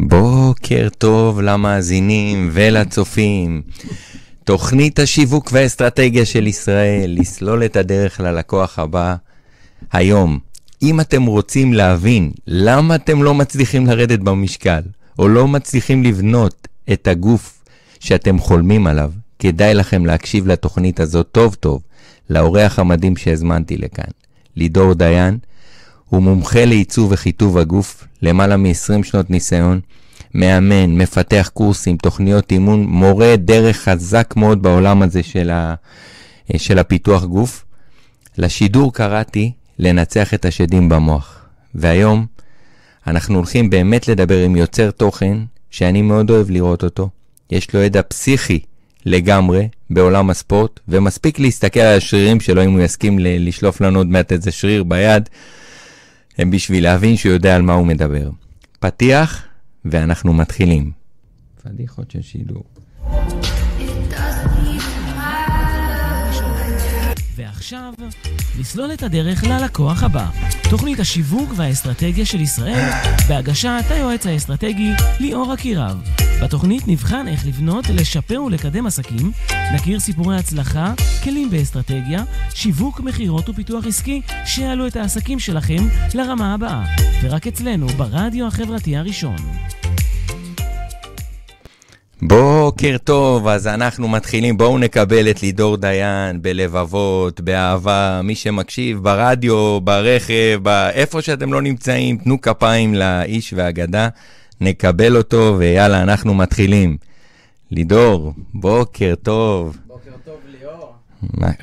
בוקר טוב למאזינים ולצופים. תוכנית השיווק והאסטרטגיה של ישראל, לסלול את הדרך ללקוח הבא. היום, אם אתם רוצים להבין למה אתם לא מצליחים לרדת במשקל, או לא מצליחים לבנות את הגוף שאתם חולמים עליו, כדאי לכם להקשיב לתוכנית הזאת טוב טוב, לאורח המדהים שהזמנתי לכאן, לידור דיין. הוא מומחה לעיצוב וחיטוב הגוף, למעלה מ-20 שנות ניסיון, מאמן, מפתח קורסים, תוכניות אימון, מורה דרך חזק מאוד בעולם הזה של, ה, של הפיתוח גוף. לשידור קראתי לנצח את השדים במוח. והיום אנחנו הולכים באמת לדבר עם יוצר תוכן שאני מאוד אוהב לראות אותו. יש לו ידע פסיכי לגמרי בעולם הספורט, ומספיק להסתכל על השרירים שלו אם הוא יסכים לשלוף לנו עוד מעט איזה שריר ביד, בשביל להבין שהוא יודע על מה הוא מדבר. פתיח, ואנחנו מתחילים. פדיחות של שידור. ועכשיו, לסלול את הדרך ללקוח הבא. תוכנית השיווק והאסטרטגיה של ישראל, בהגשת היועץ האסטרטגי ליאור אקירב. בתוכנית נבחן איך לבנות, לשפר ולקדם עסקים, נכיר סיפורי הצלחה, כלים באסטרטגיה, שיווק, מכירות ופיתוח עסקי, שיעלו את העסקים שלכם לרמה הבאה. ורק אצלנו, ברדיו החברתי הראשון. בוקר טוב, אז אנחנו מתחילים. בואו נקבל את לידור דיין בלבבות, באהבה, מי שמקשיב ברדיו, ברכב, איפה שאתם לא נמצאים, תנו כפיים לאיש והאגדה, נקבל אותו, ויאללה, אנחנו מתחילים. לידור, בוקר טוב. בוקר טוב ליאור.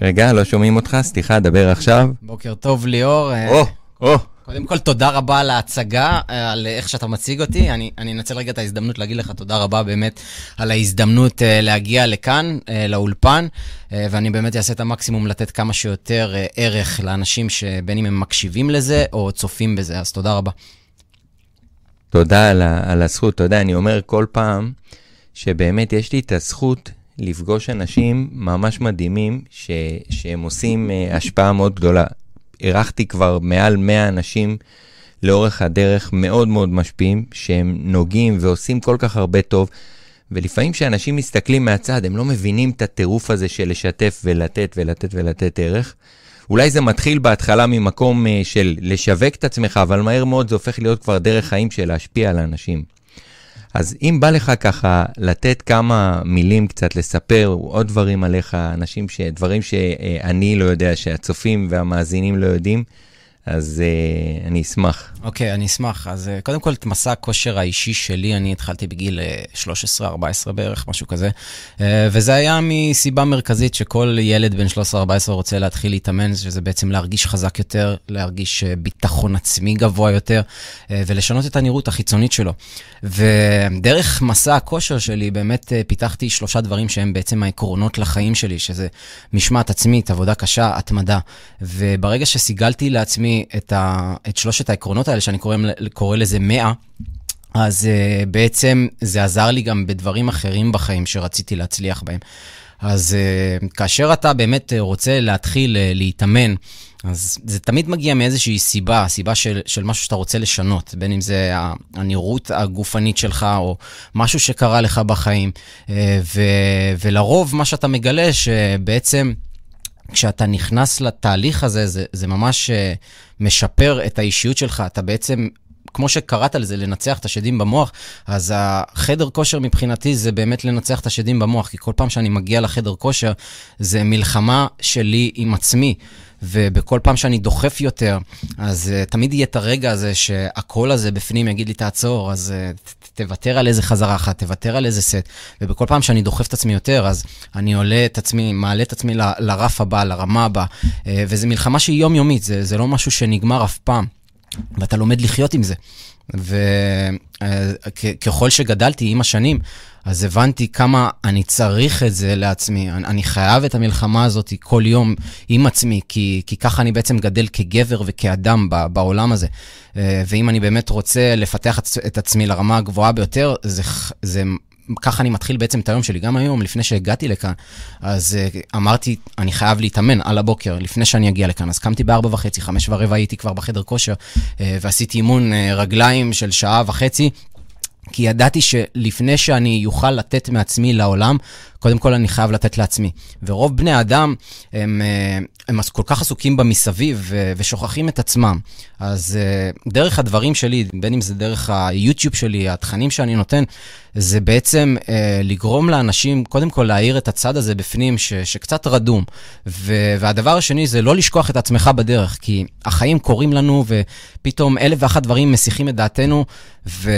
רגע, לא שומעים אותך? סליחה, דבר עכשיו. בוקר טוב ליאור. או, או. קודם כל, תודה רבה על ההצגה, אה, על איך שאתה מציג אותי. אני, אנצל רגע את ההזדמנות להגיד לך תודה רבה באמת על ההזדמנות uh, להגיע לכאן, uh, לאולפן, uh, ואני באמת אעשה את המקסימום לתת כמה שיותר ערך לאנשים שבין אם הם מקשיבים לזה או צופים בזה, אז תודה רבה. תודה על, על הזכות. אתה יודע, אני אומר כל פעם שבאמת יש לי את הזכות לפגוש אנשים ממש מדהימים ש, שהם עושים השפעה מאוד גדולה. אירחתי כבר מעל 100 אנשים לאורך הדרך מאוד מאוד משפיעים, שהם נוגעים ועושים כל כך הרבה טוב. ולפעמים כשאנשים מסתכלים מהצד, הם לא מבינים את הטירוף הזה של לשתף ולתת ולתת ולתת ערך. אולי זה מתחיל בהתחלה ממקום uh, של לשווק את עצמך, אבל מהר מאוד זה הופך להיות כבר דרך חיים של להשפיע על האנשים. אז אם בא לך ככה לתת כמה מילים קצת, לספר עוד דברים עליך, אנשים ש... דברים שאני לא יודע, שהצופים והמאזינים לא יודעים, אז uh, אני אשמח. אוקיי, okay, אני אשמח. אז uh, קודם כל, את מסע הכושר האישי שלי, אני התחלתי בגיל uh, 13-14 בערך, משהו כזה. Uh, וזה היה מסיבה מרכזית שכל ילד בן 13-14 רוצה להתחיל להתאמן, שזה בעצם להרגיש חזק יותר, להרגיש uh, ביטחון עצמי גבוה יותר, uh, ולשנות את הנראות החיצונית שלו. ודרך מסע הכושר שלי, באמת uh, פיתחתי שלושה דברים שהם בעצם העקרונות לחיים שלי, שזה משמעת עצמית, עבודה קשה, התמדה. וברגע שסיגלתי לעצמי את, ה, את שלושת העקרונות האלה, שאני קורא, קורא לזה 100, אז uh, בעצם זה עזר לי גם בדברים אחרים בחיים שרציתי להצליח בהם. אז uh, כאשר אתה באמת רוצה להתחיל uh, להתאמן, אז זה תמיד מגיע מאיזושהי סיבה, סיבה של, של משהו שאתה רוצה לשנות, בין אם זה הנראות הגופנית שלך או משהו שקרה לך בחיים. ו, ולרוב מה שאתה מגלה שבעצם... כשאתה נכנס לתהליך הזה, זה, זה ממש uh, משפר את האישיות שלך. אתה בעצם, כמו שקראת לזה, לנצח את השדים במוח, אז החדר כושר מבחינתי זה באמת לנצח את השדים במוח, כי כל פעם שאני מגיע לחדר כושר, זה מלחמה שלי עם עצמי. ובכל פעם שאני דוחף יותר, אז uh, תמיד יהיה את הרגע הזה שהקול הזה בפנים יגיד לי, תעצור, אז uh, תוותר על איזה חזרה אחת, תוותר על איזה סט. ובכל פעם שאני דוחף את עצמי יותר, אז אני עולה את עצמי, מעלה את עצמי ל, לרף הבא, לרמה הבאה. Uh, וזו מלחמה שהיא יומיומית, זה, זה לא משהו שנגמר אף פעם, ואתה לומד לחיות עם זה. וככל שגדלתי עם השנים, אז הבנתי כמה אני צריך את זה לעצמי. אני, חייב את המלחמה הזאת כל יום עם עצמי, כי, כי ככה אני בעצם גדל כגבר וכאדם בעולם הזה. ואם אני באמת רוצה לפתח את עצמי לרמה הגבוהה ביותר, זה, זה ככה אני מתחיל בעצם את היום שלי. גם היום, לפני שהגעתי לכאן, אז uh, אמרתי, אני חייב להתאמן על הבוקר, לפני שאני אגיע לכאן. אז קמתי בארבע וחצי, חמש ורבע הייתי כבר בחדר כושר, uh, ועשיתי אימון uh, רגליים של שעה וחצי. כי ידעתי שלפני שאני אוכל לתת מעצמי לעולם, קודם כל אני חייב לתת לעצמי. ורוב בני האדם הם, אה, הם כל כך עסוקים במסביב ושוכחים את עצמם. אז אה, דרך הדברים שלי, בין אם זה דרך היוטיוב שלי, התכנים שאני נותן, זה בעצם אה, לגרום לאנשים, קודם כל להאיר את הצד הזה בפנים, ש, שקצת רדום. ו, והדבר השני זה לא לשכוח את עצמך בדרך, כי החיים קורים לנו, ופתאום אלף ואחת דברים מסיחים את דעתנו, ו...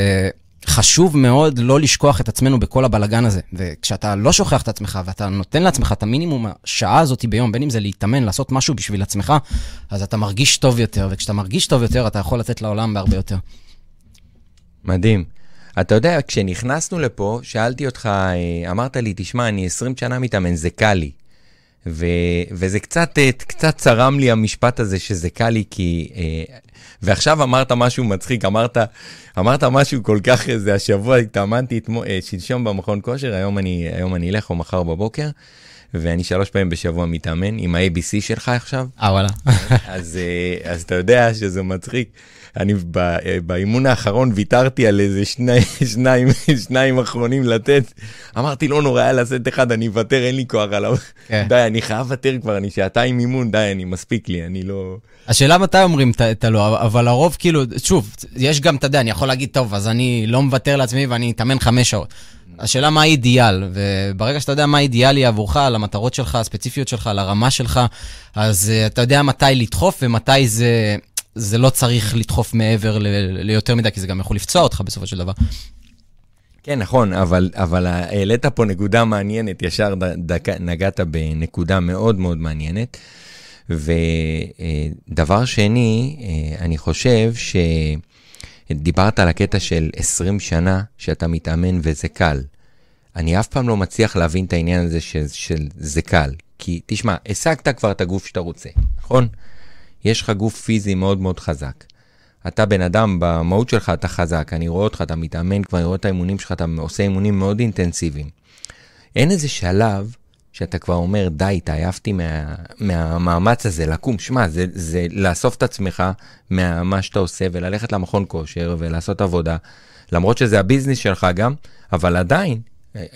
חשוב מאוד לא לשכוח את עצמנו בכל הבלגן הזה. וכשאתה לא שוכח את עצמך ואתה נותן לעצמך את המינימום השעה הזאת ביום, בין אם זה להתאמן, לעשות משהו בשביל עצמך, אז אתה מרגיש טוב יותר, וכשאתה מרגיש טוב יותר, אתה יכול לתת לעולם בהרבה יותר. מדהים. אתה יודע, כשנכנסנו לפה, שאלתי אותך, אה, אמרת לי, תשמע, אני 20 שנה מתאמן, זה קל לי. ו, וזה קצת, אה, קצת צרם לי המשפט הזה שזה קל לי, כי... אה, ועכשיו אמרת משהו מצחיק, אמרת, אמרת משהו כל כך, זה השבוע התאמנתי אה, שלשום במכון כושר, היום אני, היום אני אלך או מחר בבוקר. ואני שלוש פעמים בשבוע מתאמן עם ה-ABC שלך עכשיו. אה, וואלה. אז, אז אתה יודע שזה מצחיק. אני באימון האחרון ויתרתי על איזה שני, שניים, שניים אחרונים לתת. אמרתי, לא נורא, היה לסט אחד, אני אוותר, אין לי כוח עליו. כן. די, אני חייב לוותר כבר, אני שעתיים אימון, די, אני מספיק לי, אני לא... השאלה מתי אומרים את הלא, אבל הרוב כאילו, שוב, יש גם, אתה יודע, אני יכול להגיד, טוב, אז אני לא מוותר לעצמי ואני אתאמן חמש שעות. השאלה מה האידיאל, וברגע שאתה יודע מה האידיאלי עבורך, על המטרות שלך, הספציפיות שלך, על הרמה שלך, אז uh, אתה יודע מתי לדחוף ומתי זה, זה לא צריך לדחוף מעבר ל, ליותר מדי, כי זה גם יכול לפצוע אותך בסופו של דבר. כן, נכון, אבל, אבל העלית פה נקודה מעניינת, ישר דק, נגעת בנקודה מאוד מאוד מעניינת. ודבר שני, אה, אני חושב שדיברת על הקטע של 20 שנה שאתה מתאמן וזה קל. אני אף פעם לא מצליח להבין את העניין הזה של, של זה קל. כי תשמע, השגת כבר את הגוף שאתה רוצה, נכון? יש לך גוף פיזי מאוד מאוד חזק. אתה בן אדם, במהות שלך אתה חזק, אני רואה אותך, אתה מתאמן כבר, אני רואה את האימונים שלך, אתה עושה אימונים מאוד אינטנסיביים. אין איזה שלב שאתה כבר אומר, די, התעייפתי מה, מהמאמץ הזה, לקום. שמע, זה, זה לאסוף את עצמך ממה שאתה עושה וללכת למכון כושר ולעשות עבודה, למרות שזה הביזנס שלך גם, אבל עדיין,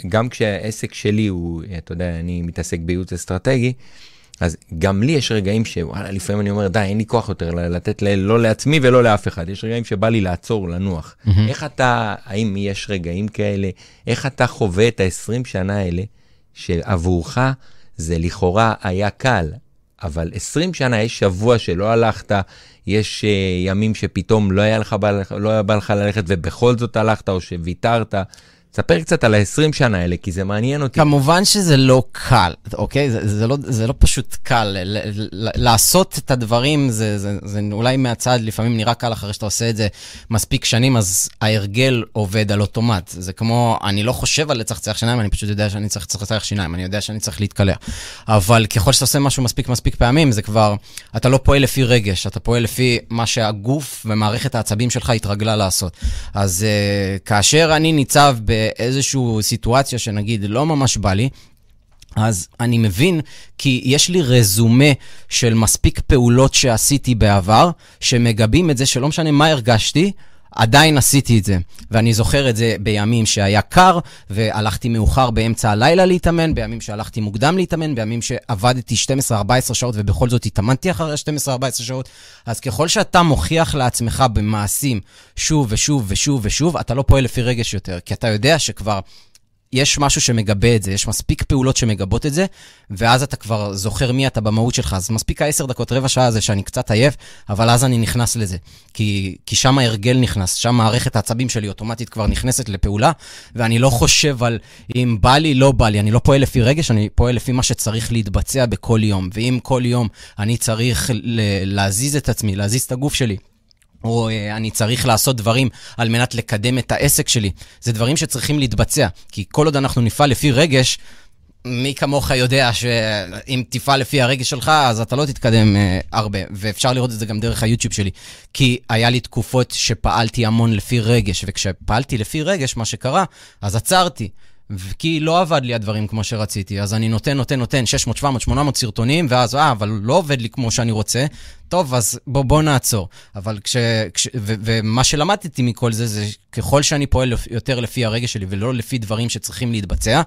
גם כשהעסק שלי הוא, אתה יודע, אני מתעסק בייעוץ אסטרטגי, אז גם לי יש רגעים שוואלה, לפעמים אני אומר, די, אין לי כוח יותר לתת ל, לא לעצמי ולא לאף אחד. יש רגעים שבא לי לעצור, לנוח. Mm-hmm. איך אתה, האם יש רגעים כאלה? איך אתה חווה את ה-20 שנה האלה, שעבורך זה לכאורה היה קל, אבל 20 שנה, יש שבוע שלא הלכת, יש uh, ימים שפתאום לא היה, לך, לא היה בא לך ללכת ובכל זאת הלכת, או שוויתרת. ספר קצת על ה-20 שנה האלה, כי זה מעניין אותי. כמובן שזה לא קל, אוקיי? זה, זה, לא, זה לא פשוט קל. ל, ל, לעשות את הדברים, זה, זה, זה אולי מהצד לפעמים נראה קל אחרי שאתה עושה את זה מספיק שנים, אז ההרגל עובד על אוטומט. זה כמו, אני לא חושב על לצחצח שיניים, אני פשוט יודע שאני צריך לצחצח שיניים, אני יודע שאני צריך להתקלח. אבל ככל שאתה עושה משהו מספיק מספיק פעמים, זה כבר, אתה לא פועל לפי רגש, אתה פועל לפי מה שהגוף ומערכת העצבים שלך התרגלה לעשות. אז uh, כאשר אני ניצב ב... באיזושהי סיטואציה שנגיד לא ממש בא לי, אז אני מבין, כי יש לי רזומה של מספיק פעולות שעשיתי בעבר, שמגבים את זה שלא משנה מה הרגשתי, עדיין עשיתי את זה. ואני זוכר את זה בימים שהיה קר, והלכתי מאוחר באמצע הלילה להתאמן, בימים שהלכתי מוקדם להתאמן, בימים שעבדתי 12-14 שעות ובכל זאת התאמנתי אחרי 12-14 שעות. אז ככל שאתה מוכיח לעצמך במעשים שוב ושוב ושוב ושוב, אתה לא פועל לפי רגש יותר, כי אתה יודע שכבר יש משהו שמגבה את זה, יש מספיק פעולות שמגבות את זה, ואז אתה כבר זוכר מי אתה במהות שלך. אז מספיק העשר דקות, רבע שעה הזה שאני קצת עייף, אבל אז אני נכנס לזה. כי, כי שם ההרגל נכנס, שם מערכת העצבים שלי אוטומטית כבר נכנסת לפעולה, ואני לא חושב על אם בא לי, לא בא לי. אני לא פועל לפי רגש, אני פועל לפי מה שצריך להתבצע בכל יום. ואם כל יום אני צריך להזיז את עצמי, להזיז את הגוף שלי, או אה, אני צריך לעשות דברים על מנת לקדם את העסק שלי. זה דברים שצריכים להתבצע, כי כל עוד אנחנו נפעל לפי רגש, מי כמוך יודע שאם תפעל לפי הרגש שלך, אז אתה לא תתקדם uh, הרבה. ואפשר לראות את זה גם דרך היוטיוב שלי. כי היה לי תקופות שפעלתי המון לפי רגש, וכשפעלתי לפי רגש, מה שקרה, אז עצרתי. כי לא עבד לי הדברים כמו שרציתי, אז אני נותן, נותן, נותן 600, 700, 800 סרטונים, ואז, אה, אבל לא עובד לי כמו שאני רוצה, טוב, אז בוא, בוא נעצור. אבל כש... כש ו, ומה שלמדתי מכל זה, זה ככל שאני פועל יותר לפי הרגש שלי ולא לפי דברים שצריכים להתבצע,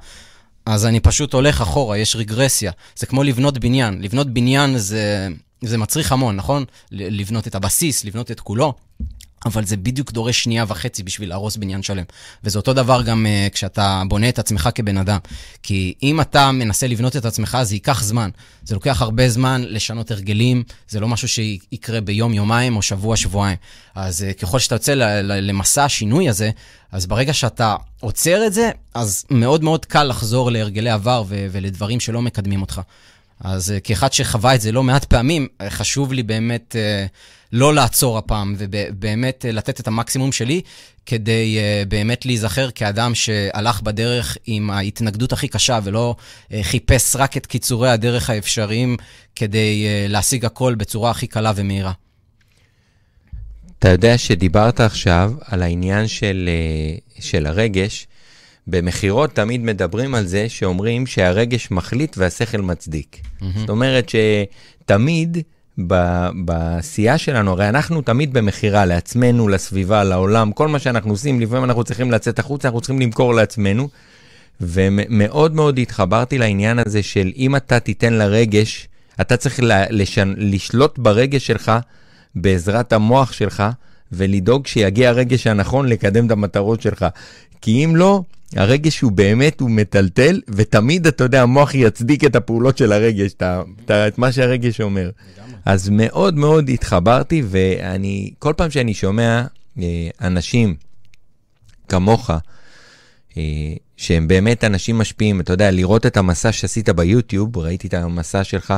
אז אני פשוט הולך אחורה, יש רגרסיה. זה כמו לבנות בניין. לבנות בניין זה, זה מצריך המון, נכון? לבנות את הבסיס, לבנות את כולו. אבל זה בדיוק דורש שנייה וחצי בשביל להרוס בניין שלם. וזה אותו דבר גם uh, כשאתה בונה את עצמך כבן אדם. כי אם אתה מנסה לבנות את עצמך, זה ייקח זמן. זה לוקח הרבה זמן לשנות הרגלים, זה לא משהו שיקרה ביום-יומיים או שבוע-שבועיים. אז uh, ככל שאתה יוצא למסע השינוי הזה, אז ברגע שאתה עוצר את זה, אז מאוד מאוד קל לחזור להרגלי עבר ולדברים שלא מקדמים אותך. אז uh, כאחד שחווה את זה לא מעט פעמים, חשוב לי באמת... Uh, לא לעצור הפעם, ובאמת אה, לתת את המקסימום שלי, כדי uh, באמת להיזכר כאדם שהלך בדרך עם ההתנגדות הכי קשה, ולא uh, חיפש רק את קיצורי הדרך האפשריים כדי להשיג הכל בצורה הכי קלה ומהירה. אתה יודע שדיברת עכשיו על העניין של, של הרגש. במכירות תמיד מדברים על זה שאומרים שהרגש מחליט והשכל מצדיק. Mm-hmm. זאת אומרת שתמיד בעשייה שלנו, הרי אנחנו תמיד במכירה לעצמנו, לסביבה, לעולם, כל מה שאנחנו עושים, לפעמים אנחנו צריכים לצאת החוצה, אנחנו צריכים למכור לעצמנו. ומאוד מאוד התחברתי לעניין הזה של אם אתה תיתן לרגש, אתה צריך לשנ... לשלוט ברגש שלך בעזרת המוח שלך, ולדאוג שיגיע הרגש הנכון לקדם את המטרות שלך. כי אם לא, הרגש הוא באמת, הוא מטלטל, ותמיד, אתה יודע, המוח יצדיק את הפעולות של הרגש, את, את, את מה שהרגש אומר. אז מאוד מאוד התחברתי, ואני, כל פעם שאני שומע אה, אנשים כמוך, אה, שהם באמת אנשים משפיעים, אתה יודע, לראות את המסע שעשית ביוטיוב, ראיתי את המסע שלך,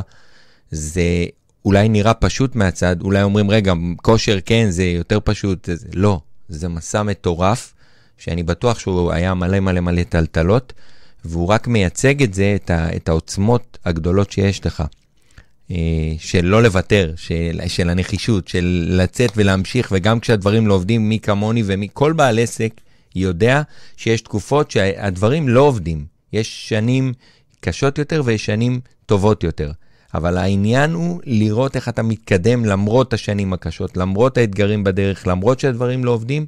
זה אולי נראה פשוט מהצד, אולי אומרים, רגע, כושר כן, זה יותר פשוט, זה, לא, זה מסע מטורף, שאני בטוח שהוא היה מלא מלא מלא טלטלות, והוא רק מייצג את זה, את, ה, את העוצמות הגדולות שיש לך. אה, של לא לוותר, של, של הנחישות, של לצאת ולהמשיך, וגם כשהדברים לא עובדים, מי כמוני ומכל בעל עסק יודע שיש תקופות שהדברים לא עובדים. יש שנים קשות יותר ויש שנים טובות יותר. אבל העניין הוא לראות איך אתה מתקדם למרות השנים הקשות, למרות האתגרים בדרך, למרות שהדברים לא עובדים,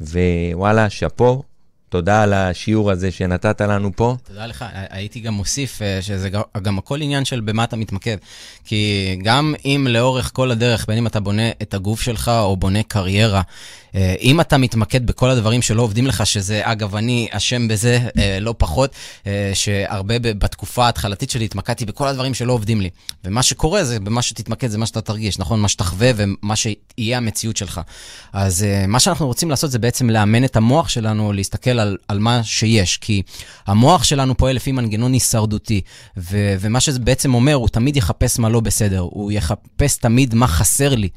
ווואלה, שאפו, תודה על השיעור הזה שנתת לנו פה. תודה לך. הייתי גם מוסיף אה, שזה גם הכל עניין של במה אתה מתמקד. כי גם אם לאורך כל הדרך, בין אם אתה בונה את הגוף שלך או בונה קריירה, אם אתה מתמקד בכל הדברים שלא עובדים לך, שזה, אגב, אני אשם בזה אה, לא פחות, אה, שהרבה בתקופה ההתחלתית שלי התמקדתי בכל הדברים שלא עובדים לי. ומה שקורה זה, במה שתתמקד זה מה שאתה תרגיש, נכון? מה שתחווה ומה שיהיה המציאות שלך. אז מה שאנחנו רוצים לעשות זה בעצם לאמן את המוח שלנו להסתכל על, על מה שיש, כי המוח שלנו פועל לפי מנגנון הישרדותי, ו, ומה שזה בעצם אומר, הוא תמיד יחפש מה לא בסדר, הוא יחפש תמיד מה חסר לי.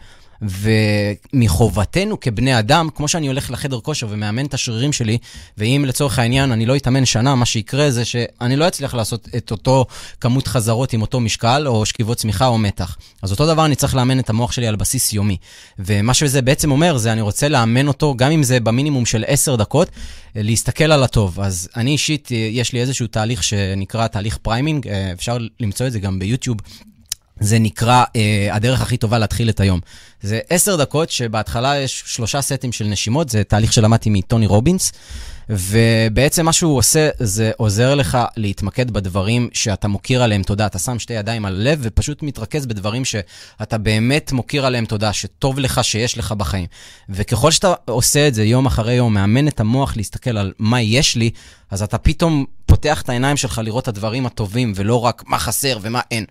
ומחובתנו כבני אדם, כמו שאני הולך לחדר כושר ומאמן את השרירים שלי, ואם לצורך העניין אני לא אתאמן שנה, מה שיקרה זה שאני לא אצליח לעשות את אותו כמות חזרות עם אותו משקל, או שכיבות צמיחה או מתח. אז אותו דבר אני צריך לאמן את המוח שלי על בסיס יומי. ומה שזה בעצם אומר, זה אני רוצה לאמן אותו, גם אם זה במינימום של 10 דקות, להסתכל על הטוב. אז אני אישית, יש לי איזשהו תהליך שנקרא תהליך priming, אפשר למצוא את זה גם ביוטיוב. זה נקרא אה, הדרך הכי טובה להתחיל את היום. זה עשר דקות שבהתחלה יש שלושה סטים של נשימות, זה תהליך שלמדתי מטוני רובינס, ובעצם מה שהוא עושה, זה עוזר לך להתמקד בדברים שאתה מוקיר עליהם תודה. אתה שם שתי ידיים על הלב ופשוט מתרכז בדברים שאתה באמת מוקיר עליהם תודה, שטוב לך, שיש לך בחיים. וככל שאתה עושה את זה יום אחרי יום, מאמן את המוח להסתכל על מה יש לי, אז אתה פתאום פותח את העיניים שלך לראות את הדברים הטובים, ולא רק מה חסר ומה אין.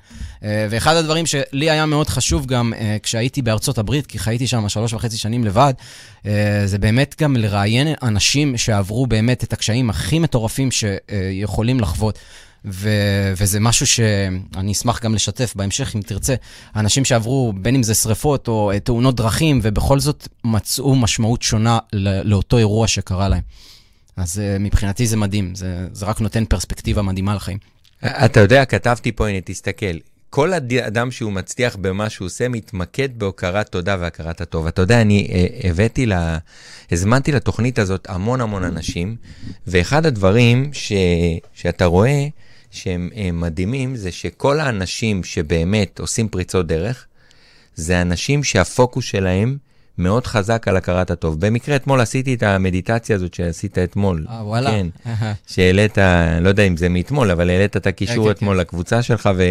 אה, ואחד הדברים שלי היה מאוד חשוב גם אה, כשהייתי בארצות הברית, כי חייתי שם שלוש וחצי שנים לבד, אה, זה באמת גם לראיין אנשים שעברו באמת את הקשיים הכי מטורפים שיכולים לחוות. ו- וזה משהו שאני אשמח גם לשתף בהמשך, אם תרצה. אנשים שעברו, בין אם זה שריפות או תאונות דרכים, ובכל זאת מצאו משמעות שונה לאותו אירוע שקרה להם. אז uh, מבחינתי זה מדהים, זה, זה רק נותן פרספקטיבה מדהימה לחיים. אתה יודע, כתבתי פה, הנה, תסתכל. כל אדם שהוא מצליח במה שהוא עושה, מתמקד בהוקרת תודה והכרת הטוב. אתה יודע, אני uh, הבאתי ל... הזמנתי לתוכנית הזאת המון המון אנשים, ואחד הדברים ש... שאתה רואה שהם מדהימים, זה שכל האנשים שבאמת עושים פריצות דרך, זה אנשים שהפוקוס שלהם מאוד חזק על הכרת הטוב. במקרה אתמול עשיתי את המדיטציה הזאת שעשית אתמול. אה, וואלה. כן, שהעלית, לא יודע אם זה מאתמול, אבל העלית את הקישור כן, אתמול כן. לקבוצה שלך, ו...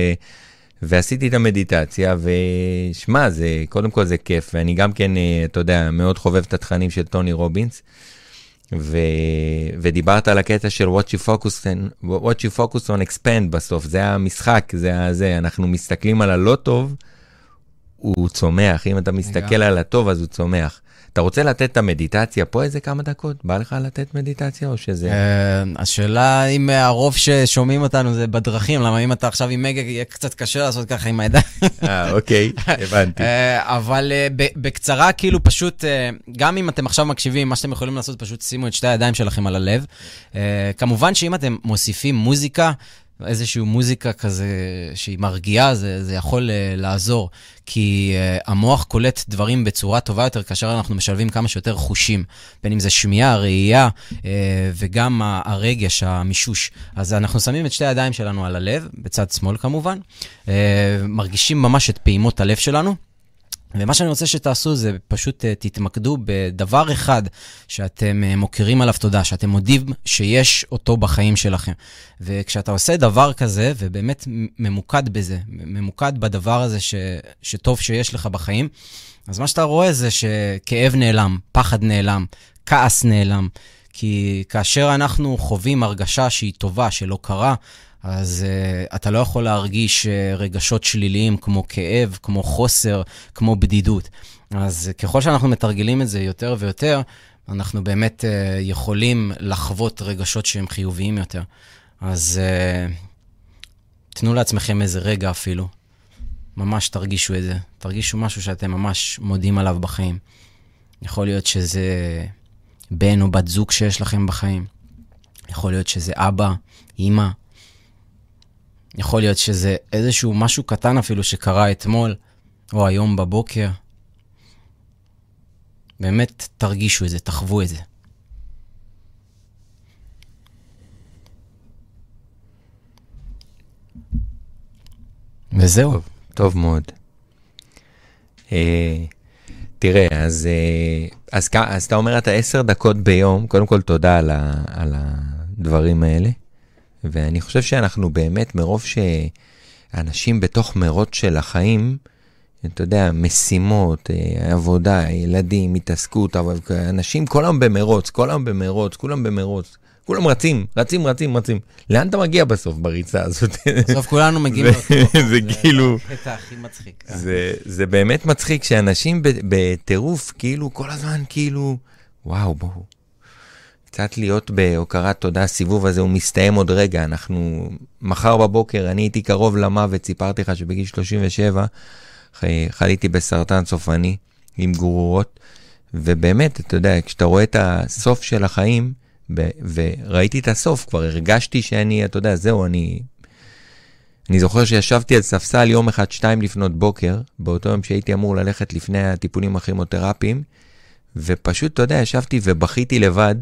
ועשיתי את המדיטציה, ושמע, זה, קודם כל זה כיף, ואני גם כן, אה, אתה יודע, מאוד חובב את התכנים של טוני רובינס, ו... ודיברת על הקטע של what you focus on, what you focus on expand בסוף, זה המשחק, זה הזה, אנחנו מסתכלים על הלא טוב, הוא צומח, אם אתה מסתכל על הטוב אז הוא צומח. אתה רוצה לתת את המדיטציה פה איזה כמה דקות? בא לך לתת מדיטציה או שזה... אה, השאלה אם הרוב ששומעים אותנו זה בדרכים, למה אם אתה עכשיו עם מגה יהיה קצת קשה לעשות ככה עם הידיים. אה, אוקיי, הבנתי. אה, אבל בקצרה, כאילו פשוט, גם אם אתם עכשיו מקשיבים, מה שאתם יכולים לעשות, פשוט שימו את שתי הידיים שלכם על הלב. כמובן שאם אתם מוסיפים מוזיקה, איזושהי מוזיקה כזה שהיא מרגיעה, זה, זה יכול uh, לעזור. כי uh, המוח קולט דברים בצורה טובה יותר כאשר אנחנו משלבים כמה שיותר חושים, בין אם זה שמיעה, ראייה uh, וגם הרגש, המישוש. אז אנחנו שמים את שתי הידיים שלנו על הלב, בצד שמאל כמובן, uh, מרגישים ממש את פעימות הלב שלנו. ומה שאני רוצה שתעשו זה פשוט uh, תתמקדו בדבר אחד שאתם uh, מוקירים עליו תודה, שאתם מודים שיש אותו בחיים שלכם. וכשאתה עושה דבר כזה, ובאמת ממוקד בזה, ממוקד בדבר הזה ש, שטוב שיש לך בחיים, אז מה שאתה רואה זה שכאב נעלם, פחד נעלם, כעס נעלם. כי כאשר אנחנו חווים הרגשה שהיא טובה, שלא קרה, אז uh, אתה לא יכול להרגיש uh, רגשות שליליים כמו כאב, כמו חוסר, כמו בדידות. אז uh, ככל שאנחנו מתרגלים את זה יותר ויותר, אנחנו באמת uh, יכולים לחוות רגשות שהם חיוביים יותר. אז uh, תנו לעצמכם איזה רגע אפילו. ממש תרגישו את זה. תרגישו משהו שאתם ממש מודים עליו בחיים. יכול להיות שזה בן או בת זוג שיש לכם בחיים. יכול להיות שזה אבא, אימא, יכול להיות שזה איזשהו משהו קטן אפילו שקרה אתמול, או היום בבוקר. באמת תרגישו את זה, תחוו את זה. וזהו. טוב, טוב מאוד. אה, תראה, אז, אה, אז, אז אתה אומר אתה עשר דקות ביום, קודם כל תודה על, ה, על הדברים האלה. ואני חושב שאנחנו באמת, מרוב שאנשים בתוך מרוץ של החיים, אתה יודע, משימות, אה, עבודה, ילדים, התעסקות, אנשים כל היום במרוץ, כל היום במרוץ, כולם במרוץ. כולם רצים, רצים, רצים, רצים. לאן אתה מגיע בסוף בריצה הזאת? בסוף כולנו מגיעים לאותו זה כאילו... זה הקטע הכי מצחיק. זה באמת מצחיק שאנשים בטירוף, כאילו, כל הזמן, כאילו, וואו, בואו. קצת להיות בהוקרת תודה, הסיבוב הזה הוא מסתיים עוד רגע. אנחנו, מחר בבוקר, אני הייתי קרוב למוות, סיפרתי לך שבגיל 37 חליתי בסרטן סופני עם גרורות, ובאמת, אתה יודע, כשאתה רואה את הסוף של החיים, ב- וראיתי את הסוף, כבר הרגשתי שאני, אתה יודע, זהו, אני... אני זוכר שישבתי על ספסל יום אחד, שתיים לפנות בוקר, באותו יום שהייתי אמור ללכת לפני הטיפולים הכימותרפיים, ופשוט, אתה יודע, ישבתי ובכיתי לבד,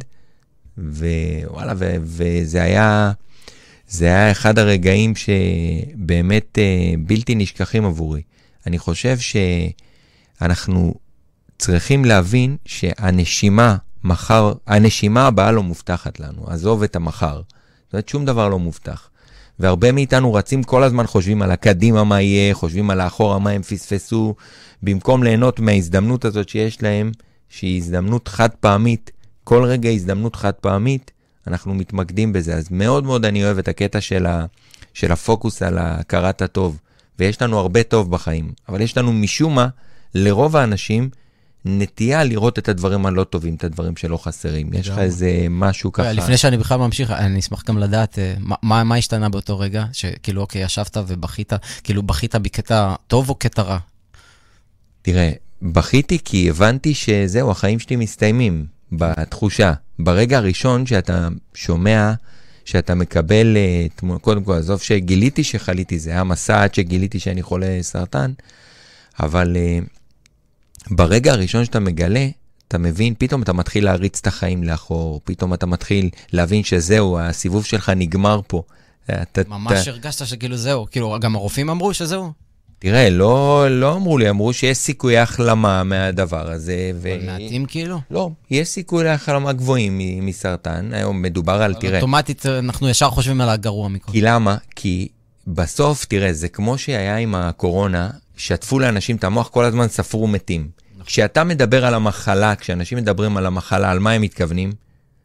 ווואלה, ו- וזה היה, זה היה אחד הרגעים שבאמת uh, בלתי נשכחים עבורי. אני חושב שאנחנו צריכים להבין שהנשימה מחר, הנשימה הבאה לא מובטחת לנו, עזוב את המחר. זאת אומרת, שום דבר לא מובטח. והרבה מאיתנו רצים כל הזמן, חושבים על הקדימה מה יהיה, חושבים על האחורה מה הם פספסו, במקום ליהנות מההזדמנות הזאת שיש להם, שהיא הזדמנות חד פעמית, כל רגע הזדמנות חד פעמית, אנחנו מתמקדים בזה. אז מאוד מאוד אני אוהב את הקטע של, ה, של הפוקוס על הכרת הטוב. ויש לנו הרבה טוב בחיים, אבל יש לנו משום מה, לרוב האנשים, נטייה לראות את הדברים הלא טובים, את הדברים שלא חסרים. יש לך איזה משהו ככה... לפני שאני בכלל ממשיך, אני אשמח גם לדעת אה, מה, מה השתנה באותו רגע, שכאילו, אוקיי, ישבת ובכית, כאילו, בכית בקטע טוב או קטע רע? תראה, בכיתי כי הבנתי שזהו, החיים שלי מסתיימים. בתחושה. ברגע הראשון שאתה שומע שאתה מקבל, אה, קודם כל, עזוב שגיליתי שחליתי, זה היה מסע עד שגיליתי שאני חולה סרטן, אבל אה, ברגע הראשון שאתה מגלה, אתה מבין, פתאום אתה מתחיל להריץ את החיים לאחור, פתאום אתה מתחיל להבין שזהו, הסיבוב שלך נגמר פה. אתה, ממש הרגשת שכאילו זהו, כאילו, גם הרופאים אמרו שזהו. תראה, לא, לא אמרו לי, אמרו שיש סיכויי החלמה מהדבר הזה. ו... אבל מעטים כאילו. לא, יש סיכויי החלמה גבוהים מסרטן. היום מדובר על, תראה, אוטומטית אנחנו ישר חושבים על הגרוע מכל. כי למה? כי בסוף, תראה, זה כמו שהיה עם הקורונה, שטפו לאנשים את המוח, כל הזמן ספרו מתים. כשאתה מדבר על המחלה, כשאנשים מדברים על המחלה, על מה הם מתכוונים?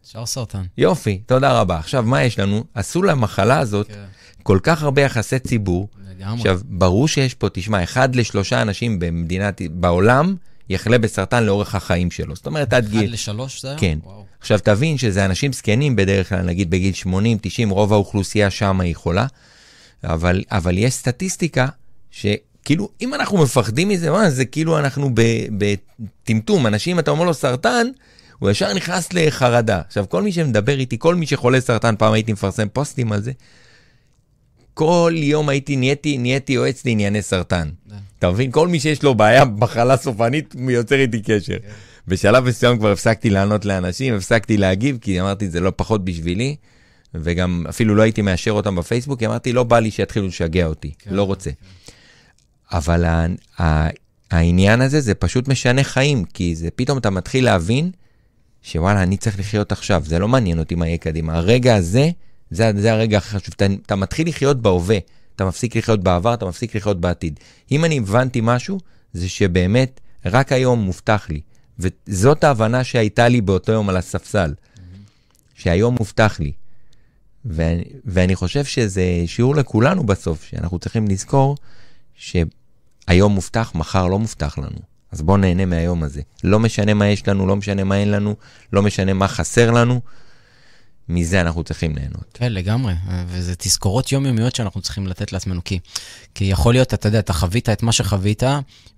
ישר סרטן. יופי, תודה רבה. עכשיו, מה יש לנו? עשו למחלה הזאת כן. כל כך הרבה יחסי ציבור. לגמרי. עכשיו, ברור שיש פה, תשמע, אחד לשלושה אנשים במדינת, בעולם, יחלה בסרטן לאורך החיים שלו. זאת אומרת, עד אחד גיל... לשלוש זה היה? כן. וואו. עכשיו, תבין שזה אנשים זקנים בדרך כלל, נגיד בגיל 80, 90, רוב האוכלוסייה שם היא חולה, אבל, אבל יש סטטיסטיקה שכאילו, אם אנחנו מפחדים מזה, מה, זה כאילו אנחנו בטמטום. אנשים, אתה אומר לו סרטן, הוא ישר נכנס לחרדה. עכשיו, כל מי שמדבר איתי, כל מי שחולה סרטן, פעם הייתי מפרסם פוסטים על זה, כל יום הייתי, נהייתי, נהייתי יועץ לענייני סרטן. כן. אתה מבין? כל מי שיש לו בעיה, מחלה סופנית, יוצר איתי קשר. בשלב מסוים כבר הפסקתי לענות לאנשים, הפסקתי להגיב, כי אמרתי, זה לא פחות בשבילי, וגם אפילו לא הייתי מאשר אותם בפייסבוק, כי אמרתי, לא בא לי שיתחילו לשגע אותי, כן, לא רוצה. אבל ה- ה- העניין הזה, זה פשוט משנה חיים, כי זה פתאום אתה מתחיל להבין שוואלה, אני צריך לחיות עכשיו, זה לא מעניין אותי מה יהיה קדימה. הרגע הזה, זה, זה הרגע הכי חשוב. אתה, אתה מתחיל לחיות בהווה, אתה מפסיק לחיות בעבר, אתה מפסיק לחיות בעתיד. אם אני הבנתי משהו, זה שבאמת, רק היום מובטח לי. וזאת ההבנה שהייתה לי באותו יום על הספסל, שהיום מובטח לי. ואני, ואני חושב שזה שיעור לכולנו בסוף, שאנחנו צריכים לזכור שהיום מובטח, מחר לא מובטח לנו. אז בואו נהנה מהיום הזה. לא משנה מה יש לנו, לא משנה מה אין לנו, לא משנה מה חסר לנו, מזה אנחנו צריכים ליהנות. כן, לגמרי. וזה תזכורות יומיומיות שאנחנו צריכים לתת לעצמנו. כי, כי יכול להיות, אתה יודע, אתה חווית את מה שחווית,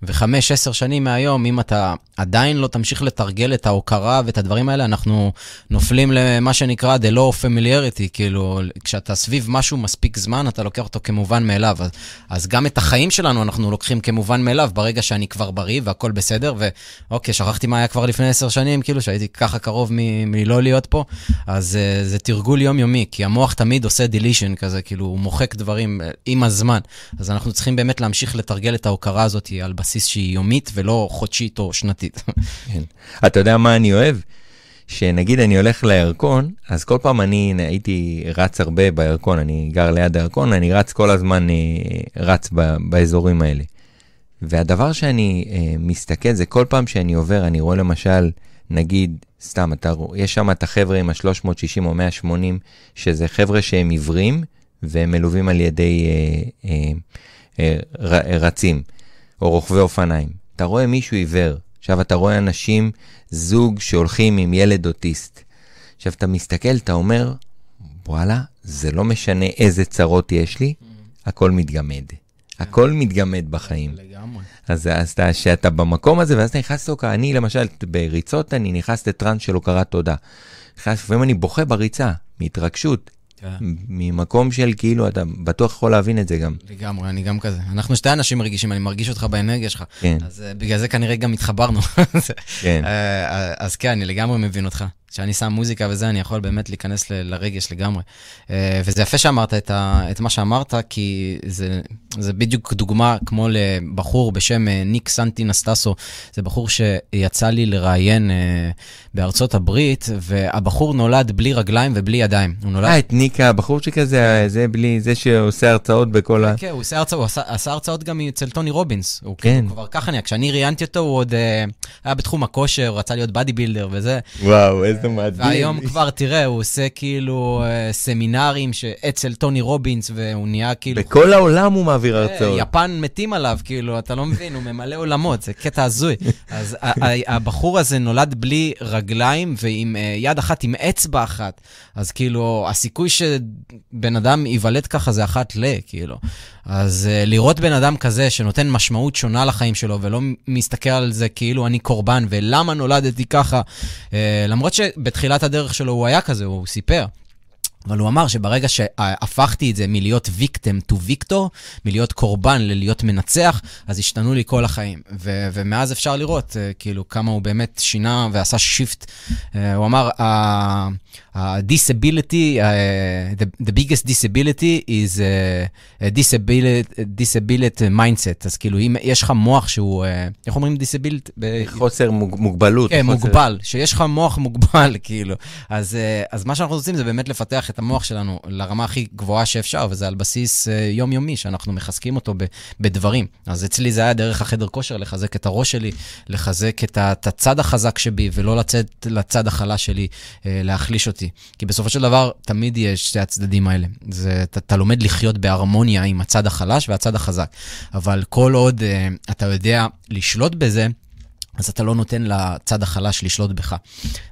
וחמש, עשר שנים מהיום, אם אתה עדיין לא תמשיך לתרגל את ההוקרה ואת הדברים האלה, אנחנו נופלים למה שנקרא the law of familiarity, כאילו, כשאתה סביב משהו מספיק זמן, אתה לוקח אותו כמובן מאליו. אז, אז גם את החיים שלנו אנחנו לוקחים כמובן מאליו, ברגע שאני כבר בריא והכל בסדר, ואוקיי, שכחתי מה היה כבר לפני עשר שנים, כאילו, שהייתי ככה קרוב מ- מלא להיות פה, אז uh, זה תרגול יומיומי, כי המוח תמיד עושה deletion כזה, כאילו, הוא מוחק דברים uh, עם הזמן. אז אנחנו צריכים באמת להמשיך לתרגל את ההוקרה הזאת על בסיס שהיא יומית ולא חודשית או שנתית. כן. אתה יודע מה אני אוהב? שנגיד אני הולך לירקון, אז כל פעם אני הייתי רץ הרבה בירקון, אני גר ליד הירקון, אני רץ כל הזמן, אה, רץ ב, באזורים האלה. והדבר שאני אה, מסתכל זה כל פעם שאני עובר, אני רואה למשל, נגיד, סתם, אתה, רוא- יש שם את החבר'ה עם ה-360 או 180, שזה חבר'ה שהם עיוורים, והם מלווים על ידי אה, אה, אה, ר, רצים, או רוכבי אופניים. אתה רואה מישהו עיוור, עכשיו אתה רואה אנשים, זוג שהולכים עם ילד אוטיסט. עכשיו אתה מסתכל, אתה אומר, וואלה, זה לא משנה איזה צרות יש לי, הכל מתגמד. הכל מתגמד בחיים. לגמרי. אז, אז אתה, שאתה במקום הזה, ואז אתה נכנס להוקרה, אני למשל, בריצות אני נכנס לטראנס של הוקרת תודה. לפעמים אני בוכה בריצה, מהתרגשות. ממקום של כאילו, אתה בטוח יכול להבין את זה גם. לגמרי, אני גם כזה. אנחנו שתי אנשים רגישים, אני מרגיש אותך באנרגיה שלך. כן. אז uh, בגלל זה כנראה גם התחברנו. כן. אה, אז כן, אני לגמרי מבין אותך. כשאני שם מוזיקה וזה, אני יכול באמת להיכנס ל- לרגש לגמרי. אה, וזה יפה שאמרת את, ה, את מה שאמרת, כי זה, זה בדיוק דוגמה כמו לבחור בשם אה, ניק סנטי נסטסו. זה בחור שיצא לי לראיין אה, בארצות הברית, והבחור נולד בלי רגליים ובלי ידיים. הוא נולד... אה, את ניקה, הבחור שכזה, זה בלי, זה שעושה הרצאות בכל ה... כן, הוא עושה הרצאות, הוא עשה, עשה הרצאות גם אצל טוני רובינס. הוא כן. כאילו כבר ככה נהיה. כשאני ראיינתי אותו, הוא עוד היה בתחום הכושר, הוא רצה להיות בדי בילדר וזה. וואו, איזה מדהים. והיום כבר, תראה, הוא עושה כאילו אה, סמינרים ש- אצל טוני רובינס, והוא נהיה כאילו... בכל העולם הוא מעביר אה, הרצאות. יפן מתים עליו, כאילו, אתה לא מבין, הוא ממלא עולמות, זה קטע הזוי. אז הבחור הזה נולד בלי רגליים ועם אה, יד אחת, עם אצבע אחת. אז כאילו, הסיכוי שבן אדם ייוולד ככה זה אחת ל, כאילו. אז לראות בן אדם כזה שנותן משמעות שונה לחיים שלו, ולא מסתכל על זה כאילו אני קורבן, ולמה נולדתי ככה, למרות שבתחילת הדרך שלו הוא היה כזה, הוא סיפר. אבל הוא אמר שברגע שהפכתי את זה מלהיות victim to victor, מלהיות קורבן ללהיות מנצח, אז השתנו לי כל החיים. ו- ומאז אפשר לראות, uh, כאילו, כמה הוא באמת שינה ועשה שיפט. Uh, הוא אמר, ה-disability, uh, uh, the, the biggest disability is a, a disability, disability mindset. אז כאילו, אם יש לך מוח שהוא, uh, איך אומרים disability? חוסר מוג, מוגבלות. כן, חוסר... מוגבל, שיש לך מוח מוגבל, כאילו. אז, uh, אז מה שאנחנו רוצים זה באמת לפתח את המוח שלנו לרמה הכי גבוהה שאפשר, וזה על בסיס uh, יומיומי, שאנחנו מחזקים אותו ב, בדברים. אז אצלי זה היה דרך החדר כושר, לחזק את הראש שלי, לחזק את, את הצד החזק שבי, ולא לצאת לצד החלש שלי, uh, להחליש אותי. כי בסופו של דבר, תמיד יש שתי הצדדים האלה. זה, אתה, אתה לומד לחיות בהרמוניה עם הצד החלש והצד החזק. אבל כל עוד uh, אתה יודע לשלוט בזה, אז אתה לא נותן לצד החלש לשלוט בך.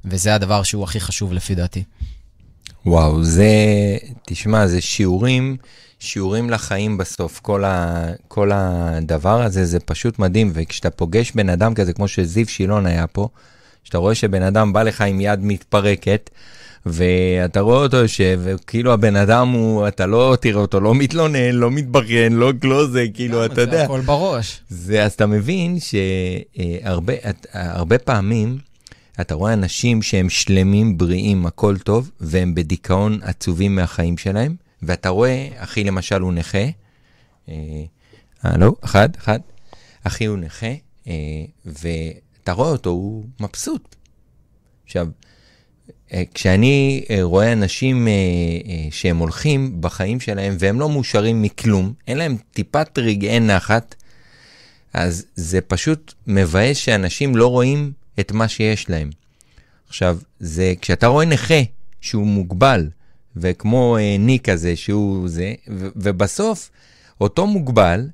וזה הדבר שהוא הכי חשוב לפי דעתי. וואו, זה, תשמע, זה שיעורים, שיעורים לחיים בסוף. כל, ה, כל הדבר הזה, זה פשוט מדהים. וכשאתה פוגש בן אדם כזה, כמו שזיו שילון היה פה, שאתה רואה שבן אדם בא לך עם יד מתפרקת, ואתה רואה אותו יושב, וכאילו הבן אדם הוא, אתה לא תראה אותו, לא מתלונן, לא מתבכיין, לא, לא זה, כאילו, אתה יודע. זה הכל בראש. זה, אז אתה מבין שהרבה פעמים, אתה רואה אנשים שהם שלמים, בריאים, הכל טוב, והם בדיכאון עצובים מהחיים שלהם, ואתה רואה, אחי למשל הוא נכה, אה, לא, אחד, אחד, אחי הוא נכה, אה, ואתה רואה אותו, הוא מבסוט. עכשיו, כשאני אה, רואה אנשים אה, שהם הולכים בחיים שלהם והם לא מאושרים מכלום, אין להם טיפת רגעי נחת, אז זה פשוט מבאס שאנשים לא רואים את מה שיש להם. עכשיו, זה כשאתה רואה נכה שהוא מוגבל, וכמו ניק הזה שהוא זה, ו- ובסוף אותו מוגבל,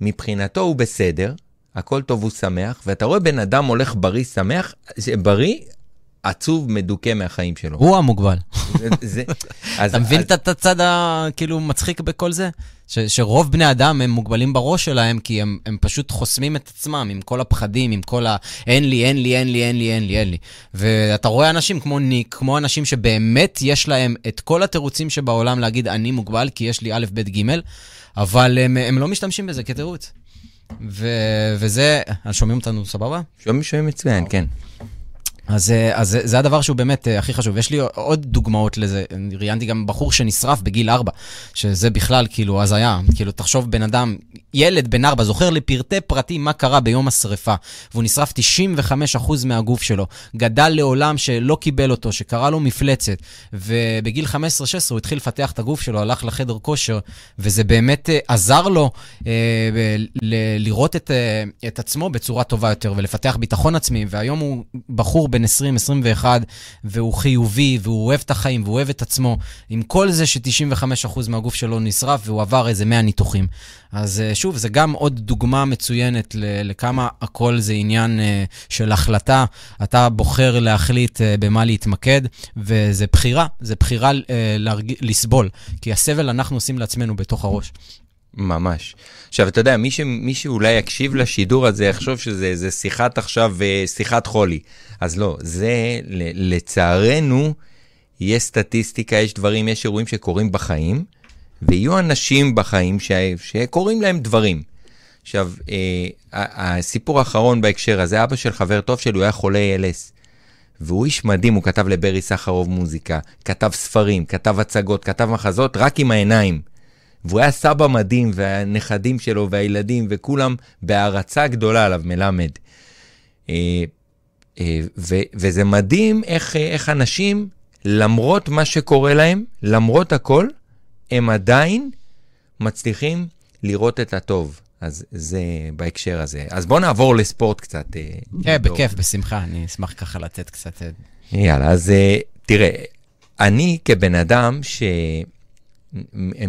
מבחינתו הוא בסדר, הכל טוב, הוא שמח, ואתה רואה בן אדם הולך בריא, שמח, בריא, עצוב, מדוכא מהחיים שלו. הוא המוגבל. אתה מבין. את הצד הכאילו מצחיק בכל זה? ש, שרוב בני אדם הם מוגבלים בראש שלהם, כי הם, הם פשוט חוסמים את עצמם עם כל הפחדים, עם כל ה... אין לי, אין לי, אין לי, אין לי, אין לי, אין לי. ואתה רואה אנשים כמו ניק, כמו אנשים שבאמת יש להם את כל התירוצים שבעולם להגיד, אני מוגבל כי יש לי א', ב', ג', אבל הם, הם לא משתמשים בזה כתירוץ. ו, וזה, שומעים אותנו סבבה? שומעים, שומעים מצוין, כן. אז, אה, אז זה הדבר שהוא באמת אה, הכי חשוב. יש לי עוד דוגמאות לזה. ראיינתי גם בחור שנשרף בגיל 4, שזה בכלל כאילו הזיה. כאילו, תחשוב בן אדם, ילד בן 4, זוכר לפרטי פרטים מה קרה ביום השרפה, והוא נשרף 95% מהגוף שלו. גדל לעולם שלא קיבל אותו, שקרה לו מפלצת, ובגיל 15-16 הוא התחיל לפתח את הגוף שלו, הלך לחדר כושר, וזה באמת אה, עזר לו אה, ל- לראות את, אה, את עצמו בצורה טובה יותר ולפתח ביטחון עצמי, והיום הוא בחור בן 20-21, והוא חיובי, והוא אוהב את החיים, והוא אוהב את עצמו, עם כל זה ש-95% מהגוף שלו נשרף, והוא עבר איזה 100 ניתוחים. אז אה, שוב, זה גם עוד דוגמה מצוינת לכמה הכל זה עניין אה, של החלטה. אתה בוחר להחליט אה, במה להתמקד, וזה בחירה, זה בחירה להרג... לסבול, כי הסבל אנחנו עושים לעצמנו בתוך הראש. ממש. עכשיו, אתה יודע, מי, ש... מי שאולי יקשיב לשידור הזה יחשוב שזה שיחת עכשיו, שיחת חולי. אז לא, זה לצערנו, יש סטטיסטיקה, יש דברים, יש אירועים שקורים בחיים, ויהיו אנשים בחיים ש... שקורים להם דברים. עכשיו, אה, הסיפור האחרון בהקשר הזה, אבא של חבר טוב שלי, הוא היה חולה ALS. והוא איש מדהים, הוא כתב לברי סחרוב מוזיקה, כתב ספרים, כתב הצגות, כתב מחזות, רק עם העיניים. והוא היה סבא מדהים, והנכדים שלו והילדים, וכולם בהערצה גדולה עליו, מלמד. אה, אה, ו- וזה מדהים איך, איך אנשים, למרות מה שקורה להם, למרות הכל, הם עדיין מצליחים לראות את הטוב. אז זה בהקשר הזה. אז בואו נעבור לספורט קצת. אה, כן, בכיף, בשמחה, אני אשמח ככה לתת קצת... יאללה, אז תראה, אני כבן אדם ש...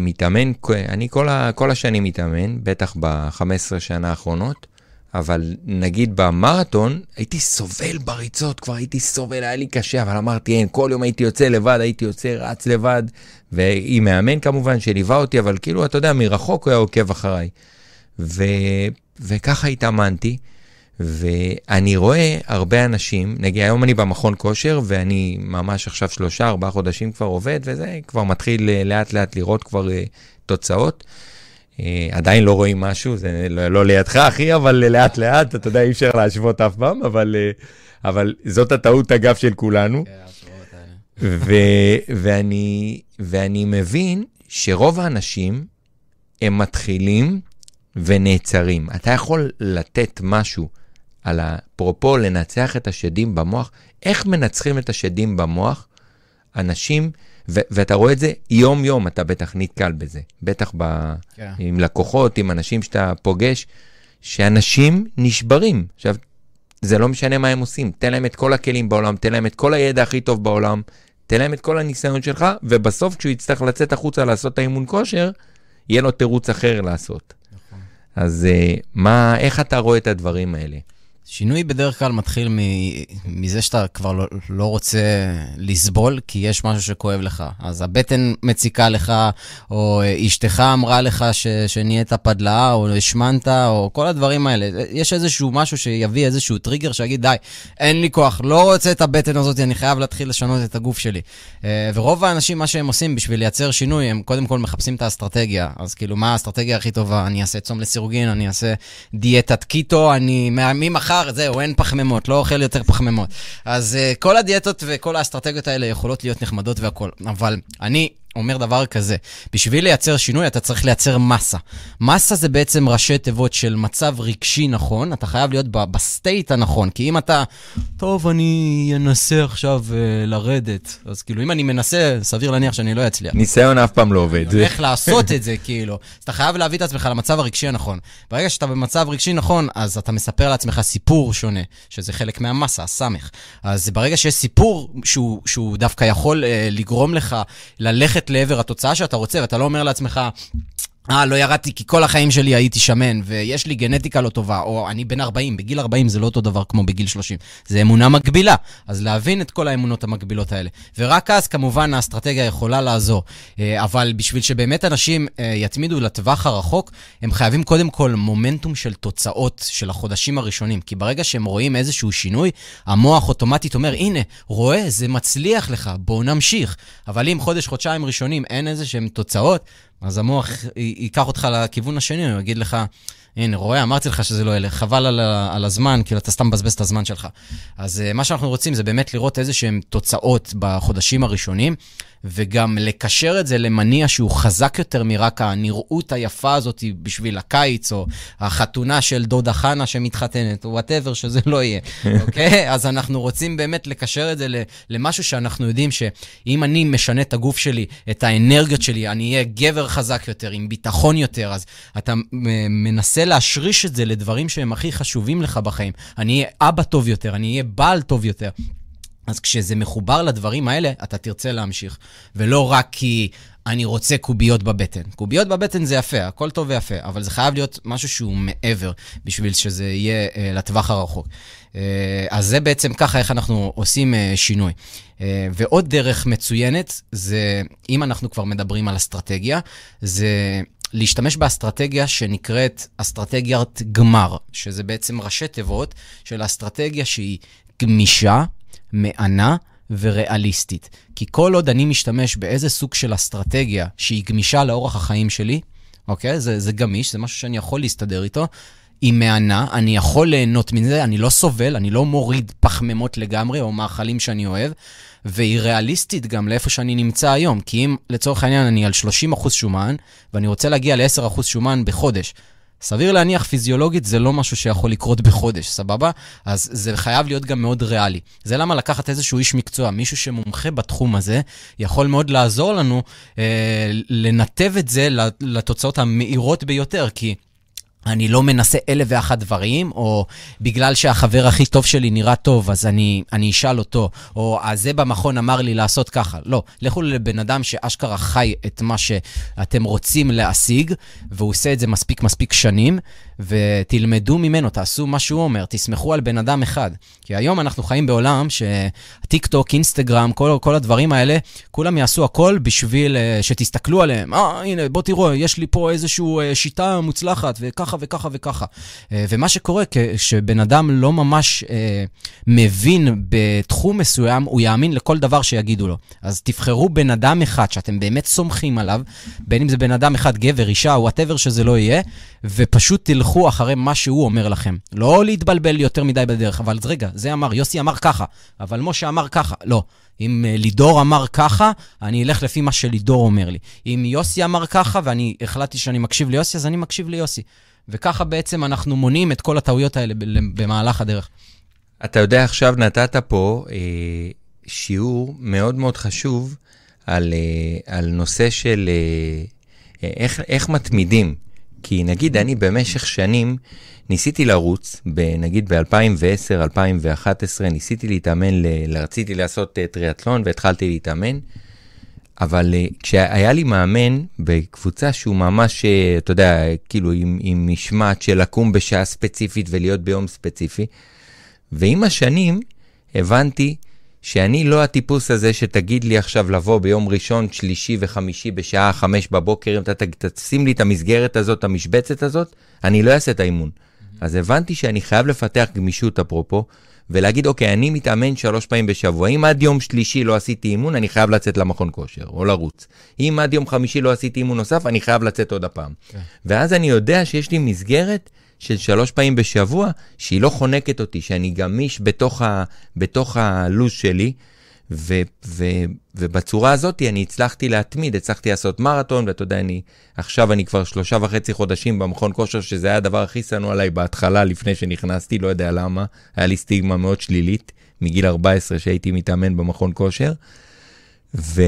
מתאמן, אני כל, ה, כל השנים מתאמן, בטח ב-15 שנה האחרונות, אבל נגיד במרתון, הייתי סובל בריצות, כבר הייתי סובל, היה לי קשה, אבל אמרתי, אין, כל יום הייתי יוצא לבד, הייתי יוצא, רץ לבד, ועם מאמן כמובן, שליווה אותי, אבל כאילו, אתה יודע, מרחוק הוא היה עוקב אחריי. ו, וככה התאמנתי, ואני רואה הרבה אנשים, נגיד היום אני במכון כושר, ואני ממש עכשיו שלושה, ארבעה חודשים כבר עובד, וזה כבר מתחיל אה, לאט לאט לראות כבר uh, תוצאות. Uh, עדיין לא רואים משהו, זה לא, לא לידך, אחי, אבל לאט לאט, אתה יודע, אי אפשר להשוות אף פעם, אבל, אבל זאת הטעות, אגב, של כולנו. כן, ו- ואני, ואני מבין שרוב האנשים, הם מתחילים ונעצרים. אתה יכול לתת משהו על אפרופו לנצח את השדים במוח, איך מנצחים את השדים במוח? אנשים, ו- ואתה רואה את זה יום-יום, אתה בטח נתקל בזה. בטח ב- yeah. כן. עם לקוחות, עם אנשים שאתה פוגש, שאנשים נשברים. עכשיו, זה לא משנה מה הם עושים, תן להם את כל הכלים בעולם, תן להם את כל הידע הכי טוב בעולם, תן להם את כל הניסיון שלך, ובסוף כשהוא יצטרך לצאת החוצה לעשות את האימון כושר, יהיה לו תירוץ אחר לעשות. נכון. אז uh, מה, איך אתה רואה את הדברים האלה? שינוי בדרך כלל מתחיל מזה שאתה כבר לא, לא רוצה לסבול, כי יש משהו שכואב לך. אז הבטן מציקה לך, או אשתך אמרה לך ש, שנהיית פדלאה, או השמנת, או כל הדברים האלה. יש איזשהו משהו שיביא איזשהו טריגר שיגיד, די, אין לי כוח, לא רוצה את הבטן הזאת, אני חייב להתחיל לשנות את הגוף שלי. אה, ורוב האנשים, מה שהם עושים בשביל לייצר שינוי, הם קודם כל מחפשים את האסטרטגיה. אז כאילו, מה האסטרטגיה הכי טובה? אני אעשה צום לסירוגין, אני אעשה דיאטת קיטו, אני ממחר... מחר, זהו, אין פחמימות, לא אוכל יותר פחמימות. אז אה, כל הדיאטות וכל האסטרטגיות האלה יכולות להיות נחמדות והכול, אבל אני אומר דבר כזה, בשביל לייצר שינוי אתה צריך לייצר מסה. מסה זה בעצם ראשי תיבות של מצב רגשי נכון, אתה חייב להיות ב state הנכון, כי אם אתה, טוב, אני אנסה עכשיו uh, לרדת, אז כאילו, אם אני מנסה, סביר להניח שאני לא אצליח. ניסיון אף פעם לא עובד. אני הולך לעשות את זה, כאילו. אז אתה חייב להביא את עצמך למצב הרגשי הנכון. ברגע שאתה במצב רגשי נכון, אז אתה מספר לעצמך סיפור שונה, שזה חלק מהמסה, הסמך. אז ברגע שיש סיפור שהוא, שהוא דווקא יכול uh, לגרום לך ללכת ללכת לעבר התוצאה שאתה רוצה, ואתה לא אומר לעצמך, אה, לא ירדתי כי כל החיים שלי הייתי שמן, ויש לי גנטיקה לא טובה, או אני בן 40, בגיל 40 זה לא אותו דבר כמו בגיל 30. זה אמונה מגבילה. אז להבין את כל האמונות המגבילות האלה. ורק אז, כמובן, האסטרטגיה יכולה לעזור. אה, אבל בשביל שבאמת אנשים אה, יתמידו לטווח הרחוק, הם חייבים קודם כל מומנטום של תוצאות של החודשים הראשונים. כי ברגע שהם רואים איזשהו שינוי, המוח אוטומטית אומר, הנה, רואה, זה מצליח לך, בואו נמשיך. אבל אם חודש, חודשיים ראשונים אין איזה שהם תוצאות, אז המוח ייקח אותך לכיוון השני, הוא יגיד לך, הנה, רואה, אמרתי לך שזה לא ילך, חבל על, על הזמן, כאילו אתה סתם מבזבז את הזמן שלך. אז אה, מה שאנחנו רוצים זה באמת לראות איזה שהן תוצאות בחודשים הראשונים, וגם לקשר את זה למניע שהוא חזק יותר מרק הנראות היפה הזאת בשביל הקיץ, או החתונה של דודה חנה שמתחתנת, או whatever שזה לא יהיה, אוקיי? אז אנחנו רוצים באמת לקשר את זה למשהו שאנחנו יודעים שאם אני משנה את הגוף שלי, את האנרגיות שלי, אני אהיה גבר חזק יותר, עם ביטחון יותר, אז אתה מנסה להשריש את זה לדברים שהם הכי חשובים לך בחיים. אני אהיה אבא טוב יותר, אני אהיה בעל טוב יותר. אז כשזה מחובר לדברים האלה, אתה תרצה להמשיך. ולא רק כי אני רוצה קוביות בבטן. קוביות בבטן זה יפה, הכל טוב ויפה, אבל זה חייב להיות משהו שהוא מעבר בשביל שזה יהיה uh, לטווח הרחוק. Uh, אז זה בעצם ככה איך אנחנו עושים uh, שינוי. Uh, ועוד דרך מצוינת, זה, אם אנחנו כבר מדברים על אסטרטגיה, זה להשתמש באסטרטגיה שנקראת אסטרטגיית גמר, שזה בעצם ראשי תיבות של אסטרטגיה שהיא גמישה, מענה וריאליסטית. כי כל עוד אני משתמש באיזה סוג של אסטרטגיה שהיא גמישה לאורח החיים שלי, אוקיי? זה, זה גמיש, זה משהו שאני יכול להסתדר איתו. היא מהנה, אני יכול ליהנות מזה, אני לא סובל, אני לא מוריד פחמימות לגמרי או מאכלים שאני אוהב, והיא ריאליסטית גם לאיפה שאני נמצא היום. כי אם לצורך העניין אני על 30% שומן, ואני רוצה להגיע ל-10% שומן בחודש, סביר להניח פיזיולוגית זה לא משהו שיכול לקרות בחודש, סבבה? אז זה חייב להיות גם מאוד ריאלי. זה למה לקחת איזשהו איש מקצוע, מישהו שמומחה בתחום הזה, יכול מאוד לעזור לנו אה, לנתב את זה לתוצאות המהירות ביותר, כי... אני לא מנסה אלף ואחת דברים, או בגלל שהחבר הכי טוב שלי נראה טוב, אז אני, אני אשאל אותו, או הזה במכון אמר לי לעשות ככה. לא, לכו לבן אדם שאשכרה חי את מה שאתם רוצים להשיג, והוא עושה את זה מספיק מספיק שנים, ותלמדו ממנו, תעשו מה שהוא אומר, תסמכו על בן אדם אחד. כי היום אנחנו חיים בעולם שטיק טוק, אינסטגרם, כל, כל הדברים האלה, כולם יעשו הכל בשביל uh, שתסתכלו עליהם. אה, הנה, בוא תראו, יש לי פה איזושהי uh, שיטה מוצלחת, וככה וככה וככה. Uh, ומה שקורה, כשבן אדם לא ממש uh, מבין בתחום מסוים, הוא יאמין לכל דבר שיגידו לו. אז תבחרו בן אדם אחד שאתם באמת סומכים עליו, בין אם זה בן אדם אחד, גבר, אישה, whatever שזה לא יהיה, ופשוט תלכו אחרי מה שהוא אומר לכם. לא להתבלבל יותר מדי בדרך, אבל רגע, זה אמר, יוסי אמר ככה, אבל משה אמר ככה. לא. אם uh, לידור אמר ככה, אני אלך לפי מה שלידור אומר לי. אם יוסי אמר ככה ואני החלטתי שאני מקשיב ליוסי, אז אני מקשיב ליוסי. וככה בעצם אנחנו מונעים את כל הטעויות האלה במהלך הדרך. אתה יודע, עכשיו נתת פה אה, שיעור מאוד מאוד חשוב על, אה, על נושא של אה, איך, איך מתמידים. כי נגיד אני במשך שנים ניסיתי לרוץ, נגיד ב-2010, 2011, ניסיתי להתאמן, ל... רציתי לעשות uh, טריאטלון והתחלתי להתאמן, אבל uh, כשהיה לי מאמן בקבוצה שהוא ממש, uh, אתה יודע, כאילו עם, עם משמעת של לקום בשעה ספציפית ולהיות ביום ספציפי, ועם השנים הבנתי שאני לא הטיפוס הזה שתגיד לי עכשיו לבוא ביום ראשון, שלישי וחמישי בשעה חמש בבוקר, אם אתה תשים לי את המסגרת הזאת, המשבצת הזאת, אני לא אעשה את האימון. אז הבנתי שאני חייב לפתח גמישות אפרופו, ולהגיד, אוקיי, אני מתאמן שלוש פעמים בשבוע. אם עד יום שלישי לא עשיתי אימון, אני חייב לצאת למכון כושר, או לרוץ. אם עד יום חמישי לא עשיתי אימון נוסף, אני חייב לצאת עוד הפעם. כן. ואז אני יודע שיש לי מסגרת של שלוש פעמים בשבוע, שהיא לא חונקת אותי, שאני גמיש בתוך, ה, בתוך הלו"ז שלי, ו, ו, ובצורה הזאת אני הצלחתי להתמיד, הצלחתי לעשות מרתון, ואתה יודע, אני, עכשיו אני כבר שלושה וחצי חודשים במכון כושר, שזה היה הדבר הכי שנוא עליי בהתחלה, לפני שנכנסתי, לא יודע למה, היה לי סטיגמה מאוד שלילית, מגיל 14 שהייתי מתאמן במכון כושר. ו,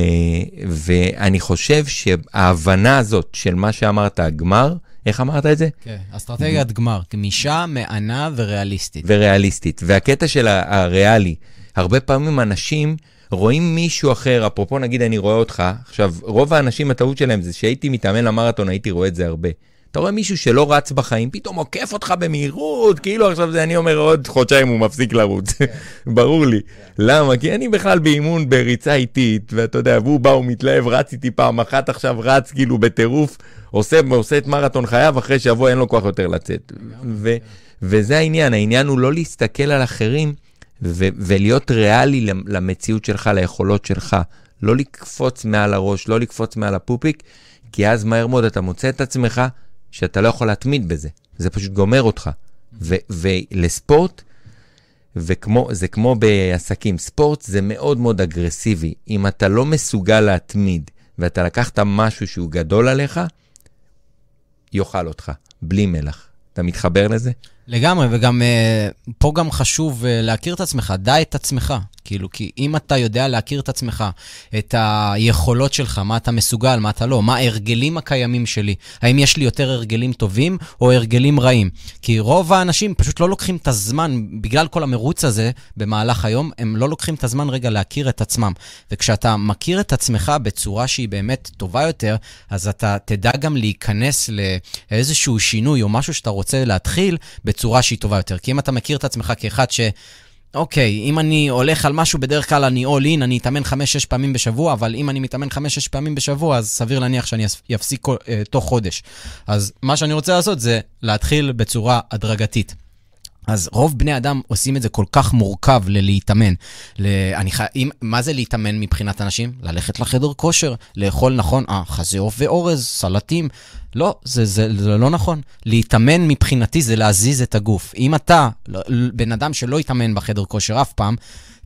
ואני חושב שההבנה הזאת של מה שאמרת, הגמר, איך אמרת את זה? כן, אסטרטגיית גמר, גמישה, מענה וריאליסטית. וריאליסטית. והקטע של הריאלי, הרבה פעמים אנשים רואים מישהו אחר, אפרופו נגיד אני רואה אותך, עכשיו רוב האנשים הטעות שלהם זה שהייתי מתאמן למרתון הייתי רואה את זה הרבה. אתה רואה מישהו שלא רץ בחיים, פתאום עוקף אותך במהירות, כאילו עכשיו זה אני אומר עוד חודשיים הוא מפסיק לרוץ. ברור לי. למה? כי אני בכלל באימון בריצה איטית, ואתה יודע, והוא בא, הוא מתלהב, רץ איתי פעם אחת, עכשיו רץ כאילו בטירוף, עושה, עושה את מרתון חייו, אחרי שבוע אין לו כוח יותר לצאת. ו, וזה העניין, העניין הוא לא להסתכל על אחרים. ו- ולהיות ריאלי למציאות שלך, ליכולות שלך. לא לקפוץ מעל הראש, לא לקפוץ מעל הפופיק, כי אז מהר מאוד אתה מוצא את עצמך שאתה לא יכול להתמיד בזה. זה פשוט גומר אותך. ו- ולספורט, וכמו, זה כמו בעסקים, ספורט זה מאוד מאוד אגרסיבי. אם אתה לא מסוגל להתמיד, ואתה לקחת משהו שהוא גדול עליך, יאכל אותך, בלי מלח. אתה מתחבר לזה? לגמרי, וגם uh, פה גם חשוב uh, להכיר את עצמך, דע את עצמך. כאילו, כי אם אתה יודע להכיר את עצמך, את היכולות שלך, מה אתה מסוגל, מה אתה לא, מה ההרגלים הקיימים שלי, האם יש לי יותר הרגלים טובים או הרגלים רעים? כי רוב האנשים פשוט לא לוקחים את הזמן, בגלל כל המרוץ הזה במהלך היום, הם לא לוקחים את הזמן רגע להכיר את עצמם. וכשאתה מכיר את עצמך בצורה שהיא באמת טובה יותר, אז אתה תדע גם להיכנס לאיזשהו שינוי או משהו שאתה רוצה להתחיל בצורה שהיא טובה יותר. כי אם אתה מכיר את עצמך כאחד ש... אוקיי, אם אני הולך על משהו, בדרך כלל אני all in, אני אתאמן 5-6 פעמים בשבוע, אבל אם אני מתאמן 5-6 פעמים בשבוע, אז סביר להניח שאני אפסיק uh, תוך חודש. אז מה שאני רוצה לעשות זה להתחיל בצורה הדרגתית. אז רוב בני אדם עושים את זה כל כך מורכב ללהתאמן. ל... אני ח... אם... מה זה להתאמן מבחינת אנשים? ללכת לחדר כושר, לאכול נכון, אה, חזה עוף ואורז, סלטים. לא, זה, זה, זה לא נכון. להתאמן מבחינתי זה להזיז את הגוף. אם אתה לא, בן אדם שלא התאמן בחדר כושר אף פעם,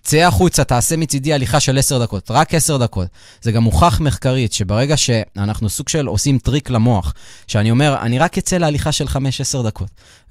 צא החוצה, תעשה מצידי הליכה של עשר דקות, רק עשר דקות. זה גם מוכח מחקרית שברגע שאנחנו סוג של עושים טריק למוח, שאני אומר, אני רק אצא להליכה של חמש-עשר דקות.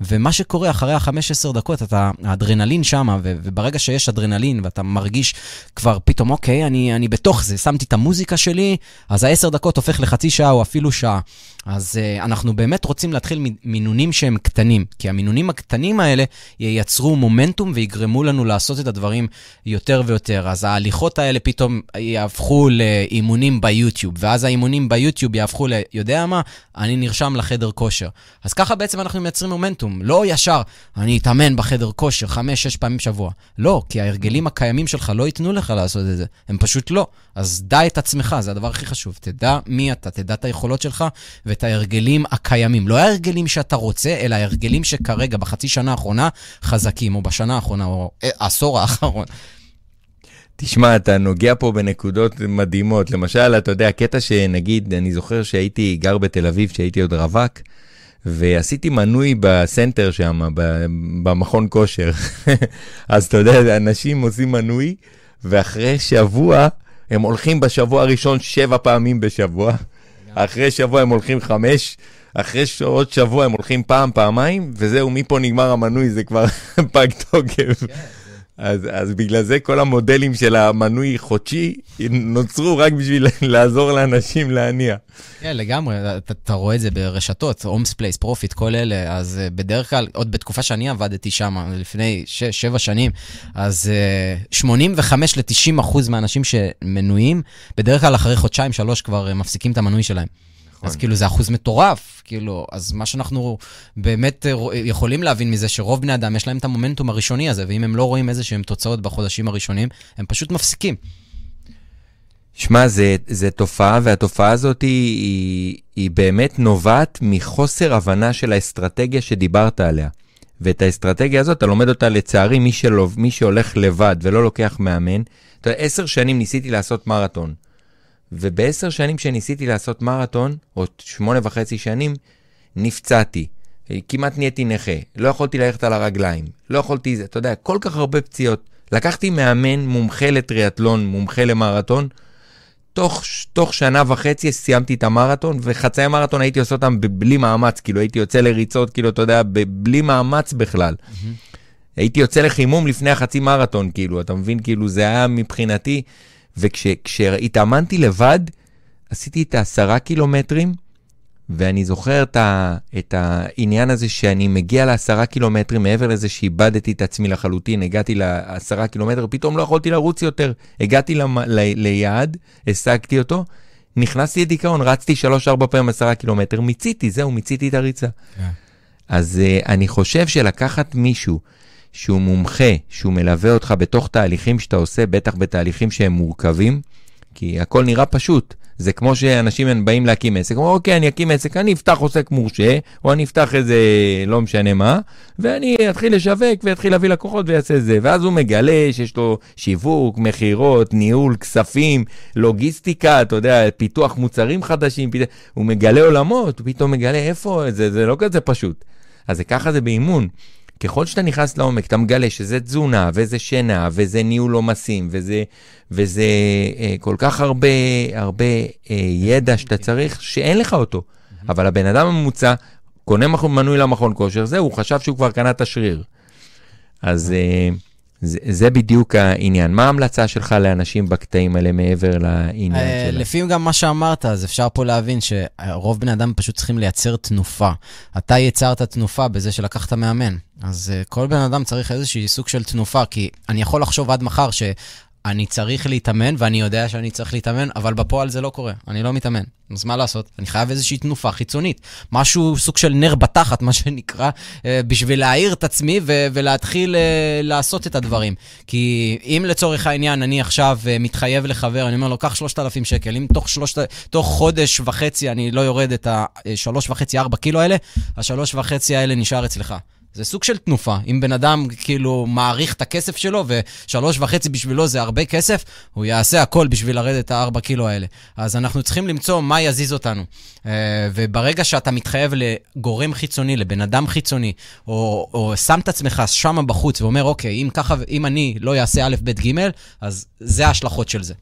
ומה שקורה אחרי החמש עשר דקות, אתה, האדרנלין שם, וברגע שיש אדרנלין ואתה מרגיש כבר פתאום, אוקיי, אני, אני בתוך זה, שמתי את המוזיקה שלי, אז העשר דקות הופך לחצי שעה או אפילו שעה. אז uh, אנחנו באמת רוצים להתחיל מינונים שהם קטנים, כי המינונים הקטנים האלה ייצרו מומנטום ויגרמו לנו לעשות את הדברים יותר ויותר. אז ההליכות האלה פתאום יהפכו לאימונים ביוטיוב, ואז האימונים ביוטיוב יהפכו ל... יודע מה? אני נרשם לחדר כושר. אז ככה בעצם אנחנו מייצרים מומנטום. לא ישר, אני אתאמן בחדר כושר חמש, שש פעמים בשבוע. לא, כי ההרגלים הקיימים שלך לא ייתנו לך לעשות את זה. הם פשוט לא. אז דע את עצמך, זה הדבר הכי חשוב. תדע מי אתה, תדע את היכולות שלך ואת ההרגלים הקיימים. לא ההרגלים שאתה רוצה, אלא ההרגלים שכרגע, בחצי שנה האחרונה, חזקים, או בשנה האחרונה, או אה, העשור האחרון. תשמע, אתה נוגע פה בנקודות מדהימות. למשל, אתה יודע, קטע שנגיד, אני זוכר שהייתי גר בתל אביב, שהייתי עוד רווק, ועשיתי מנוי בסנטר שם, במכון כושר. אז אתה יודע, אנשים עושים מנוי, ואחרי שבוע, הם הולכים בשבוע הראשון שבע פעמים בשבוע, אחרי שבוע הם הולכים חמש, אחרי עוד שבוע הם הולכים פעם, פעמיים, וזהו, מפה נגמר המנוי, זה כבר פג תוקף. כן, אז, אז בגלל זה כל המודלים של המנוי חודשי נוצרו רק בשביל לעזור לאנשים להניע. כן, לגמרי, אתה, אתה רואה את זה ברשתות, הומס פלייס, פרופיט, כל אלה, אז uh, בדרך כלל, עוד בתקופה שאני עבדתי שם, לפני 6-7 שנים, אז uh, 85 ל-90 אחוז מהאנשים שמנויים, בדרך כלל אחרי חודשיים-שלוש כבר uh, מפסיקים את המנוי שלהם. נכון. אז כאילו זה אחוז מטורף, כאילו, אז מה שאנחנו באמת אה, יכולים להבין מזה, שרוב בני אדם יש להם את המומנטום הראשוני הזה, ואם הם לא רואים איזה שהם תוצאות בחודשים הראשונים, הם פשוט מפסיקים. שמע, זה, תופעה, והתופעה הזאת היא, היא, היא באמת נובעת מחוסר הבנה של האסטרטגיה שדיברת עליה. ואת האסטרטגיה הזאת, אתה לומד אותה לצערי, מי, שלא, מי שהולך לבד ולא לוקח מאמן. אתה יודע, עשר שנים ניסיתי לעשות מרתון. ובעשר שנים שניסיתי לעשות מרתון, או שמונה וחצי שנים, נפצעתי. כמעט נהייתי נכה, לא יכולתי ללכת על הרגליים, לא יכולתי, אתה יודע, כל כך הרבה פציעות. לקחתי מאמן מומחה לטריאטלון, מומחה למרתון, תוך, תוך שנה וחצי סיימתי את המרתון, וחצאי מרתון הייתי עושה אותם בלי מאמץ, כאילו הייתי יוצא לריצות, כאילו, אתה יודע, בלי מאמץ בכלל. Mm-hmm. הייתי יוצא לחימום לפני החצי מרתון, כאילו, אתה מבין? כאילו, זה היה מבחינתי... וכשהתאמנתי לבד, עשיתי את העשרה קילומטרים, ואני זוכר את, ה, את העניין הזה שאני מגיע לעשרה קילומטרים, מעבר לזה שאיבדתי את עצמי לחלוטין, הגעתי לעשרה קילומטר, פתאום לא יכולתי לרוץ יותר. הגעתי ל, ל, ליעד, השגתי אותו, נכנסתי לדיכאון, רצתי שלוש-ארבע פעמים עשרה קילומטר, מיציתי, זהו, מיציתי את הריצה. Yeah. כן. אז uh, אני חושב שלקחת מישהו שהוא מומחה, שהוא מלווה אותך בתוך תהליכים שאתה עושה, בטח בתהליכים שהם מורכבים, כי הכל נראה פשוט. זה כמו שאנשים באים להקים עסק, אומרים, אוקיי, אני אקים עסק, אני אפתח עוסק מורשה, או אני אפתח איזה לא משנה מה, ואני אתחיל לשווק ואתחיל להביא לקוחות ויעשה זה. ואז הוא מגלה שיש לו שיווק, מכירות, ניהול, כספים, לוגיסטיקה, אתה יודע, פיתוח מוצרים חדשים, פת... הוא מגלה עולמות, הוא פתאום מגלה איפה, זה, זה לא כזה פשוט. אז זה ככה זה באימון. ככל שאתה נכנס לעומק, אתה מגלה שזה תזונה, וזה שינה, וזה ניהול עומסים, וזה, וזה אה, כל כך הרבה, הרבה אה, ידע שאתה צריך, שאין לך אותו. אבל הבן אדם הממוצע קונה מנוי למכון כושר, זהו, הוא חשב שהוא כבר קנה את השריר. אז... אה, זה, זה בדיוק העניין. מה ההמלצה שלך לאנשים בקטעים האלה מעבר לעניין uh, שלה? לפי גם מה שאמרת, אז אפשר פה להבין שרוב בני אדם פשוט צריכים לייצר תנופה. אתה יצרת תנופה בזה שלקחת מאמן. אז uh, כל בן אדם צריך איזושהי סוג של תנופה, כי אני יכול לחשוב עד מחר ש... אני צריך להתאמן, ואני יודע שאני צריך להתאמן, אבל בפועל זה לא קורה, אני לא מתאמן. אז מה לעשות? אני חייב איזושהי תנופה חיצונית. משהו, סוג של נר בתחת, מה שנקרא, אה, בשביל להעיר את עצמי ו- ולהתחיל אה, לעשות את הדברים. כי אם לצורך העניין אני עכשיו אה, מתחייב לחבר, אני אומר לו, קח 3,000 שקל, אם תוך, שלושת, תוך חודש וחצי אני לא יורד את השלוש וחצי, ארבע קילו האלה, השלוש וחצי האלה נשאר אצלך. זה סוג של תנופה. אם בן אדם כאילו מעריך את הכסף שלו, ושלוש וחצי בשבילו זה הרבה כסף, הוא יעשה הכל בשביל לרדת את הארבע קילו האלה. אז אנחנו צריכים למצוא מה יזיז אותנו. אה, וברגע שאתה מתחייב לגורם חיצוני, לבן אדם חיצוני, או, או שם את עצמך שם בחוץ ואומר, אוקיי, אם ככה, אם אני לא אעשה א', ב', ג', אז זה ההשלכות של זה.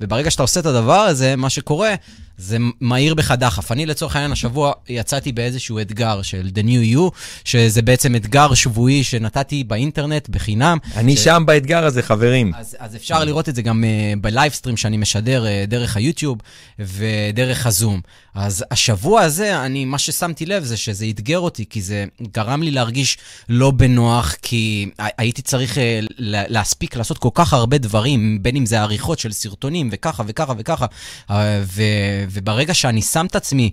וברגע שאתה עושה את הדבר הזה, מה שקורה, זה מהיר בך דחף. אני לצורך העניין השבוע יצאתי באיזשהו אתגר של The New You, שזה בעצם אתגר שבועי שנתתי באינטרנט בחינם. אני ש... שם באתגר הזה, חברים. אז, אז אפשר לראות את זה גם uh, בלייבסטרים שאני משדר uh, דרך היוטיוב ודרך הזום. אז השבוע הזה, אני, מה ששמתי לב זה שזה אתגר אותי, כי זה גרם לי להרגיש לא בנוח, כי הייתי צריך uh, להספיק לעשות כל כך הרבה דברים, בין אם זה עריכות של סרטונים וככה וככה וככה. Uh, ו... וברגע שאני שם את עצמי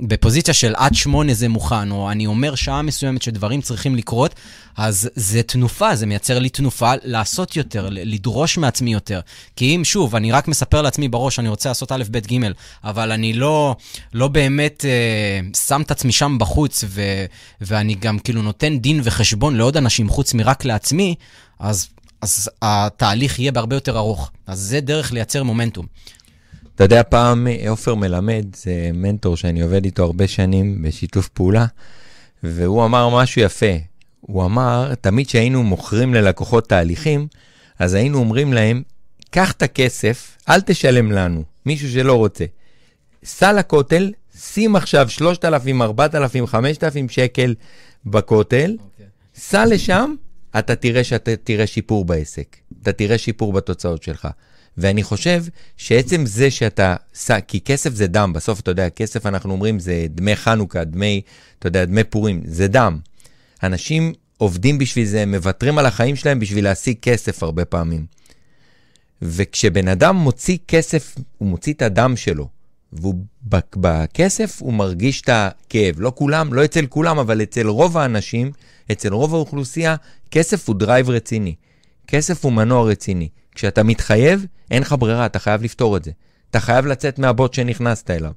בפוזיציה של עד שמונה זה מוכן, או אני אומר שעה מסוימת שדברים צריכים לקרות, אז זה תנופה, זה מייצר לי תנופה לעשות יותר, לדרוש מעצמי יותר. כי אם, שוב, אני רק מספר לעצמי בראש, אני רוצה לעשות א', ב', ג', אבל אני לא, לא באמת אה, שם את עצמי שם בחוץ, ו, ואני גם כאילו נותן דין וחשבון לעוד אנשים חוץ מרק לעצמי, אז, אז התהליך יהיה בהרבה יותר ארוך. אז זה דרך לייצר מומנטום. אתה יודע, פעם עופר מלמד, זה מנטור שאני עובד איתו הרבה שנים בשיתוף פעולה, והוא אמר משהו יפה. הוא אמר, תמיד כשהיינו מוכרים ללקוחות תהליכים, אז היינו אומרים להם, קח את הכסף, אל תשלם לנו, מישהו שלא רוצה. סע לכותל, שים עכשיו 3,000, 4,000, 5,000 שקל בכותל, okay. אוקיי. סע לשם, אתה תראה שאתה תראה שיפור בעסק. אתה תראה שיפור בתוצאות שלך. ואני חושב שעצם זה שאתה, כי כסף זה דם, בסוף אתה יודע, כסף אנחנו אומרים זה דמי חנוכה, דמי, אתה יודע, דמי פורים, זה דם. אנשים עובדים בשביל זה, מוותרים על החיים שלהם בשביל להשיג כסף הרבה פעמים. וכשבן אדם מוציא כסף, הוא מוציא את הדם שלו, ובכסף הוא מרגיש את הכאב. לא כולם, לא אצל כולם, אבל אצל רוב האנשים, אצל רוב האוכלוסייה, כסף הוא drive רציני. כסף הוא מנוע רציני. כשאתה מתחייב, אין לך ברירה, אתה חייב לפתור את זה. אתה חייב לצאת מהבוץ שנכנסת אליו.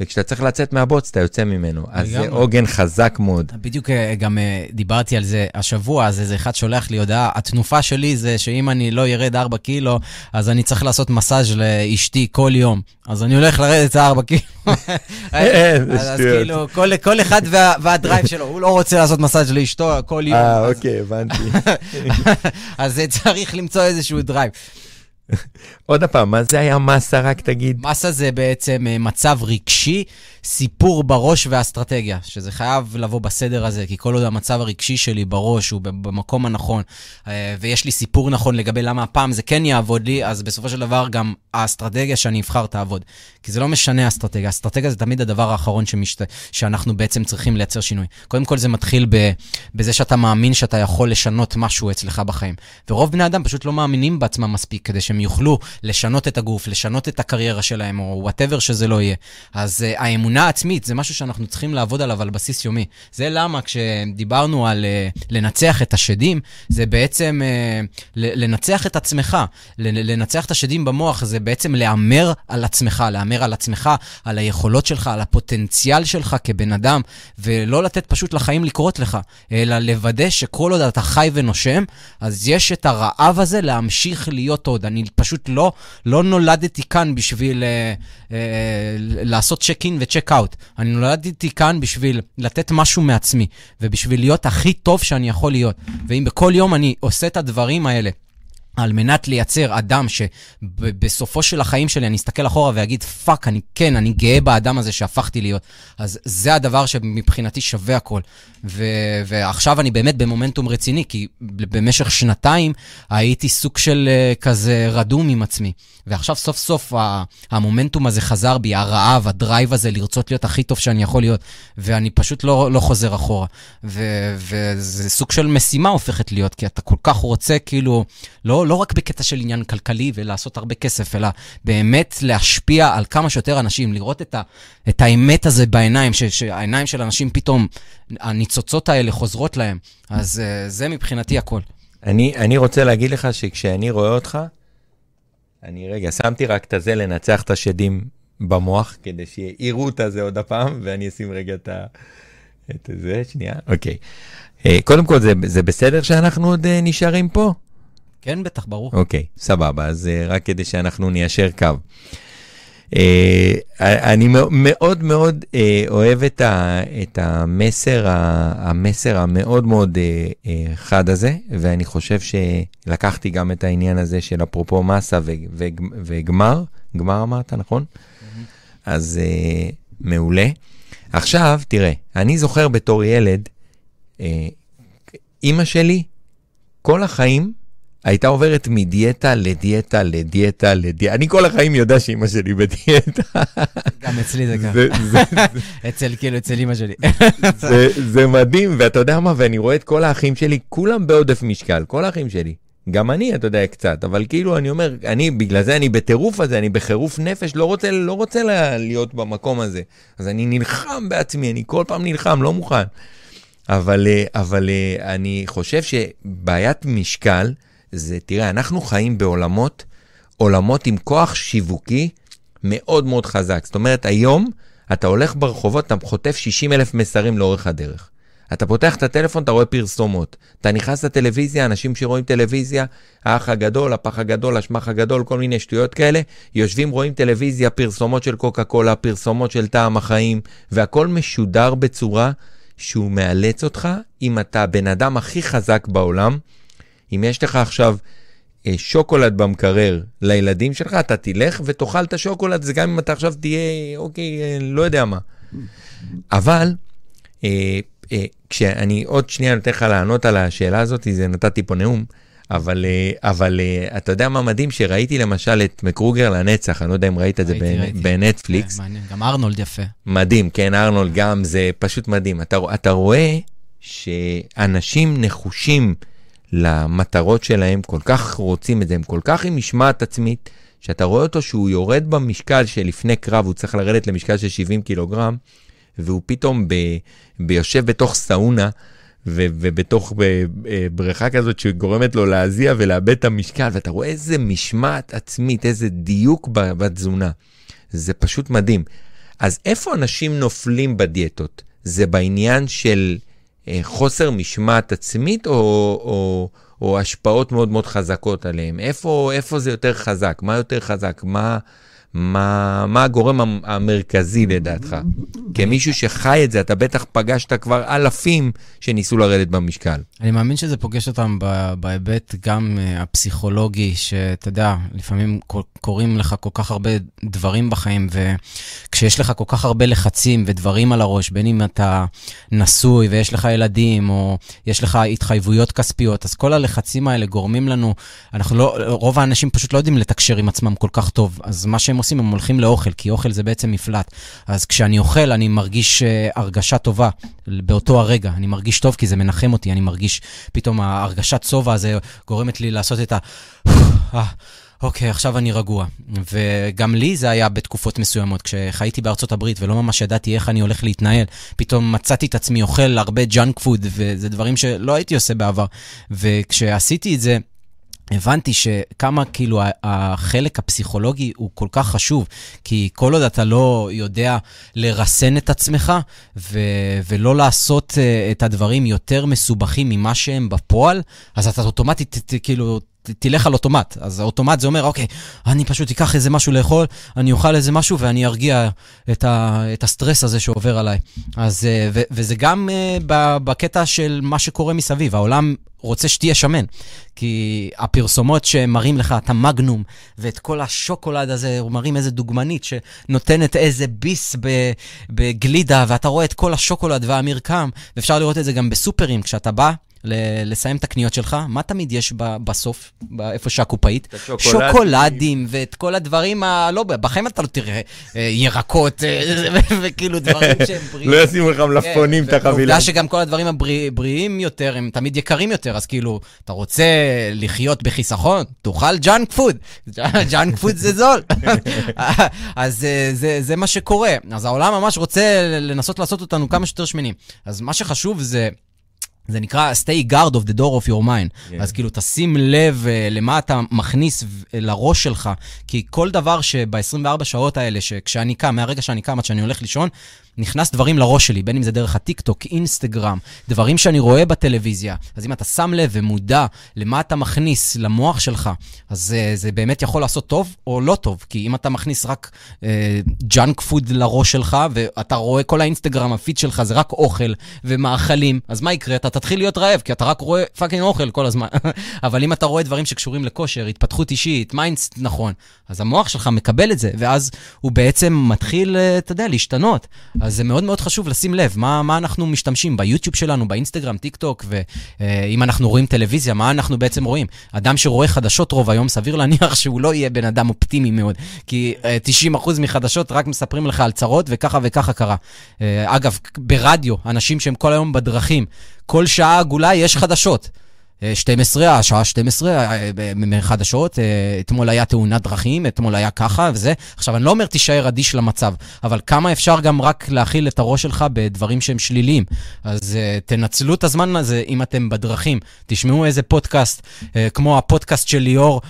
וכשאתה צריך לצאת מהבוץ, אתה יוצא ממנו. אז זה עוגן חזק מאוד. בדיוק אה, גם אה, דיברתי על זה השבוע, אז איזה אחד שולח לי הודעה, התנופה שלי זה שאם אני לא ירד 4 קילו, אז אני צריך לעשות מסאז' לאשתי כל יום. אז אני הולך לרדת את ה-4 קילו. אז כאילו, כל אחד וה drive שלו, הוא לא רוצה לעשות מסאז' לאשתו כל יום. אה, אוקיי, הבנתי. אז צריך למצוא איזשהו drive. עוד פעם, מה זה היה מסה, רק תגיד? מסה זה בעצם אה, מצב רגשי סיפור בראש ואסטרטגיה, שזה חייב לבוא בסדר הזה, כי כל עוד המצב הרגשי שלי בראש הוא במקום הנכון, אה, ויש לי סיפור נכון לגבי למה הפעם זה כן יעבוד לי, אז בסופו של דבר גם האסטרטגיה שאני אבחר תעבוד. כי זה לא משנה האסטרטגיה, האסטרטגיה זה תמיד הדבר האחרון שמשת... שאנחנו בעצם צריכים לייצר שינוי. קודם כל זה מתחיל ב... בזה שאתה מאמין שאתה יכול לשנות משהו אצלך בחיים. ורוב בני אדם פשוט לא מאמינים בעצמם מספיק כדי שהם יוכלו לשנות את הגוף, לשנות את הקריירה שלהם, או וואטאבר שזה לא יהיה. אז uh, האמונה אמונה עצמית זה משהו שאנחנו צריכים לעבוד עליו על בסיס יומי. זה למה כשדיברנו על uh, לנצח את השדים, זה בעצם uh, לנצח את עצמך. לנצח את השדים במוח זה בעצם להמר על עצמך, להמר על עצמך, על היכולות שלך, על הפוטנציאל שלך כבן אדם, ולא לתת פשוט לחיים לקרות לך, אלא לוודא שכל עוד אתה חי ונושם, אז יש את הרעב הזה להמשיך להיות עוד. אני פשוט לא, לא נולדתי כאן בשביל uh, uh, לעשות check in ו check check-out. אני נולדתי כאן בשביל לתת משהו מעצמי, ובשביל להיות הכי טוב שאני יכול להיות. ואם בכל יום אני עושה את הדברים האלה, על מנת לייצר אדם שבסופו של החיים שלי אני אסתכל אחורה ואגיד, fuck, אני כן, אני גאה באדם הזה שהפכתי להיות. אז זה הדבר שמבחינתי שווה הכל. ו- ועכשיו אני באמת במומנטום רציני, כי במשך שנתיים הייתי סוג של uh, כזה רדום עם עצמי. ועכשיו סוף סוף המומנטום הזה חזר בי, הרעב, הדרייב הזה לרצות להיות הכי טוב שאני יכול להיות, ואני פשוט לא, לא חוזר אחורה. וזה סוג של משימה הופכת להיות, כי אתה כל כך רוצה כאילו, לא, לא רק בקטע של עניין כלכלי ולעשות הרבה כסף, אלא באמת להשפיע על כמה שיותר אנשים, לראות את, ה- את האמת הזה בעיניים, ש- שהעיניים של אנשים פתאום, הניצוצות האלה חוזרות להם. אז uh, זה מבחינתי הכל. אני, אני רוצה להגיד לך שכשאני רואה אותך, אני רגע, שמתי רק את הזה לנצח את השדים במוח, כדי שיראו את הזה עוד הפעם, ואני אשים רגע את, ה... את זה, שנייה, אוקיי. Uh, קודם כל, זה, זה בסדר שאנחנו עוד uh, נשארים פה? כן, בטח, ברור. אוקיי, סבבה, אז uh, רק כדי שאנחנו ניישר קו. Uh, אה, אני מאוד מאוד אה, אוהב את, ה, את המסר, המסר המאוד מאוד אה, חד הזה, ואני חושב שלקחתי גם את העניין הזה של אפרופו מסה וגמר, גמר אמרת, נכון? אז מעולה. עכשיו, תראה, אני זוכר בתור ילד, אימא שלי, כל החיים, הייתה עוברת מדיאטה לדיאטה לדיאטה לדיאטה. אני כל החיים יודע שאימא שלי בדיאטה. גם אצלי זה ככה. אצל, כאילו, אצל אימא שלי. זה מדהים, ואתה יודע מה, ואני רואה את כל האחים שלי, כולם בעודף משקל, כל האחים שלי. גם אני, אתה יודע, קצת, אבל כאילו, אני אומר, אני, בגלל זה אני בטירוף הזה, אני בחירוף נפש, לא רוצה, לא רוצה להיות במקום הזה. אז אני נלחם בעצמי, אני כל פעם נלחם, לא מוכן. אבל, אה, אבל אה, אני חושב שבעיית משקל, זה, תראה, אנחנו חיים בעולמות, עולמות עם כוח שיווקי מאוד מאוד חזק. זאת אומרת, היום אתה הולך ברחובות, אתה חוטף 60 אלף מסרים לאורך הדרך. אתה פותח את הטלפון, אתה רואה פרסומות. אתה נכנס לטלוויזיה, אנשים שרואים טלוויזיה, האח הגדול, הפח הגדול, השמח הגדול, כל מיני שטויות כאלה, יושבים, רואים טלוויזיה, פרסומות של קוקה קולה, פרסומות של טעם החיים, והכל משודר בצורה שהוא מאלץ אותך, אם אתה הבן אדם הכי חזק בעולם, אם יש לך עכשיו אה, שוקולד במקרר לילדים שלך, אתה תלך ותאכל את השוקולד, זה גם אם אתה עכשיו תהיה, אוקיי, אה, לא יודע מה. אבל, אה, אה, כשאני עוד שנייה נותן לך לענות על השאלה הזאת, זה נתתי פה נאום, אבל, אה, אבל אה, אתה יודע מה מדהים? שראיתי למשל את מקרוגר לנצח, אני לא יודע אם ראית את זה בנטפליקס. כן, מעניין, גם ארנולד יפה. מדהים, כן, ארנולד גם, זה פשוט מדהים. אתה, אתה רואה שאנשים נחושים למטרות שלהם, כל כך רוצים את זה, הם כל כך עם משמעת עצמית, שאתה רואה אותו שהוא יורד במשקל שלפני קרב, הוא צריך לרדת למשקל של 70 קילוגרם, והוא פתאום ב, ביושב בתוך סאונה, ו, ובתוך ב, אה, בריכה כזאת שגורמת לו להזיע ולאבד את המשקל, ואתה רואה איזה משמעת עצמית, איזה דיוק בתזונה. זה פשוט מדהים. אז איפה אנשים נופלים בדיאטות? זה בעניין של חוסר משמעת עצמית או, או, או השפעות מאוד מאוד חזקות עליהם? איפה, איפה זה יותר חזק? מה יותר חזק? מה, מה, מה הגורם המרכזי לדעתך? כמישהו שחי את זה, אתה בטח פגשת כבר אלפים שניסו לרדת במשקל. אני מאמין שזה פוגש אותם בהיבט גם uh, הפסיכולוגי, שאתה יודע, לפעמים קורים לך כל כך הרבה דברים בחיים, וכשיש לך כל כך הרבה לחצים ודברים על הראש, בין אם אתה נשוי ויש לך ילדים, או יש לך התחייבויות כספיות, אז כל הלחצים האלה גורמים לנו, אנחנו לא, רוב האנשים פשוט לא יודעים לתקשר עם עצמם כל כך טוב, אז מה שהם עושים, הם הולכים לאוכל, כי אוכל זה בעצם מפלט. אז כשאני אוכל, אני מרגיש uh, הרגשה טובה באותו הרגע. אני מרגיש טוב כי זה מנחם אותי, אני מרגיש, פתאום ההרגשת שובע הזה גורמת לי לעשות את ה... אה, אוקיי, עכשיו אני רגוע. וגם לי זה היה בתקופות מסוימות. כשחייתי בארצות הברית ולא ממש ידעתי איך אני הולך להתנהל, פתאום מצאתי את עצמי אוכל הרבה ג'אנק פוד, וזה דברים שלא הייתי עושה בעבר. וכשעשיתי את זה, הבנתי שכמה כאילו החלק הפסיכולוגי הוא כל כך חשוב, כי כל עוד אתה לא יודע לרסן את עצמך ו- ולא לעשות uh, את הדברים יותר מסובכים ממה שהם בפועל, אז אתה אוטומטית כאילו תלך על אוטומט. אז אוטומט זה אומר, אוקיי, אני פשוט אקח איזה משהו לאכול, אני אוכל איזה משהו ואני ארגיע את, ה, את הסטרס הזה שעובר עליי. אז, אה, ו, וזה גם uh, בקטע של מה שקורה מסביב. העולם רוצה שתהיה שמן. כי הפרסומות שמראים לך את המגנום ואת כל השוקולד הזה, מראים איזה דוגמנית שנותנת איזה ביס בגלידה, ואתה רואה את כל השוקולד והמרקם, ואפשר לראות את זה גם בסופרים, כשאתה בא. לסיים את הקניות שלך, מה תמיד יש בסוף, איפה שהקופאית? שוקולדים ואת כל הדברים ה... לא, בחיים אתה לא תראה אה, ירקות אה, וכאילו דברים שהם בריאים. לא ישימו לך מלפפונים כן, את החבילה. ועובדה שגם כל הדברים הבריאים יותר, הם תמיד יקרים יותר, אז כאילו, אתה רוצה לחיות בחיסכון? תאכל ג'אנק פוד. ג'אנק פוד זה זול. אז אה, זה מה שקורה. אז העולם ממש רוצה לנסות לעשות אותנו כמה שיותר שמנים. אז מה שחשוב זה... זה נקרא stay guard of the door of your mind. Yeah. אז כאילו, תשים לב uh, למה אתה מכניס לראש שלך, כי כל דבר שב-24 שעות האלה, שכשאני קם, מהרגע שאני קם עד שאני הולך לישון, נכנס דברים לראש שלי, בין אם זה דרך הטיקטוק, אינסטגרם, דברים שאני רואה בטלוויזיה. אז אם אתה שם לב ומודע למה אתה מכניס למוח שלך, אז זה, זה באמת יכול לעשות טוב או לא טוב. כי אם אתה מכניס רק ג'אנק uh, פוד לראש שלך, ואתה רואה כל האינסטגרם, הפיד שלך זה רק אוכל ומאכלים, אז מה יקרה? אתה תתחיל להיות רעב, כי אתה רק רואה fucking אוכל כל הזמן. אבל אם אתה רואה דברים שקשורים לכושר, התפתחות אישית, mindset נכון, אז המוח שלך מקבל את זה, ואז הוא בעצם מתחיל, אה, אתה יודע, להשתנות. אז זה מאוד מאוד חשוב לשים לב מה, מה אנחנו משתמשים ביוטיוב שלנו, באינסטגרם, טיק טוק, ואם אנחנו רואים טלוויזיה, מה אנחנו בעצם רואים? אדם שרואה חדשות רוב היום, סביר להניח שהוא לא יהיה בן אדם אופטימי מאוד, כי 90% מחדשות רק מספרים לך על צרות וככה וככה קרה. אגב, ברדיו, אנשים שהם כל היום בדרכים, כל שעה עגולה יש חדשות. 12, השעה 12, אה, מחדשות, אה, אתמול היה תאונת דרכים, אתמול היה ככה וזה. עכשיו, אני לא אומר תישאר אדיש למצב, אבל כמה אפשר גם רק להכיל את הראש שלך בדברים שהם שליליים. אז אה, תנצלו את הזמן הזה אם אתם בדרכים. תשמעו איזה פודקאסט, כמו הפודקאסט של ליאור,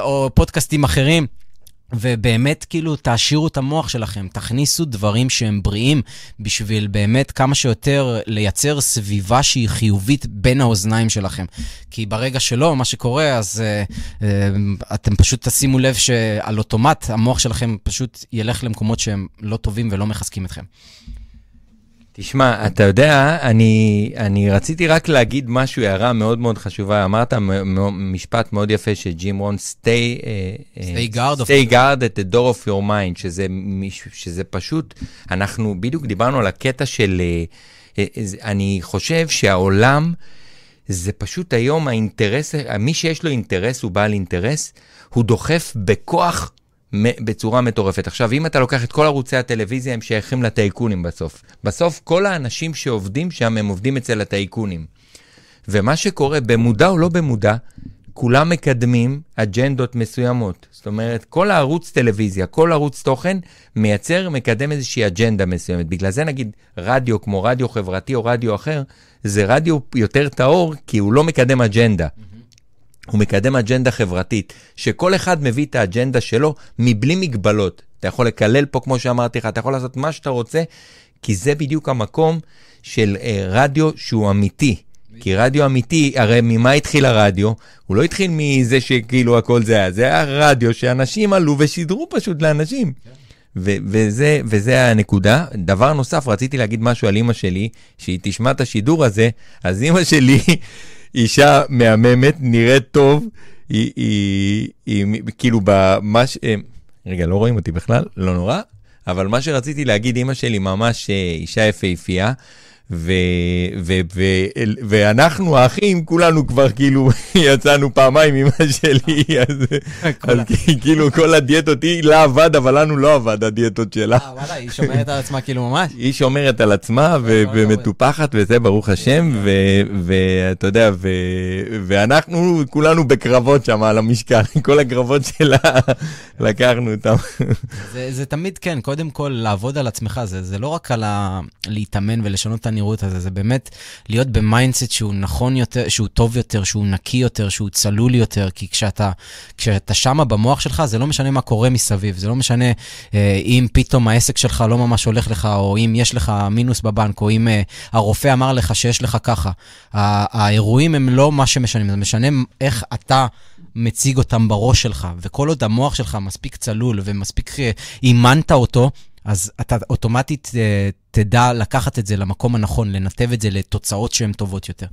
או פודקאסטים אחרים. ובאמת, כאילו, תעשירו את המוח שלכם, תכניסו דברים שהם בריאים, בשביל באמת כמה שיותר לייצר סביבה שהיא חיובית בין האוזניים שלכם. כי ברגע שלא, מה שקורה, אז uh, uh, אתם פשוט תשימו לב שעל אוטומט המוח שלכם פשוט ילך למקומות שהם לא טובים ולא מחזקים אתכם. תשמע, אתה יודע, אני, אני רציתי רק להגיד משהו, הערה מאוד מאוד חשובה. אמרת משפט מאוד יפה של ג'ים רון, stay, uh, stay, guard, stay guard at the door of your mind, שזה, שזה פשוט, אנחנו בדיוק דיברנו על הקטע של, uh, אני חושב שהעולם, זה פשוט היום האינטרס, מי שיש לו אינטרס הוא בעל אינטרס, הוא דוחף בכוח בצורה מטורפת. עכשיו, אם אתה לוקח את כל ערוצי הטלוויזיה, הם שייכים לטייקונים בסוף. בסוף, כל האנשים שעובדים שם, הם עובדים אצל הטייקונים. ומה שקורה, במודע או לא במודע, כולם מקדמים אג'נדות מסוימות. זאת אומרת, כל הערוץ טלוויזיה, כל ערוץ תוכן, מייצר, מקדם איזושהי אג'נדה מסוימת. בגלל זה נגיד רדיו כמו רדיו חברתי או רדיו אחר, זה רדיו יותר טהור, כי הוא לא מקדם אג'נדה. Mm-hmm. הוא מקדם אג'נדה חברתית, שכל אחד מביא את האג'נדה שלו מבלי מגבלות. אתה יכול לקלל פה, כמו שאמרתי לך, אתה יכול לעשות מה שאתה רוצה, כי זה בדיוק המקום של אה, רדיו שהוא אמיתי. כי רדיו אמיתי, הרי ממה התחיל הרדיו? הוא לא התחיל מזה שכאילו הכל זה היה, זה היה רדיו שאנשים עלו ושידרו פשוט לאנשים. ו- וזה, וזה הנקודה. דבר נוסף, רציתי להגיד משהו על אימא שלי, שהיא תשמע את השידור הזה, אז אימא שלי אישה מהממת, נראית טוב, היא, היא, היא, היא כאילו במש... אה, רגע, לא רואים אותי בכלל? לא נורא. אבל מה שרציתי להגיד, אימא שלי ממש אה, אישה יפהפייה. ו, ו, ו, ואנחנו האחים, כולנו כבר כאילו יצאנו פעמיים עם אמא שלי, אז, אז כאילו כל הדיאטות, היא לה עבד, אבל לנו לא עבד הדיאטות שלה. אה, וואלה, היא שומרת על עצמה כאילו ממש? היא שומרת על עצמה ומטופחת וזה, ברוך השם, ואתה יודע, ואנחנו כולנו בקרבות שם על המשקל, כל הקרבות שלה, לקחנו אותם. זה תמיד כן, קודם כל לעבוד על עצמך, זה לא רק על להתאמן ולשנות את הנראות הזה, זה באמת להיות ב mindset שהוא נכון יותר, שהוא טוב יותר, שהוא נקי יותר, שהוא צלול יותר, כי כשאתה, כשאתה שמה במוח שלך, זה לא משנה מה קורה מסביב, זה לא משנה אה, אם פתאום העסק שלך לא ממש הולך לך, או אם יש לך מינוס בבנק, או אם אה, הרופא אמר לך שיש לך ככה. האירועים הם לא מה שמשנים, זה משנה איך אתה... מציג אותם בראש שלך, וכל עוד המוח שלך מספיק צלול ומספיק אה, אימנת אותו, אז אתה אוטומטית אה, תדע לקחת את זה למקום הנכון, לנתב את זה לתוצאות שהן טובות יותר.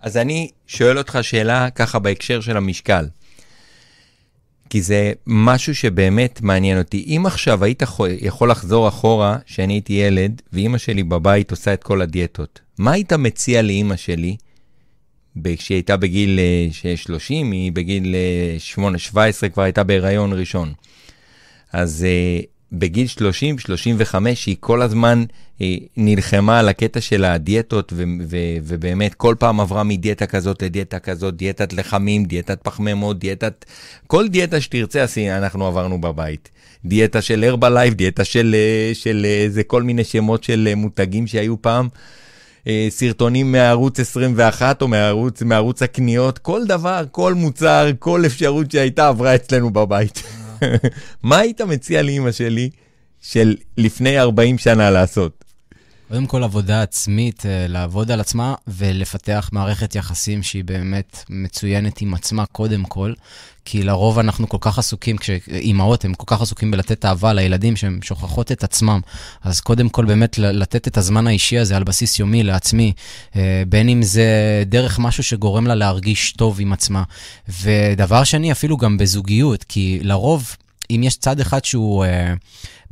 אז אני שואל אותך שאלה ככה בהקשר של המשקל. כי זה משהו שבאמת מעניין אותי. אם עכשיו היית יכול לחזור אחורה, שאני הייתי ילד, ואימא שלי בבית עושה את כל הדיאטות, מה היית מציע לאימא שלי, כשהיא הייתה בגיל 30, אה, היא בגיל 8-17 אה, כבר הייתה בהיריון ראשון. אז בגיל 30, 35, היא כל הזמן היא נלחמה על הקטע של הדיאטות, ו- ו- ובאמת כל פעם עברה מדיאטה כזאת לדיאטה כזאת, דיאטת לחמים, דיאטת פחמימות, דיאטת... כל דיאטה שתרצה, אנחנו עברנו בבית. דיאטה של הרבלייב, דיאטה של, של איזה כל מיני שמות של מותגים שהיו פעם. אה, סרטונים מערוץ 21 או מערוץ, מערוץ הקניות, כל דבר, כל מוצר, כל אפשרות שהייתה עברה אצלנו בבית. מה היית מציע לאימא שלי של לפני 40 שנה לעשות? קודם כל עבודה עצמית, אה, לעבוד על עצמה ולפתח מערכת יחסים שהיא באמת מצוינת עם עצמה קודם כל, כי לרוב אנחנו כל כך עסוקים, כשאימהות הן כל כך עסוקים בלתת אהבה לילדים שהן שוכחות את עצמם, אז קודם כל באמת לתת את הזמן האישי הזה על בסיס יומי לעצמי, אה, בין אם זה דרך משהו שגורם לה להרגיש טוב עם עצמה. ודבר שני, אפילו גם בזוגיות, כי לרוב, אם יש צד אחד שהוא... אה,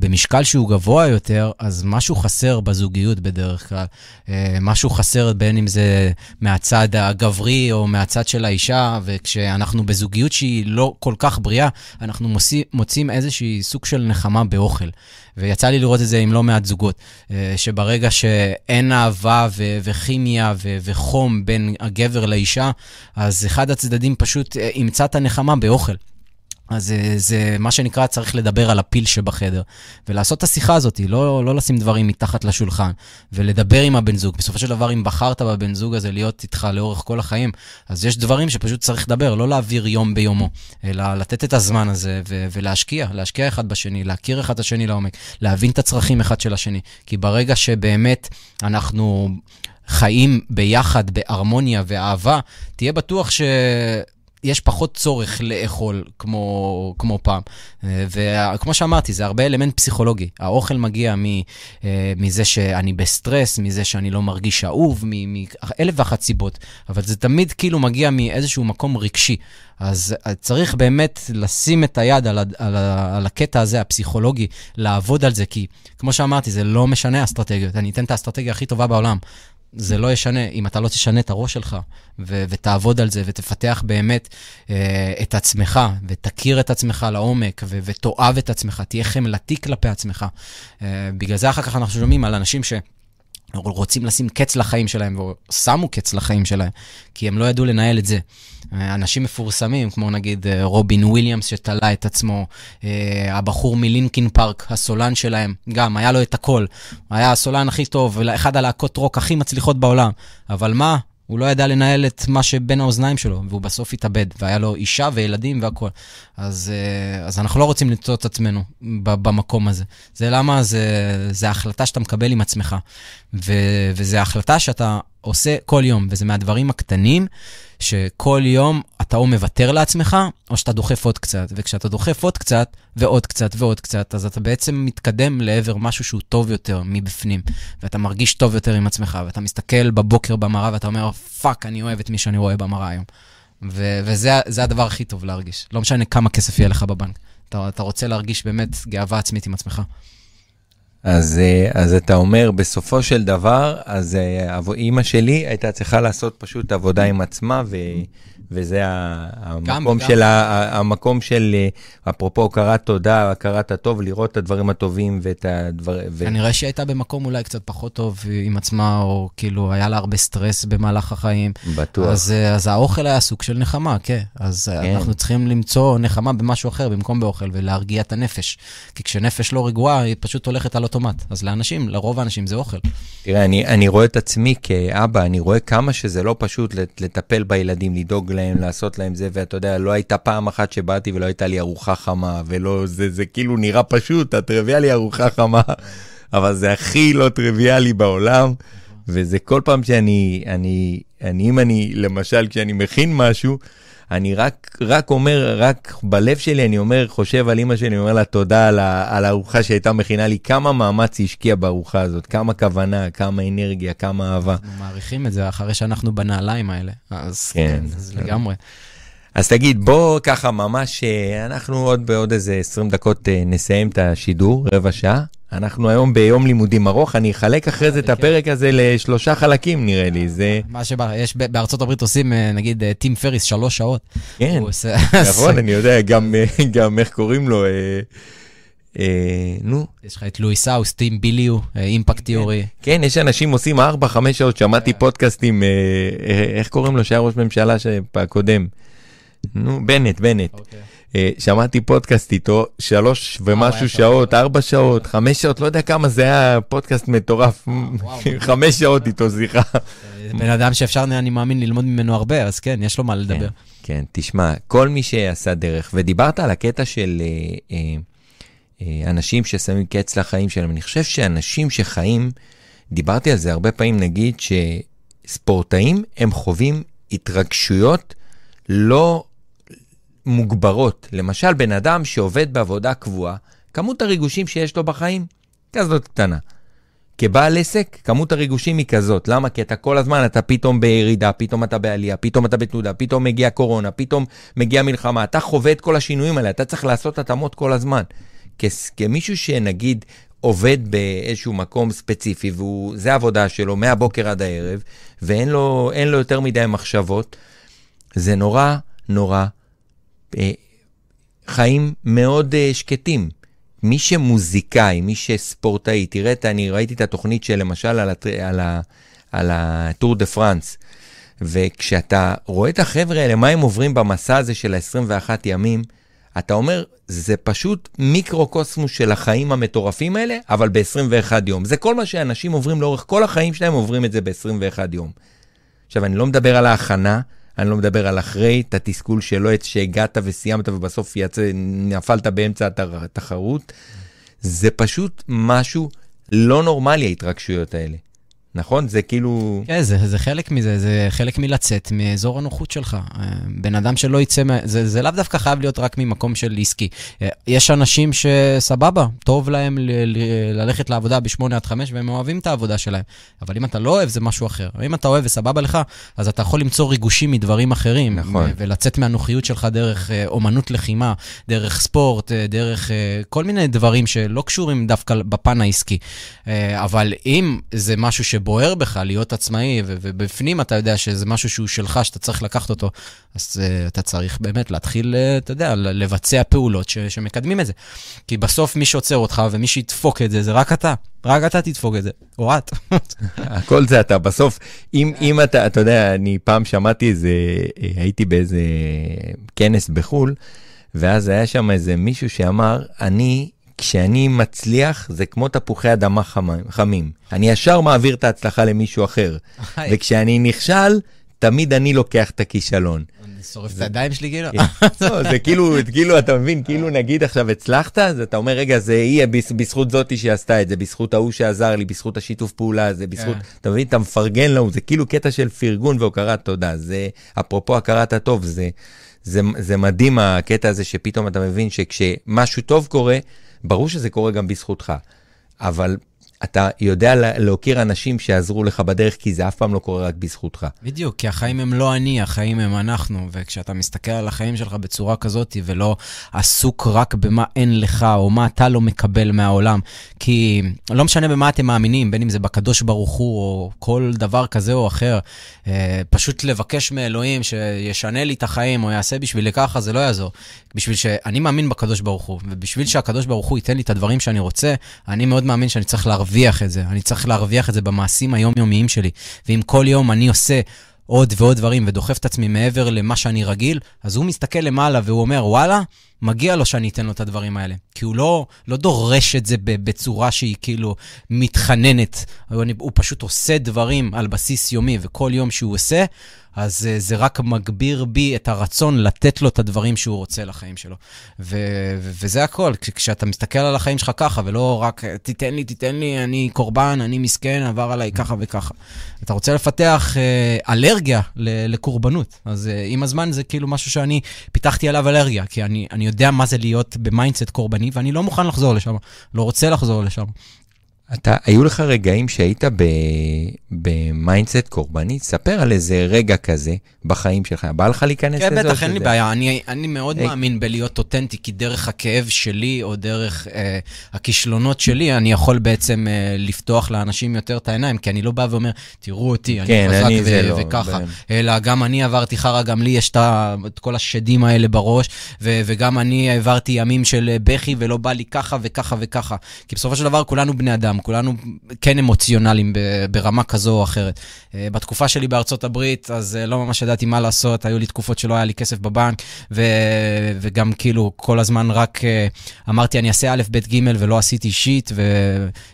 במשקל שהוא גבוה יותר, אז משהו חסר בזוגיות בדרך כלל. אה, משהו חסר בין אם זה מהצד הגברי או מהצד של האישה, וכשאנחנו בזוגיות שהיא לא כל כך בריאה, אנחנו מוצאים, מוצאים איזשהי סוג של נחמה באוכל. ויצא לי לראות את זה עם לא מעט זוגות, אה, שברגע שאין אהבה ו- וכימיה ו- וחום בין הגבר לאישה, אז אחד הצדדים פשוט אה, ימצא את הנחמה באוכל. אז זה, זה מה שנקרא, צריך לדבר על הפיל שבחדר, ולעשות את השיחה הזאת, לא, לא לשים דברים מתחת לשולחן, ולדבר עם הבן זוג. בסופו של דבר, אם בחרת בבן זוג הזה להיות איתך לאורך כל החיים, אז יש דברים שפשוט צריך לדבר, לא להעביר יום ביומו, אלא לתת את הזמן הזה ו- ולהשקיע, להשקיע אחד בשני, להכיר אחד את השני לעומק, להבין את הצרכים אחד של השני. כי ברגע שבאמת אנחנו חיים ביחד, בהרמוניה ואהבה, תהיה בטוח ש... יש פחות צורך לאכול כמו, כמו פעם. אה, וכמו שאמרתי, זה הרבה אלמנט פסיכולוגי. האוכל מגיע מ, אה, מזה שאני בסטרס, מזה שאני לא מרגיש אהוב, מאלף ואחת סיבות, אבל זה תמיד כאילו מגיע מאיזשהו מקום רגשי. אז צריך באמת לשים את היד על, על, על הקטע הזה, הפסיכולוגי, לעבוד על זה, כי כמו שאמרתי, זה לא משנה אסטרטגיות. אני אתן את האסטרטגיה הכי טובה בעולם. זה לא ישנה, אם אתה לא תשנה את הראש שלך, ו- ותעבוד על זה, ותפתח באמת אה, את עצמך, ותכיר את עצמך לעומק, ו- ותאהב את עצמך, תהיה חמלתי כלפי עצמך. אה, בגלל זה אחר כך אנחנו שומעים על אנשים ש... רוצים לשים קץ לחיים שלהם, ושמו קץ לחיים שלהם, כי הם לא ידעו לנהל את זה. אנשים מפורסמים, כמו נגיד אה, רובין וויליאמס שתלה את עצמו, אה, הבחור מלינקין פארק, הסולן שלהם, גם, היה לו את הכל. היה הסולן הכי טוב, אחד הלהקות רוק הכי מצליחות בעולם. אבל מה? הוא לא ידע לנהל את מה שבין האוזניים שלו, והוא בסוף התאבד, והיה לו אישה וילדים והכול. אז, אה, אז אנחנו לא רוצים למצוא את עצמנו במקום הזה. זה למה זה, זה החלטה שאתה מקבל עם עצמך. ו, וזה החלטה שאתה עושה כל יום, וזה מהדברים הקטנים שכל יום אתה או מוותר לעצמך, או שאתה דוחף עוד קצת. וכשאתה דוחף עוד קצת, ועוד קצת ועוד קצת, אז אתה בעצם מתקדם לעבר משהו שהוא טוב יותר מבפנים. ואתה מרגיש טוב יותר עם עצמך, ואתה מסתכל בבוקר במראה ואתה אומר, fuck, אני אוהב את מי שאני רואה במראה היום. ו- וזה הדבר הכי טוב להרגיש. לא משנה כמה כסף יהיה לך בבנק. אתה, אתה רוצה להרגיש באמת גאווה עצמית עם עצמך. אז, אה, אז אתה אומר, בסופו של דבר, אז אה, אימא שלי הייתה צריכה לעשות פשוט עבודה עם עצמה, ו... וזה המקום גם, של, גם. המקום של, אה, אפרופו הכרת תודה, הכרת הטוב, לראות את הדברים הטובים ואת הדברים... ו... כנראה שהיא הייתה במקום אולי קצת פחות טוב עם עצמה, או כאילו היה לה הרבה סטרס במהלך החיים. בטוח. אז, אה, אז האוכל היה סוג של נחמה, כן. אז אה, כן. אנחנו צריכים למצוא נחמה במשהו אחר במקום באוכל, ולהרגיע את הנפש. כי כשנפש לא רגועה, היא פשוט הולכת על אוטומט. אז לאנשים, לרוב האנשים זה אוכל. תראה, אני, אני רואה את עצמי כאבא, אני רואה כמה שזה לא פשוט לטפל בילדים, לדאוג להם, לעשות להם זה, ואתה יודע, לא הייתה פעם אחת שבאתי ולא הייתה לי ארוחה חמה, ולא, זה, זה כאילו נראה פשוט, הטריוויאלי ארוחה חמה, אבל זה הכי לא טריוויאלי בעולם, וזה כל פעם שאני, אני, אני, אם אני, למשל, כשאני מכין משהו, אני רק, רק אומר, רק בלב שלי אני אומר, חושב על אימא שלי, אומר לה תודה על, ה, על הארוחה שהייתה מכינה לי, כמה מאמץ היא השקיעה בארוחה הזאת, כמה כוונה, כמה אנרגיה, כמה אהבה. אנחנו מעריכים את זה אחרי שאנחנו בנעליים האלה, אז כן, אז לגמרי. אז תגיד, בוא ככה ממש, אה, אנחנו עוד בעוד איזה 20 דקות אה, נסיים את השידור, רבע שעה. אנחנו היום ביום לימודים ארוך, אני אחלק אחרי זה את הפרק הזה לשלושה חלקים, נראה לי. זה... מה שבא, יש בארצות הברית עושים, אה, נגיד, טים פריס, שלוש שעות. כן, נכון, אני יודע, גם איך קוראים לו, נו. יש לך את לואיס האוס, טום ביליו, Impact Theory. כן, יש אנשים עושים ארבע, חמש שעות, שמעתי פודקאסטים, איך קוראים לו, שהיה ראש ממשלה הקודם. נו, בנט, בנט. אה, שמעתי פודקאסט איתו, שלוש ומשהו. שעות, ארבע שעות, חמש שעות, לא יודע כמה זה היה פודקאסט מטורף, וואו. חמש שעות איתו שיחה. בן אדם שאפשר, אני מאמין, ללמוד ממנו הרבה, אז כן, יש לו מה לדבר. כן, כן, תשמע, כל מי שעשה דרך, ודיברת על הקטע של אה, אה, אה, אנשים ששמים קץ לחיים שלהם, אני חושב שאנשים שחיים, דיברתי על זה הרבה פעמים, נגיד שספורטאים, הם חווים התרגשויות לא מוגברות. למשל, בן אדם שעובד בעבודה קבועה, כמות הריגושים שיש לו בחיים, כזאת קטנה. כבעל עסק, כמות הריגושים היא כזאת. למה? כי אתה כל הזמן, אתה פתאום בירידה, פתאום אתה בעלייה, פתאום אתה בתנודה, פתאום מגיע קורונה, פתאום מגיע מלחמה. אתה חווה את כל השינויים האלה, אתה צריך לעשות התאמות כל הזמן. כס- כמישהו שנגיד עובד באיזשהו מקום ספציפי, וזה העבודה שלו מהבוקר עד הערב, ואין לו, לו יותר מדי מחשבות, זה נורא נורא חיים מאוד אה, שקטים. מי שמוזיקאי, מי שספורטאי, תראה, אני ראיתי את התוכנית של למשל על, על, על הטור דה פרנס, וכשאתה רואה את החבר'ה האלה, מה הם עוברים במסע הזה של ה-21 ימים, אתה אומר, זה פשוט מיקרוקוסמוס של החיים המטורפים האלה, אבל ב-21 יום. זה כל מה שאנשים עוברים לאורך כל החיים שלהם, עוברים את זה ב-21 יום. עכשיו, אני לא מדבר על ההכנה, אני לא מדבר על אחרי, את התסכול שלא את שהגעת וסיימת ובסוף יצא, נפלת באמצע הת- התחרות. זה פשוט משהו לא נורמלי, ההתרגשויות האלה. נכון? זה כאילו... כן, זה, זה חלק מזה, זה חלק מלצאת מאזור הנוחות שלך. אה, בן אדם שלא יצא, מה- זה, זה לאו דווקא חייב להיות רק ממקום של עסקי. אה, יש אנשים שסבבה, טוב להם ל, ל, ללכת לעבודה ב-8 עד 5 והם אוהבים את העבודה שלהם. אבל אם אתה לא אוהב, זה משהו אחר. אם אתה אוהב וסבבה לך, אז אתה יכול למצוא ריגושים מדברים אחרים. נכון. ו- ולצאת מהנוחיות שלך דרך אה, אומנות לחימה, דרך ספורט, אה, דרך אה, כל מיני דברים שלא קשורים דווקא בפן העסקי. אה, אבל אם זה משהו שבוער בך, להיות עצמאי, ו- ובפנים אתה יודע שזה משהו שהוא שלך, שאתה צריך לקחת אותו, אז uh, אתה צריך באמת להתחיל, uh, אתה יודע, לבצע פעולות ש- שמקדמים את זה. כי בסוף מי שעוצר אותך ומי שידפוק את זה, זה רק אתה. רק אתה תדפוק את זה, או את. הכל זה אתה. בסוף, אם, אם אתה, אתה יודע, אני פעם שמעתי איזה, הייתי באיזה כנס בחו"ל, ואז היה שם איזה מישהו שאמר, אני, כשאני מצליח, זה כמו תפוחי אדמה חמים. אני ישר מעביר את ההצלחה למישהו אחר. וכשאני נכשל, תמיד אני לוקח את הכישלון. אני שורף את הידיים שלי כאילו. לא, זה כאילו, כאילו, אתה מבין, כאילו נגיד עכשיו הצלחת, אז אתה אומר, רגע, זה יהיה בז- בזכות זאתי שעשתה את זה, בזכות ההוא שעזר לי, בזכות השיתוף פעולה הזה, בזכות, כן. אתה מבין, אתה מפרגן לו, זה כאילו קטע של פרגון והוקרת תודה. זה, אפרופו הכרת הטוב, זה, זה, זה מדהים הקטע הזה שפתאום אתה מבין שכשמשהו טוב קורה, ברור שזה קורה גם בזכותך, אבל אתה יודע לה- להוקיר אנשים שעזרו לך בדרך, כי זה אף פעם לא קורה רק בזכותך. בדיוק, כי החיים הם לא אני, החיים הם אנחנו, וכשאתה מסתכל על החיים שלך בצורה כזאת, ולא עסוק רק במה אין לך, או מה אתה לא מקבל מהעולם, כי לא משנה במה אתם מאמינים, בין אם זה בקדוש ברוך הוא, או כל דבר כזה או אחר, אה, פשוט לבקש מאלוהים שישנה לי את החיים, או יעשה בשבילי ככה, זה לא יעזור. בשביל שאני מאמין בקדוש ברוך הוא, ובשביל שהקדוש ברוך הוא ייתן לי את הדברים שאני רוצה, אני מאוד מאמין שאני צריך להרוויח את זה. אני צריך להרוויח את זה במעשים היומיומיים שלי. ואם כל יום אני עושה עוד ועוד דברים ודוחף את עצמי מעבר למה שאני רגיל, אז הוא מסתכל למעלה והוא אומר, וואלה, מגיע לו שאני אתן לו את הדברים האלה. כי הוא לא, לא דורש את זה בצורה שהיא כאילו מתחננת. הוא, פשוט עושה דברים על בסיס יומי, וכל יום שהוא עושה, אז אה, זה רק מגביר בי את הרצון לתת לו את הדברים שהוא רוצה לחיים שלו. ו- ו- וזה הכל, כש- כשאתה מסתכל על החיים שלך ככה, ולא רק תיתן לי, תיתן לי, אני קורבן, אני מסכן, עבר עליי ככה וככה. אתה רוצה לפתח אה, אלרגיה ל- לקורבנות. אז אה, עם הזמן זה כאילו משהו שאני פיתחתי עליו אלרגיה, כי אני, אני יודע מה זה להיות ב mindset קורבני, ואני לא מוכן לחזור לשם, לא רוצה לחזור לשם. אתה, היו לך רגעים שהיית ב mindset קורבני? ספר על איזה רגע כזה בחיים שלך. בא לך להיכנס כן, לזה? או בטח, אין לי בעיה. אני, אני מאוד היי. מאמין בלהיות אותנטי, כי דרך הכאב שלי, או דרך אה, הכישלונות שלי, אני יכול בעצם אה, לפתוח לאנשים יותר את העיניים, כי אני לא בא ואומר, תראו אותי, אני כן, חזק אני ו- לא, וככה. ב- אלא גם אני עברתי חרא, גם לי יש את כל השדים האלה בראש, ו- וגם אני העברתי ימים של אה, בכי ולא בא לי ככה וככה וככה. כי בסופו של דבר כולנו בני אדם, כולנו כן אמוציונליים ברמה כזו או אחרת. אה, בתקופה שלי בארצות הברית, אז אה, לא ממש ידעתי מה לעשות, היו לי תקופות שלא היה לי כסף בבנק, ו... וגם כאילו כל הזמן רק אה, אמרתי, אני אעשה א', ב', ג', ולא עשיתי shit,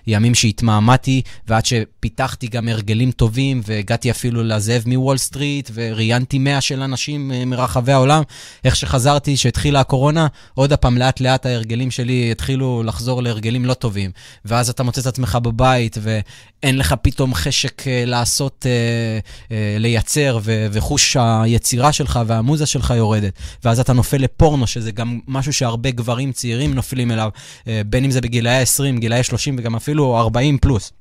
וימים שהתמהמהתי, ועד שפיתחתי גם הרגלים טובים, והגעתי אפילו לזאב מוול סטריט, וראיינתי 100 של אנשים מרחבי העולם. איך שחזרתי, שהתחילה הקורונה, עוד פעם, לאט-לאט ההרגלים שלי התחילו לחזור להרגלים לא טובים. ואז אתה מוצא את עצמך בבית, ואין לך פתאום חשק לעשות... אה, אה, לייצר, ו- וחוש היצירה שלך והמוזה שלך יורדת. ואז אתה נופל לפורנו, שזה גם משהו שהרבה גברים צעירים נופלים אליו, אה, בין אם זה בגילאי 20, גילאי 30 וגם אפילו 40 פלוס.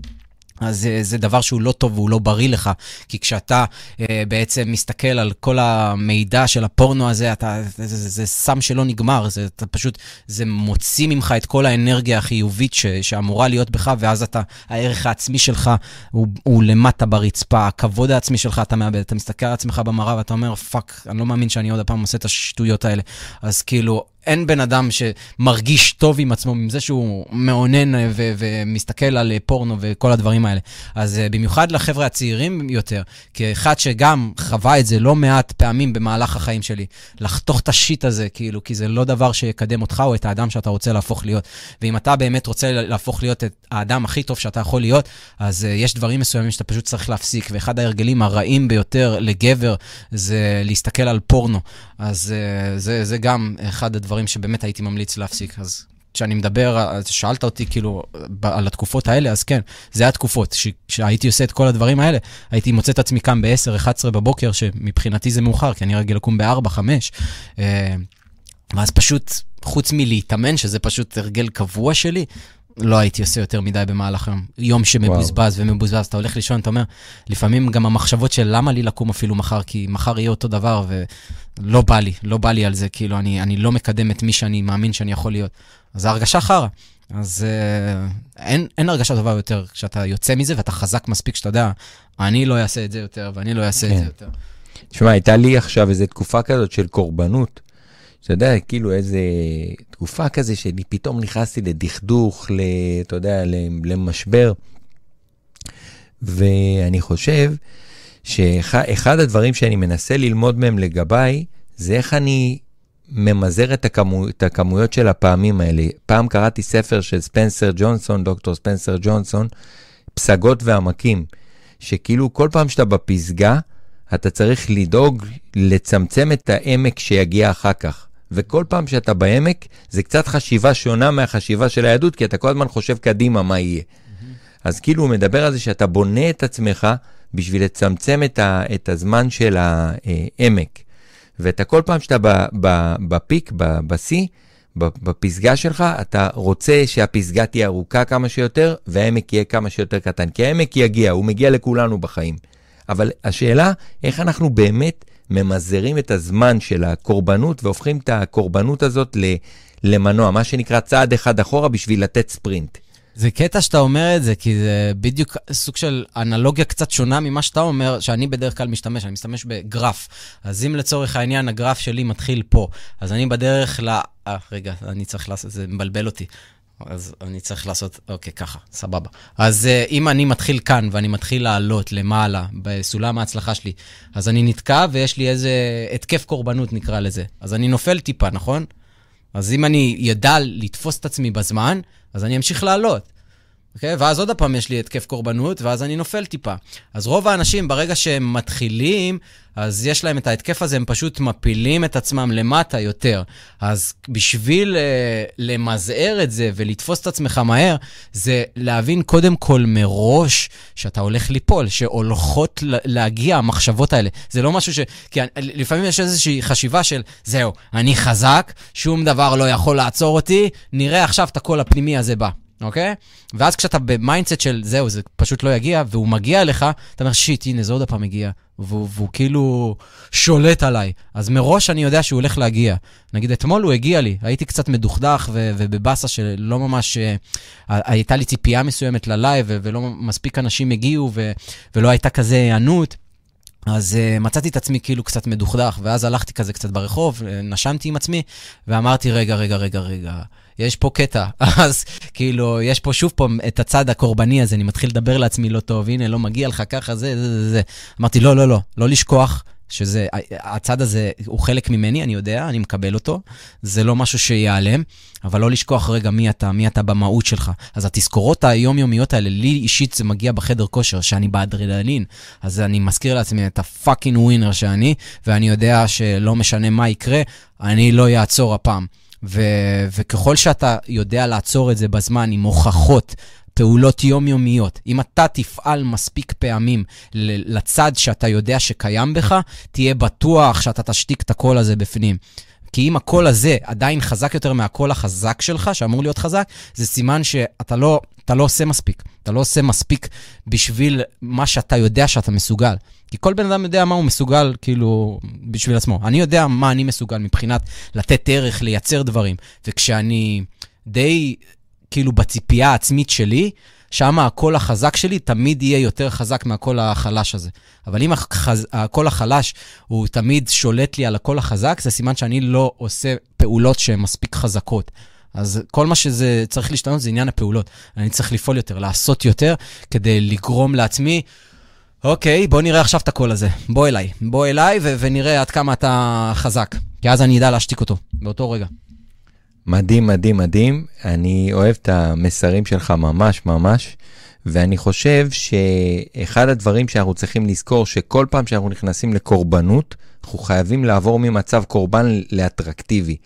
אז זה, זה דבר שהוא לא טוב והוא לא בריא לך, כי כשאתה אה, בעצם מסתכל על כל המידע של הפורנו הזה, אתה, זה, זה, זה סם שלא נגמר, זה אתה פשוט, זה מוציא ממך את כל האנרגיה החיובית ש, שאמורה להיות בך, ואז אתה, הערך העצמי שלך הוא, הוא למטה ברצפה, הכבוד העצמי שלך אתה מאבד, אתה מסתכל על עצמך במראה ואתה אומר, fuck, אני לא מאמין שאני עוד פעם עושה את השטויות האלה. אז כאילו, אין בן אדם שמרגיש טוב עם עצמו, עם זה שהוא מאונן ו- ומסתכל על פורנו וכל הדברים האלה. אז uh, במיוחד לחבר'ה הצעירים יותר, כאחד שגם חווה את זה לא מעט פעמים במהלך החיים שלי, לחתוך את השיט הזה, כאילו, כי זה לא דבר שיקדם אותך או את האדם שאתה רוצה להפוך להיות. ואם אתה באמת רוצה להפוך להיות את האדם הכי טוב שאתה יכול להיות, אז uh, יש דברים מסוימים שאתה פשוט צריך להפסיק. ואחד ההרגלים הרעים ביותר לגבר זה להסתכל על פורנו. אז זה, זה גם אחד הדברים. דברים שבאמת הייתי ממליץ להפסיק. אז כשאני מדבר, שאלת אותי כאילו על התקופות האלה, אז כן, זה התקופות. כשהייתי עושה את כל הדברים האלה, הייתי מוצא את עצמי קם ב-10-11 בבוקר, שמבחינתי זה מאוחר, כי אני רגיל לקום ב-4-5. אה, ואז פשוט, חוץ מלהתאמן, שזה פשוט הרגל קבוע שלי, לא הייתי עושה יותר מדי במהלך היום. יום שמבוזבז וואו. ומבוזבז, אתה הולך לישון, אתה אומר, לפעמים גם המחשבות של למה לי לקום אפילו מחר, כי מחר יהיה אותו דבר, ולא בא לי, לא בא לי על זה, כאילו, אני, אני לא מקדם את מי שאני מאמין שאני יכול להיות. אז ההרגשה חרא. אז uh, אין, אין הרגשה טובה יותר כשאתה יוצא מזה ואתה חזק מספיק שאתה יודע, אני לא אעשה את זה יותר ואני לא אעשה כן. את זה יותר. תשמע, הייתה לי עכשיו איזו תקופה כזאת של קורבנות. אתה יודע, כאילו איזה תקופה כזה שאני פתאום נכנסתי לדכדוך, אתה יודע, למשבר. ואני חושב שאחד הדברים שאני מנסה ללמוד מהם לגביי, זה איך אני ממזער את, הכמו, את הכמויות של הפעמים האלה. פעם קראתי ספר של ספנסר ג'ונסון, דוקטור ספנסר ג'ונסון, פסגות ועמקים, שכאילו כל פעם שאתה בפסגה, אתה צריך לדאוג לצמצם את העמק שיגיע אחר כך. וכל פעם שאתה בעמק, זה קצת חשיבה שונה מהחשיבה של היהדות, כי אתה כל הזמן חושב קדימה מה יהיה. Mm-hmm. אז כאילו הוא מדבר על זה שאתה בונה את עצמך בשביל לצמצם את, ה, את הזמן של העמק. ואתה כל פעם שאתה בפיק, בשיא, בפסגה שלך, אתה רוצה שהפסגה תהיה ארוכה כמה שיותר, והעמק יהיה כמה שיותר קטן. כי העמק יגיע, הוא מגיע לכולנו בחיים. אבל השאלה, איך אנחנו באמת ממזערים את הזמן של הקורבנות והופכים את הקורבנות הזאת למנוע, מה שנקרא צעד אחד אחורה בשביל לתת ספרינט. זה קטע שאתה אומר את זה, כי זה בדיוק סוג של אנלוגיה קצת שונה ממה שאתה אומר, שאני בדרך כלל משתמש, אני משתמש בגרף. אז אם לצורך העניין הגרף שלי מתחיל פה, אז אני בדרך ל... אה, רגע, אני צריך לעשות, זה מבלבל אותי. אז אני צריך לעשות, אוקיי, ככה, סבבה. אז uh, אם אני מתחיל כאן ואני מתחיל לעלות למעלה בסולם ההצלחה שלי, אז אני נתקע ויש לי איזה התקף קורבנות, נקרא לזה. אז אני נופל טיפה, נכון? אז אם אני ידע לתפוס את עצמי בזמן, אז אני אמשיך לעלות. אוקיי? Okay? ואז עוד פעם יש לי התקף קורבנות, ואז אני נופל טיפה. אז רוב האנשים, ברגע שהם מתחילים, אז יש להם את ההתקף הזה, הם פשוט מפילים את עצמם למטה יותר. אז בשביל uh, למזער את זה ולתפוס את עצמך מהר, זה להבין קודם כל מראש שאתה הולך ליפול, שהולכות להגיע המחשבות האלה. זה לא משהו ש... כי לפעמים יש איזושהי חשיבה של, זהו, אני חזק, שום דבר לא יכול לעצור אותי, נראה עכשיו את הקול הפנימי הזה בא. אוקיי? ואז כשאתה ב mindset של זהו, זה פשוט לא יגיע, והוא מגיע אליך, אתה אומר, shit, הנה, זה עוד פעם הגיע. והוא, והוא כאילו שולט עליי. אז מראש אני יודע שהוא הולך להגיע. נגיד, אתמול הוא הגיע לי, הייתי קצת מדוכדך ו- ובבאסה שלא ממש... אה, הייתה לי ציפייה מסוימת ללייב, ולא מספיק אנשים הגיעו, ו- ולא הייתה כזה היענות. אז uh, מצאתי את עצמי כאילו קצת מדוכדך, ואז הלכתי כזה קצת ברחוב, נשמתי עם עצמי, ואמרתי, רגע, רגע, רגע, רגע, יש פה קטע. אז כאילו, יש פה שוב פה את הצד הקורבני הזה, אני מתחיל לדבר לעצמי לא טוב, הנה, לא מגיע לך ככה, זה, זה, זה, זה. אמרתי, לא, לא, לא, לא לשכוח. שזה, הצד הזה הוא חלק ממני, אני יודע, אני מקבל אותו, זה לא משהו שייעלם, אבל לא לשכוח רגע מי אתה, מי אתה במהות שלך. אז התזכורות היומיומיות האלה, לי אישית זה מגיע בחדר כושר, שאני באדרנלין, אז אני מזכיר לעצמי את ה fucking winner שאני, ואני יודע שלא משנה מה יקרה, אני לא אעצור הפעם. ו- וככל שאתה יודע לעצור את זה בזמן עם הוכחות, פעולות יומיומיות. אם אתה תפעל מספיק פעמים לצד שאתה יודע שקיים בך, תהיה בטוח שאתה תשתיק את הקול הזה בפנים. כי אם הקול הזה עדיין חזק יותר מהקול החזק שלך, שאמור להיות חזק, זה סימן שאתה לא, לא עושה מספיק. אתה לא עושה מספיק בשביל מה שאתה יודע שאתה מסוגל. כי כל בן אדם יודע מה הוא מסוגל, כאילו, בשביל עצמו. אני יודע מה אני מסוגל מבחינת לתת ערך, לייצר דברים. וכשאני די כאילו בציפייה העצמית שלי, שם הקול החזק שלי תמיד יהיה יותר חזק מהקול החלש הזה. אבל אם החז... הקול החלש הוא תמיד שולט לי על הקול החזק, זה סימן שאני לא עושה פעולות שהן מספיק חזקות. אז כל מה שזה צריך להשתנות זה עניין הפעולות. אני צריך לפעול יותר, לעשות יותר, כדי לגרום לעצמי, אוקיי, בוא נראה עכשיו את הקול הזה. בוא אליי. בוא אליי ו- ונראה עד כמה אתה חזק. כי אז אני אדע להשתיק אותו, באותו רגע. מדהים, מדהים, מדהים. אני אוהב את המסרים שלך ממש ממש, ואני חושב שאחד הדברים שאנחנו צריכים לזכור, שכל פעם שאנחנו נכנסים לקורבנות, אנחנו חייבים לעבור ממצב קורבן לאטרקטיבי.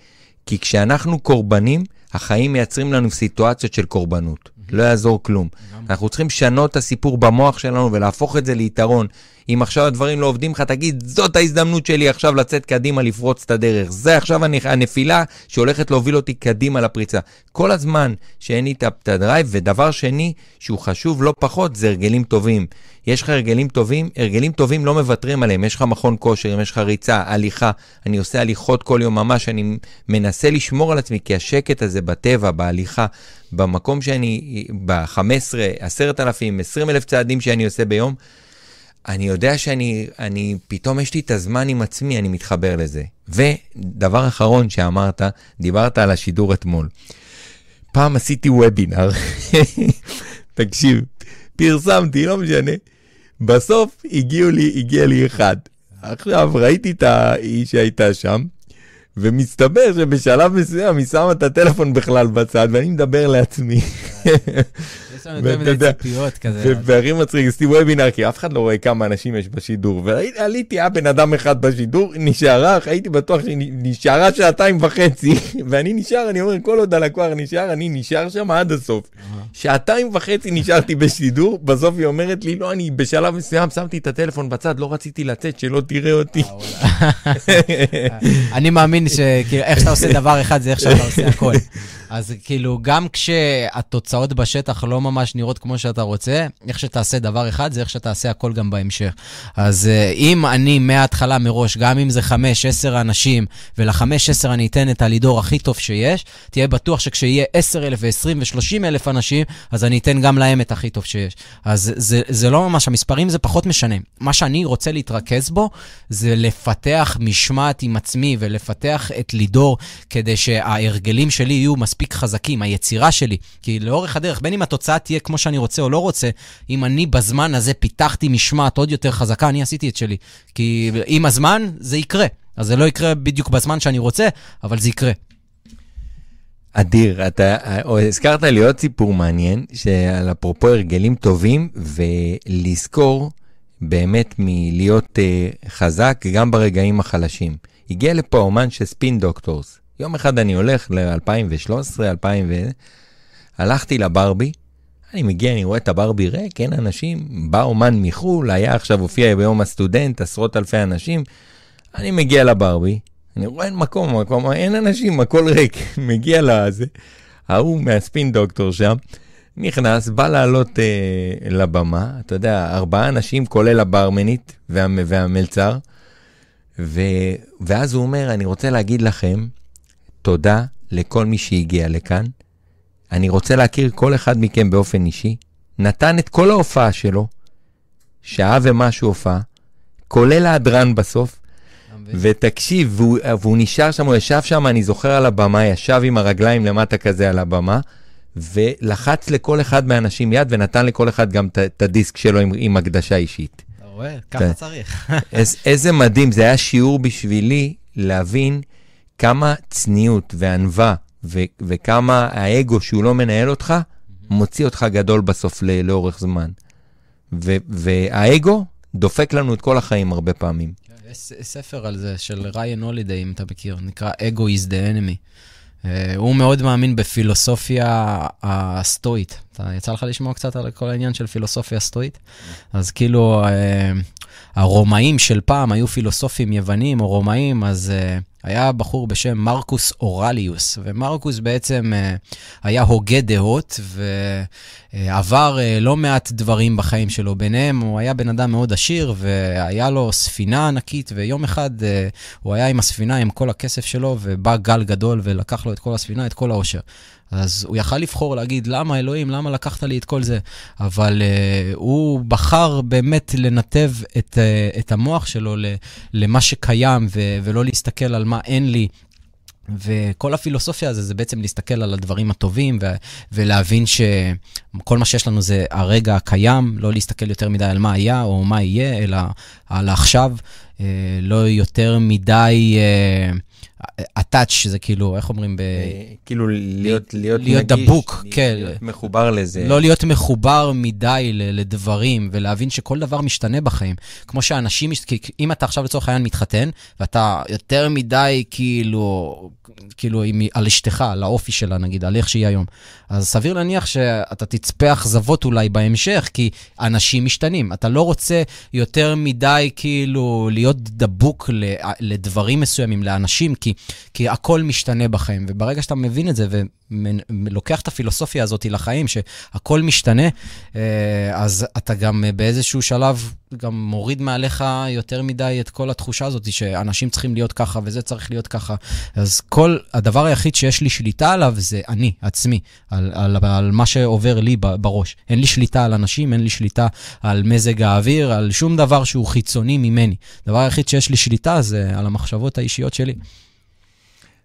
כי כשאנחנו קורבנים, החיים מייצרים לנו סיטואציות של קורבנות. לא יעזור כלום. אנחנו צריכים לשנות את הסיפור במוח שלנו ולהפוך את זה ליתרון. אם עכשיו הדברים לא עובדים לך, תגיד, זאת ההזדמנות שלי עכשיו לצאת קדימה, לפרוץ את הדרך. זה עכשיו הנפילה שהולכת להוביל אותי קדימה לפריצה. כל הזמן שאין לי את הדרייב, ודבר שני, שהוא חשוב לא פחות, זה הרגלים טובים. יש לך הרגלים טובים, הרגלים טובים לא מוותרים עליהם. יש לך מכון כושר, יש לך ריצה, הליכה, אני עושה הליכות כל יום ממש, אני מנסה לשמור על עצמי, כי השקט הזה בטבע, בהליכה, במקום שאני, ב-15, 10,000, 20,000 צעדים שאני עושה ביום, אני יודע שאני, אני, פתאום יש לי את הזמן עם עצמי, אני מתחבר לזה. ודבר אחרון שאמרת, דיברת על השידור אתמול. פעם עשיתי וובינר, תקשיב, פרסמתי, לא משנה. בסוף הגיעו לי, הגיע לי אחד. עכשיו ראיתי את האיש שהייתה שם, ומסתבר שבשלב מסוים היא שמה את הטלפון בכלל בצד, ואני מדבר לעצמי. יש לנו יותר מדי ציפיות כזה. והכי מצחיק, עשיתי וובינר, כי אף אחד לא רואה כמה אנשים יש בשידור. ועליתי, היה בן אדם אחד בשידור, נשארה, הייתי בטוח שהיא נשארה שעתיים וחצי, ואני נשאר, אני אומר, כל עוד הלקוח נשאר, אני נשאר שם עד הסוף. שעתיים וחצי נשארתי בשידור, בסוף היא אומרת לי, לא, אני בשלב מסוים שמתי את הטלפון בצד, לא רציתי לצאת, שלא תראה אותי. אני מאמין שאיך שאתה עושה דבר אחד, זה איך שאתה עושה הכל. אז כאילו, גם כשהתוצאות בשטח לא ממש נראות כמו שאתה רוצה, איך שתעשה דבר אחד, זה איך שתעשה הכל גם בהמשך. אז uh, אם אני מההתחלה מראש, גם אם זה 5-10 אנשים, ול-5-10 אני אתן את הלידור הכי טוב שיש, תהיה בטוח שכשיהיה 10,000 ו-20 ו-30 אלף אנשים, אז אני אתן גם להם את הכי טוב שיש. אז זה, זה לא ממש, המספרים זה פחות משנה. מה שאני רוצה להתרכז בו, זה לפתח משמעת עם עצמי ולפתח את לידור, כדי שההרגלים שלי יהיו מספיק חזקים, היצירה שלי. כי לאורך הדרך, בין אם התוצאה תהיה כמו שאני רוצה או לא רוצה, אם אני בזמן הזה פיתחתי משמעת עוד יותר חזקה, אני עשיתי את שלי. כי עם הזמן זה יקרה. אז זה לא יקרה בדיוק בזמן שאני רוצה, אבל זה יקרה. אדיר, אתה או הזכרת לי עוד סיפור מעניין, שעל אפרופו הרגלים טובים, ולזכור באמת מלהיות אה, חזק גם ברגעים החלשים. הגיע לפה אומן של ספין דוקטורס. יום אחד אני הולך ל-2013, 2000 ו... הלכתי לברבי, אני מגיע, אני רואה את הברבי ריק, אין אנשים, בא אומן מחו"ל, היה עכשיו, הופיע ביום הסטודנט, עשרות אלפי אנשים. אני מגיע לברבי, אני רואה אין מקום, מקום, אין אנשים, הכל ריק. מגיע לזה, ההוא מהספין דוקטור שם, נכנס, בא לעלות אה, לבמה, אתה יודע, ארבעה אנשים, כולל הברמנית וה, והמלצר, ו, ואז הוא אומר, אני רוצה להגיד לכם תודה לכל מי שהגיע לכאן. אני רוצה להכיר כל אחד מכם באופן אישי. נתן את כל ההופעה שלו, שעה ומשהו הופעה, כולל ההדרן בסוף. ותקשיב, והוא, והוא נשאר שם, הוא ישב שם, אני זוכר על הבמה, ישב עם הרגליים למטה כזה על הבמה, ולחץ לכל אחד מהאנשים יד, ונתן לכל אחד גם את הדיסק שלו עם, עם הקדשה אישית. אתה רואה? ככה צריך. איז, איזה מדהים, זה היה שיעור בשבילי להבין כמה צניעות וענווה, ו- וכמה האגו שהוא לא מנהל אותך, מוציא אותך גדול בסוף ל- לאורך זמן. ו- והאגו דופק לנו את כל החיים הרבה פעמים. יש ספר על זה של ריין הולידיי, אם אתה מכיר, נקרא Ego is the enemy. Uh, הוא מאוד מאמין בפילוסופיה הסטואית. אתה יצא לך לשמוע קצת על כל העניין של פילוסופיה סטואית? אז כאילו, uh, הרומאים של פעם היו פילוסופים יוונים או רומאים, אז uh, היה בחור בשם מרקוס אורליוס, ומרקוס בעצם uh, היה הוגה דעות ועבר uh, לא מעט דברים בחיים שלו. ביניהם, הוא היה בן אדם מאוד עשיר והיה לו ספינה ענקית, ויום אחד uh, הוא היה עם הספינה עם כל הכסף שלו, ובא גל גדול ולקח לו את כל הספינה, את כל העושר. אז הוא יכל לבחור להגיד, למה אלוהים, למה לקחת לי את כל זה? אבל uh, הוא בחר באמת לנתב את, uh, את המוח שלו למה שקיים, ו- ולא להסתכל על מה אין לי. וכל הפילוסופיה הזה זה בעצם להסתכל על הדברים הטובים ו- ולהבין שכל מה שיש לנו זה הרגע הקיים, לא להסתכל יותר מדי על מה היה או מה יהיה, אלא על העכשיו, uh, לא יותר מדי... Uh, הטאץ' שזה כאילו, איך אומרים? ב... כאילו להיות, להיות, להיות נגיש, דבוק, להיות כן. להיות מחובר לזה. לא להיות מחובר מדי ל- לדברים, ולהבין שכל דבר משתנה בחיים. כמו שאנשים, אם אתה עכשיו לצורך העניין מתחתן, ואתה יותר מדי כאילו, כאילו עם, על אשתך, על האופי שלה נגיד, על איך שהיא היום, אז סביר להניח שאתה תצפה אכזבות אולי בהמשך, כי אנשים משתנים. אתה לא רוצה יותר מדי כאילו להיות דבוק ל- לדברים מסוימים, לאנשים, כי, כי הכל משתנה בחיים. וברגע שאתה מבין את זה ולוקח את הפילוסופיה הזאת לחיים, שהכל משתנה, אה, אז אתה גם באיזשהו שלב גם מוריד מעליך יותר מדי את כל התחושה הזאת שאנשים צריכים להיות ככה וזה צריך להיות ככה. אז כל, הדבר היחיד שיש לי שליטה עליו זה אני, עצמי, על, על, על מה שעובר לי בראש. אין לי שליטה על אנשים, אין לי שליטה על מזג האוויר, על שום דבר שהוא חיצוני ממני. הדבר היחיד שיש לי שליטה זה על המחשבות האישיות שלי.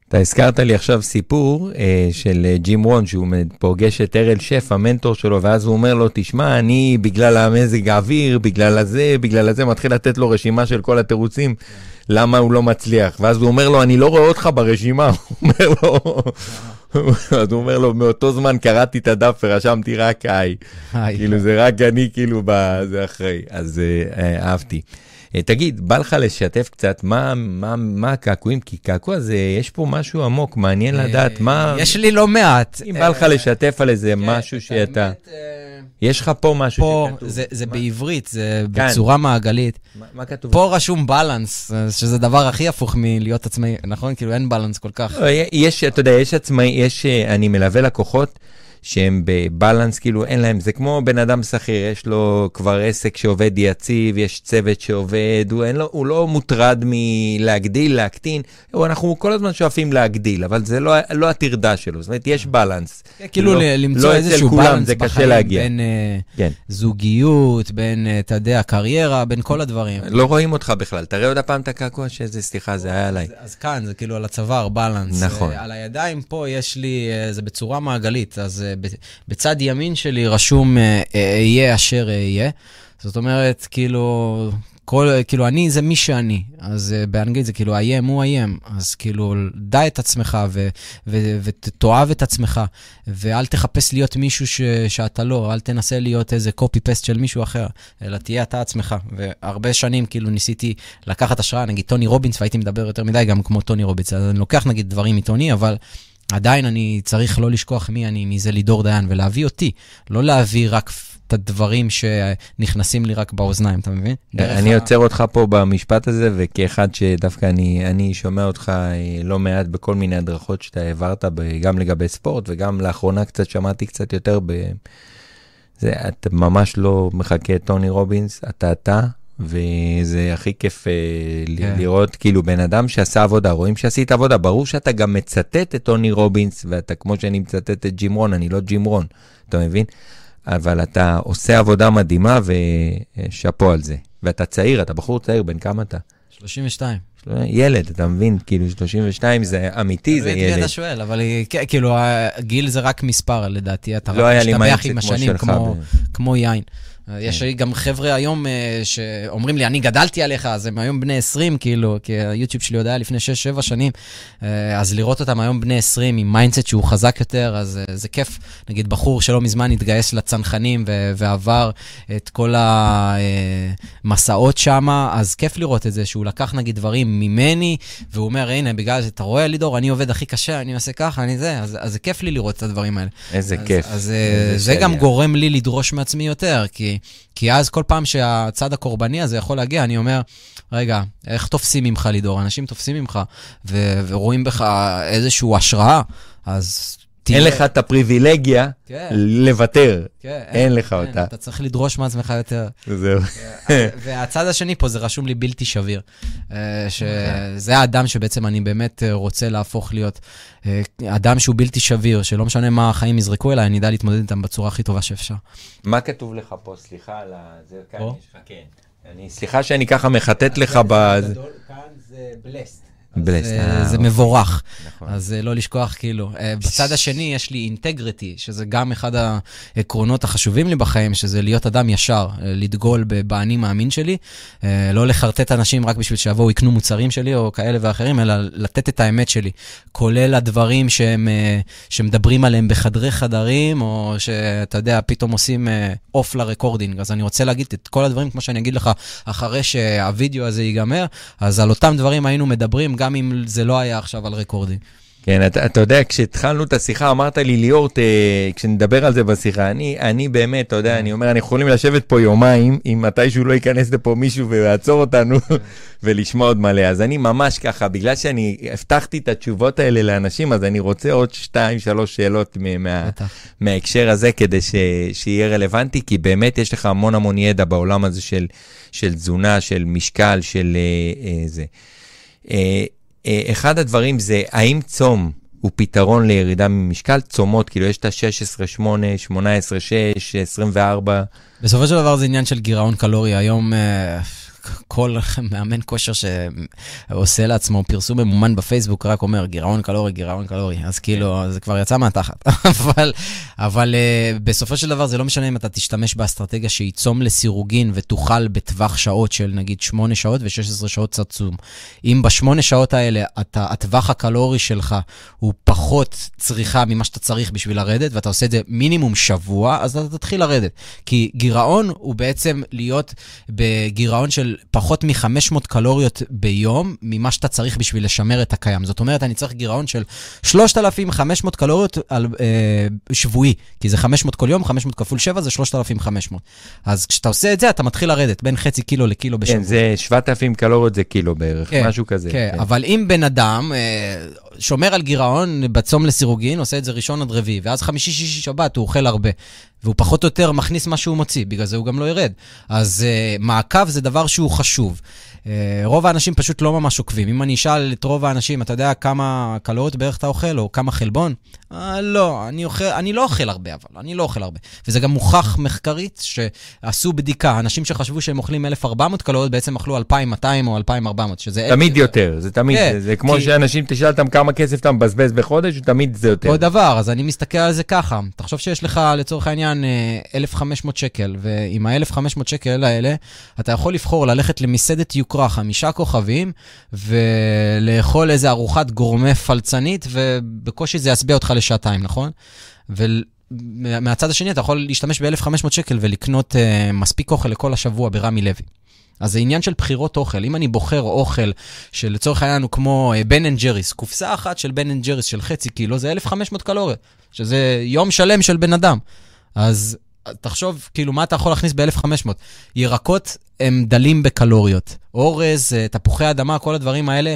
אתה הזכרת לי עכשיו סיפור אה, של אה, ג'ים רון, שהוא פוגש את ארל שף, המנטור שלו, ואז הוא אומר לו, תשמע, אני בגלל המזג האוויר, בגלל הזה, בגלל הזה, מתחיל לתת לו רשימה של כל התירוצים, למה הוא לא מצליח. ואז הוא אומר לו, אני לא רואה אותך ברשימה. הוא אומר לו, אז הוא אומר לו, מאותו זמן קראתי את הדף ורשמתי רק היי. כאילו, זה רק אני, כאילו, זה אחרי. אז אה, אה, אהבתי. אה, תגיד, בא לך לשתף קצת מה, מה, מה הקעקועים? כי קעקוע זה, יש פה משהו עמוק, מעניין לדעת מה... יש לי לא מעט. אם בא לך לשתף על איזה משהו שאתה... יש לך פה משהו פה, שכתוב. זה, זה מה- בעברית, זה כאן. בצורה מעגלית. מה- מה כתוב? פה רשום בלנס, שזה דבר הכי הפוך מלהיות עצמאי, נכון? כאילו אין בלנס כל כך. לא, יש, אתה יודע, יש עצמאי, יש, אה, אני מלווה לקוחות שהם בבלנס, כאילו אין להם, זה כמו בן אדם שכיר, יש לו כבר עסק שעובד יציב, יש צוות שעובד, הוא, לו, הוא לא מוטרד מלהגדיל, להקטין, אנחנו כל הזמן שואפים להגדיל, אבל זה לא, לא הטרדה שלו, זאת אומרת, יש בלנס. כאילו לא- למצוא לא איזשהו כולם, בלנס זה קשה בחיים להגיע. בין אה, כן. זוגיות, בין, אה, אתה יודע, קריירה, בין כל הדברים. לא רואים אותך בכלל, תראה עוד הפעם את הקעקוע שזה, סליחה, זה היה עליי. אז- אז כאן, זה כאילו על הצוואר, בלנס. נכון. אה, על הידיים פה יש לי, אה, זה בצורה מעגלית, אז אה, בצד ימין שלי רשום אה, אהיה אשר אהיה. זאת אומרת, כאילו, כל, כאילו, אני זה מי שאני. אז uh, באנגלית זה כאילו, I am who I am. אז כאילו, דע את עצמך ותאהב את עצמך, ואל תחפש להיות מישהו ש- שאתה לא, אל תנסה להיות איזה copy-paste של מישהו אחר, אלא תהיה אתה עצמך. והרבה שנים כאילו ניסיתי לקחת השראה, נגיד טוני רובינס, והייתי מדבר יותר מדי גם כמו טוני רובינס, אז אני לוקח נגיד דברים מטוני, אבל... עדיין אני צריך לא לשכוח מי אני, מי זה לידור דיין, ולהביא אותי, לא להביא רק את הדברים שנכנסים לי רק באוזניים, אתה מבין? דרך אני עוצר אותך פה במשפט הזה, וכאחד שדווקא אני, אני שומע אותך אה, לא מעט בכל מיני הדרכות שאתה העברת, גם לגבי ספורט, וגם לאחרונה קצת שמעתי קצת יותר ב... זה, אתה ממש לא מחכה את טוני רובינס, אתה אתה, וזה הכי כיף אה, כן. לראות כאילו בן אדם שעשה עבודה, רואים שעשית עבודה, ברור שאתה גם מצטט את טוני רובינס, ואתה כמו שאני מצטט את ג'ים רון, אני לא ג'ים רון, אתה מבין? אבל אתה עושה עבודה מדהימה ושאפו על זה. ואתה צעיר, אתה בחור צעיר, בן כמה אתה? 32. ילד, אתה מבין? כאילו 32 זה אמיתי, זה ילד. אתה שואל, אבל היא- כן, כאילו, הגיל זה רק מספר, לדעתי. אתה לא רק משתבח עם השנים, כמו יין. יש לי גם חבר'ה היום אה, שאומרים לי, אני גדלתי עליך, אז הם היום בני 20, כאילו, כי היוטיוב שלי עוד היה לפני 6-7 שנים, אה, אז לראות אותם היום בני 20 עם mindset שהוא חזק יותר, אז אה, זה כיף. נגיד, בחור שלא מזמן התגייס לצנחנים ועבר את כל המסעות שם, אז כיף לראות את זה, שהוא לקח נגיד דברים ממני, והוא אומר, הנה, בגלל זה, אתה רואה, לידור, אני עובד הכי קשה, אני עושה ככה, אני זה, אז, אז זה כיף לי לראות את הדברים האלה. איזה אז- כיף. אז אה, איזה זה גם שליח. גורם לי לדרוש מעצמי יותר, כי, כי אז כל פעם שהצד הקורבני הזה יכול להגיע, אני אומר, רגע, איך תופסים ממך לידור? אנשים תופסים ממך ו- ורואים בך איזושהי השראה, אז. אין לך את הפריבילגיה כן, לוותר. כן, אין לך כן, אותה. אתה צריך לדרוש מעצמך יותר. זהו. והצד השני פה, זה רשום לי בלתי שביר. אה, שזה האדם שבעצם אני באמת אה, רוצה להפוך להיות אה, אדם שהוא בלתי שביר, שלא משנה מה החיים יזרקו אליי, אני אדע להתמודד איתם בצורה הכי טובה שאפשר. מה כתוב לך פה? סליחה על ה... זה כאן? יש לך, כן. אני, סליחה שאני ככה מחטט לך ב... כאן זה בלסט. זה, אה, זה אוקיי. מבורך, נכון. אז אה, לא לשכוח, כאילו. אה, בצד השני יש לי אינטגריטי, שזה גם אחד העקרונות החשובים לי בחיים, שזה להיות אדם ישר, אה, לדגול באני מאמין שלי, לא לחרטט אנשים רק בשביל שיבואו יקנו מוצרים שלי או כאלה ואחרים, אלא לתת את האמת שלי, כולל הדברים שהם, שמדברים עליהם בחדרי חדרים, או שאתה יודע, פתאום עושים off לרקורדינג. אז אני רוצה להגיד את כל הדברים, כמו שאני אגיד לך, אחרי שהווידאו הזה ייגמר, אז על אותם דברים היינו מדברים, גם אם זה לא היה עכשיו על recording. כן, אתה, אתה יודע, כשהתחלנו את השיחה, אמרת לי, ליאור, ת, כשנדבר על זה בשיחה, אני, אני באמת, אתה יודע, אני אומר, אנחנו יכולים לשבת פה יומיים, אם מתישהו לא ייכנס לפה מישהו ויעצור אותנו, ולשמוע עוד מלא. אז אני ממש ככה, בגלל שאני הבטחתי את התשובות האלה לאנשים, אז אני רוצה עוד שתיים, שלוש שאלות מה. מההקשר הזה, כדי ש, שיהיה רלוונטי, כי באמת יש לך המון המון ידע בעולם הזה של, של תזונה, של משקל, של אה, אה, זה. אה, אה, אחד הדברים זה, האם צום הוא פתרון לירידה ממשקל? צומות, כאילו יש את ה-16, 8, 18, 6, 24. בסופו של דבר זה עניין של גירעון קלורי. היום אה, כל מאמן כושר שעושה לעצמו פרסום ממומן בפייסבוק רק אומר גירעון קלורי, גירעון קלורי. אז כאילו, זה כבר יצא מהתחת. אבל, אבל אה, בסופו של דבר זה לא משנה אם אתה תשתמש באסטרטגיה שהיא צום לסירוגין ותוכל בטווח שעות של נגיד 8 שעות ו-16 שעות צצום. אם בשמונה שעות האלה אתה, הטווח הקלורי שלך הוא פחות צריכה ממה שאתה צריך בשביל לרדת, ואתה עושה את זה מינימום שבוע, אז אתה תתחיל לרדת. כי גירעון הוא בעצם להיות בגירעון של פחות מ-500 קלוריות ביום ממה שאתה צריך בשביל לשמר את הקיים. זאת אומרת, אני צריך גירעון של 3,500 קלוריות על, אה, שבועי, כי זה 500 כל יום, 500 כפול 7 זה 3,500. אז כשאתה עושה את זה, אתה מתחיל לרדת בין חצי קילו לקילו בשבוע. כן, זה 7,000 קלוריות זה קילו בערך, כן, משהו כזה. כן, אבל אם בן אדם אה, שומר על גירעון בצום לסירוגין, עושה את זה ראשון עד רביעי, ואז חמישי, שישי, שבת הוא אוכל הרבה, והוא פחות או יותר מכניס מה שהוא מוציא, בגלל זה הוא גם לא ירד. אז אה, מעקב זה דבר שהוא חשוב. אה, רוב האנשים פשוט לא ממש עוקבים. אם אני אשאל את רוב האנשים, אתה יודע כמה קלוריות בערך אתה אוכל, או כמה חלבון? אה, לא, אני, אוכל, אני לא אוכל הרבה, אבל אני לא אוכל הרבה. וזה גם מוכח מחקרית שעשו בדיקה, אנשים שחשבו שהם אוכלים 1,400 קלוריות, בעצם אכלו 2,200 או 2,400, שזה... תמיד יותר, זה תמיד, כן, זה, זה כמו כי- שאנשים, תשאל אותם כמה כסף אתה מבזבז בחודש, תמיד זה יותר. אותו דבר, אז אני מסתכל על זה ככה. תחשוב שיש לך, לצורך העניין, אה, 1,500 שקל, ועם ה-1,500 שקל האלה, אתה יכול לבחור ללכת למסעדת יוקרה, חמישה כוכבים, ולאכול איזה ארוחת גורמה פלצנית, ובקושי זה ישביע אותך לשעתיים, נכון? ומהצד השני, אתה יכול להשתמש ב-1,500 שקל ולקנות uh, מספיק אוכל לכל השבוע ברמי לוי. אז זה עניין של בחירות אוכל. אם אני בוחר אוכל שלצורך העניין הוא כמו בן אנד ג'ריס, קופסה אחת של בן אנד ג'ריס של חצי קילו, זה 1,500 קלוריות, שזה יום שלם של בן אדם. אז תחשוב, כאילו, מה אתה יכול להכניס ב-1,500? ירקות הם דלים בקלוריות. אורז, אה, תפוחי אדמה, כל הדברים האלה,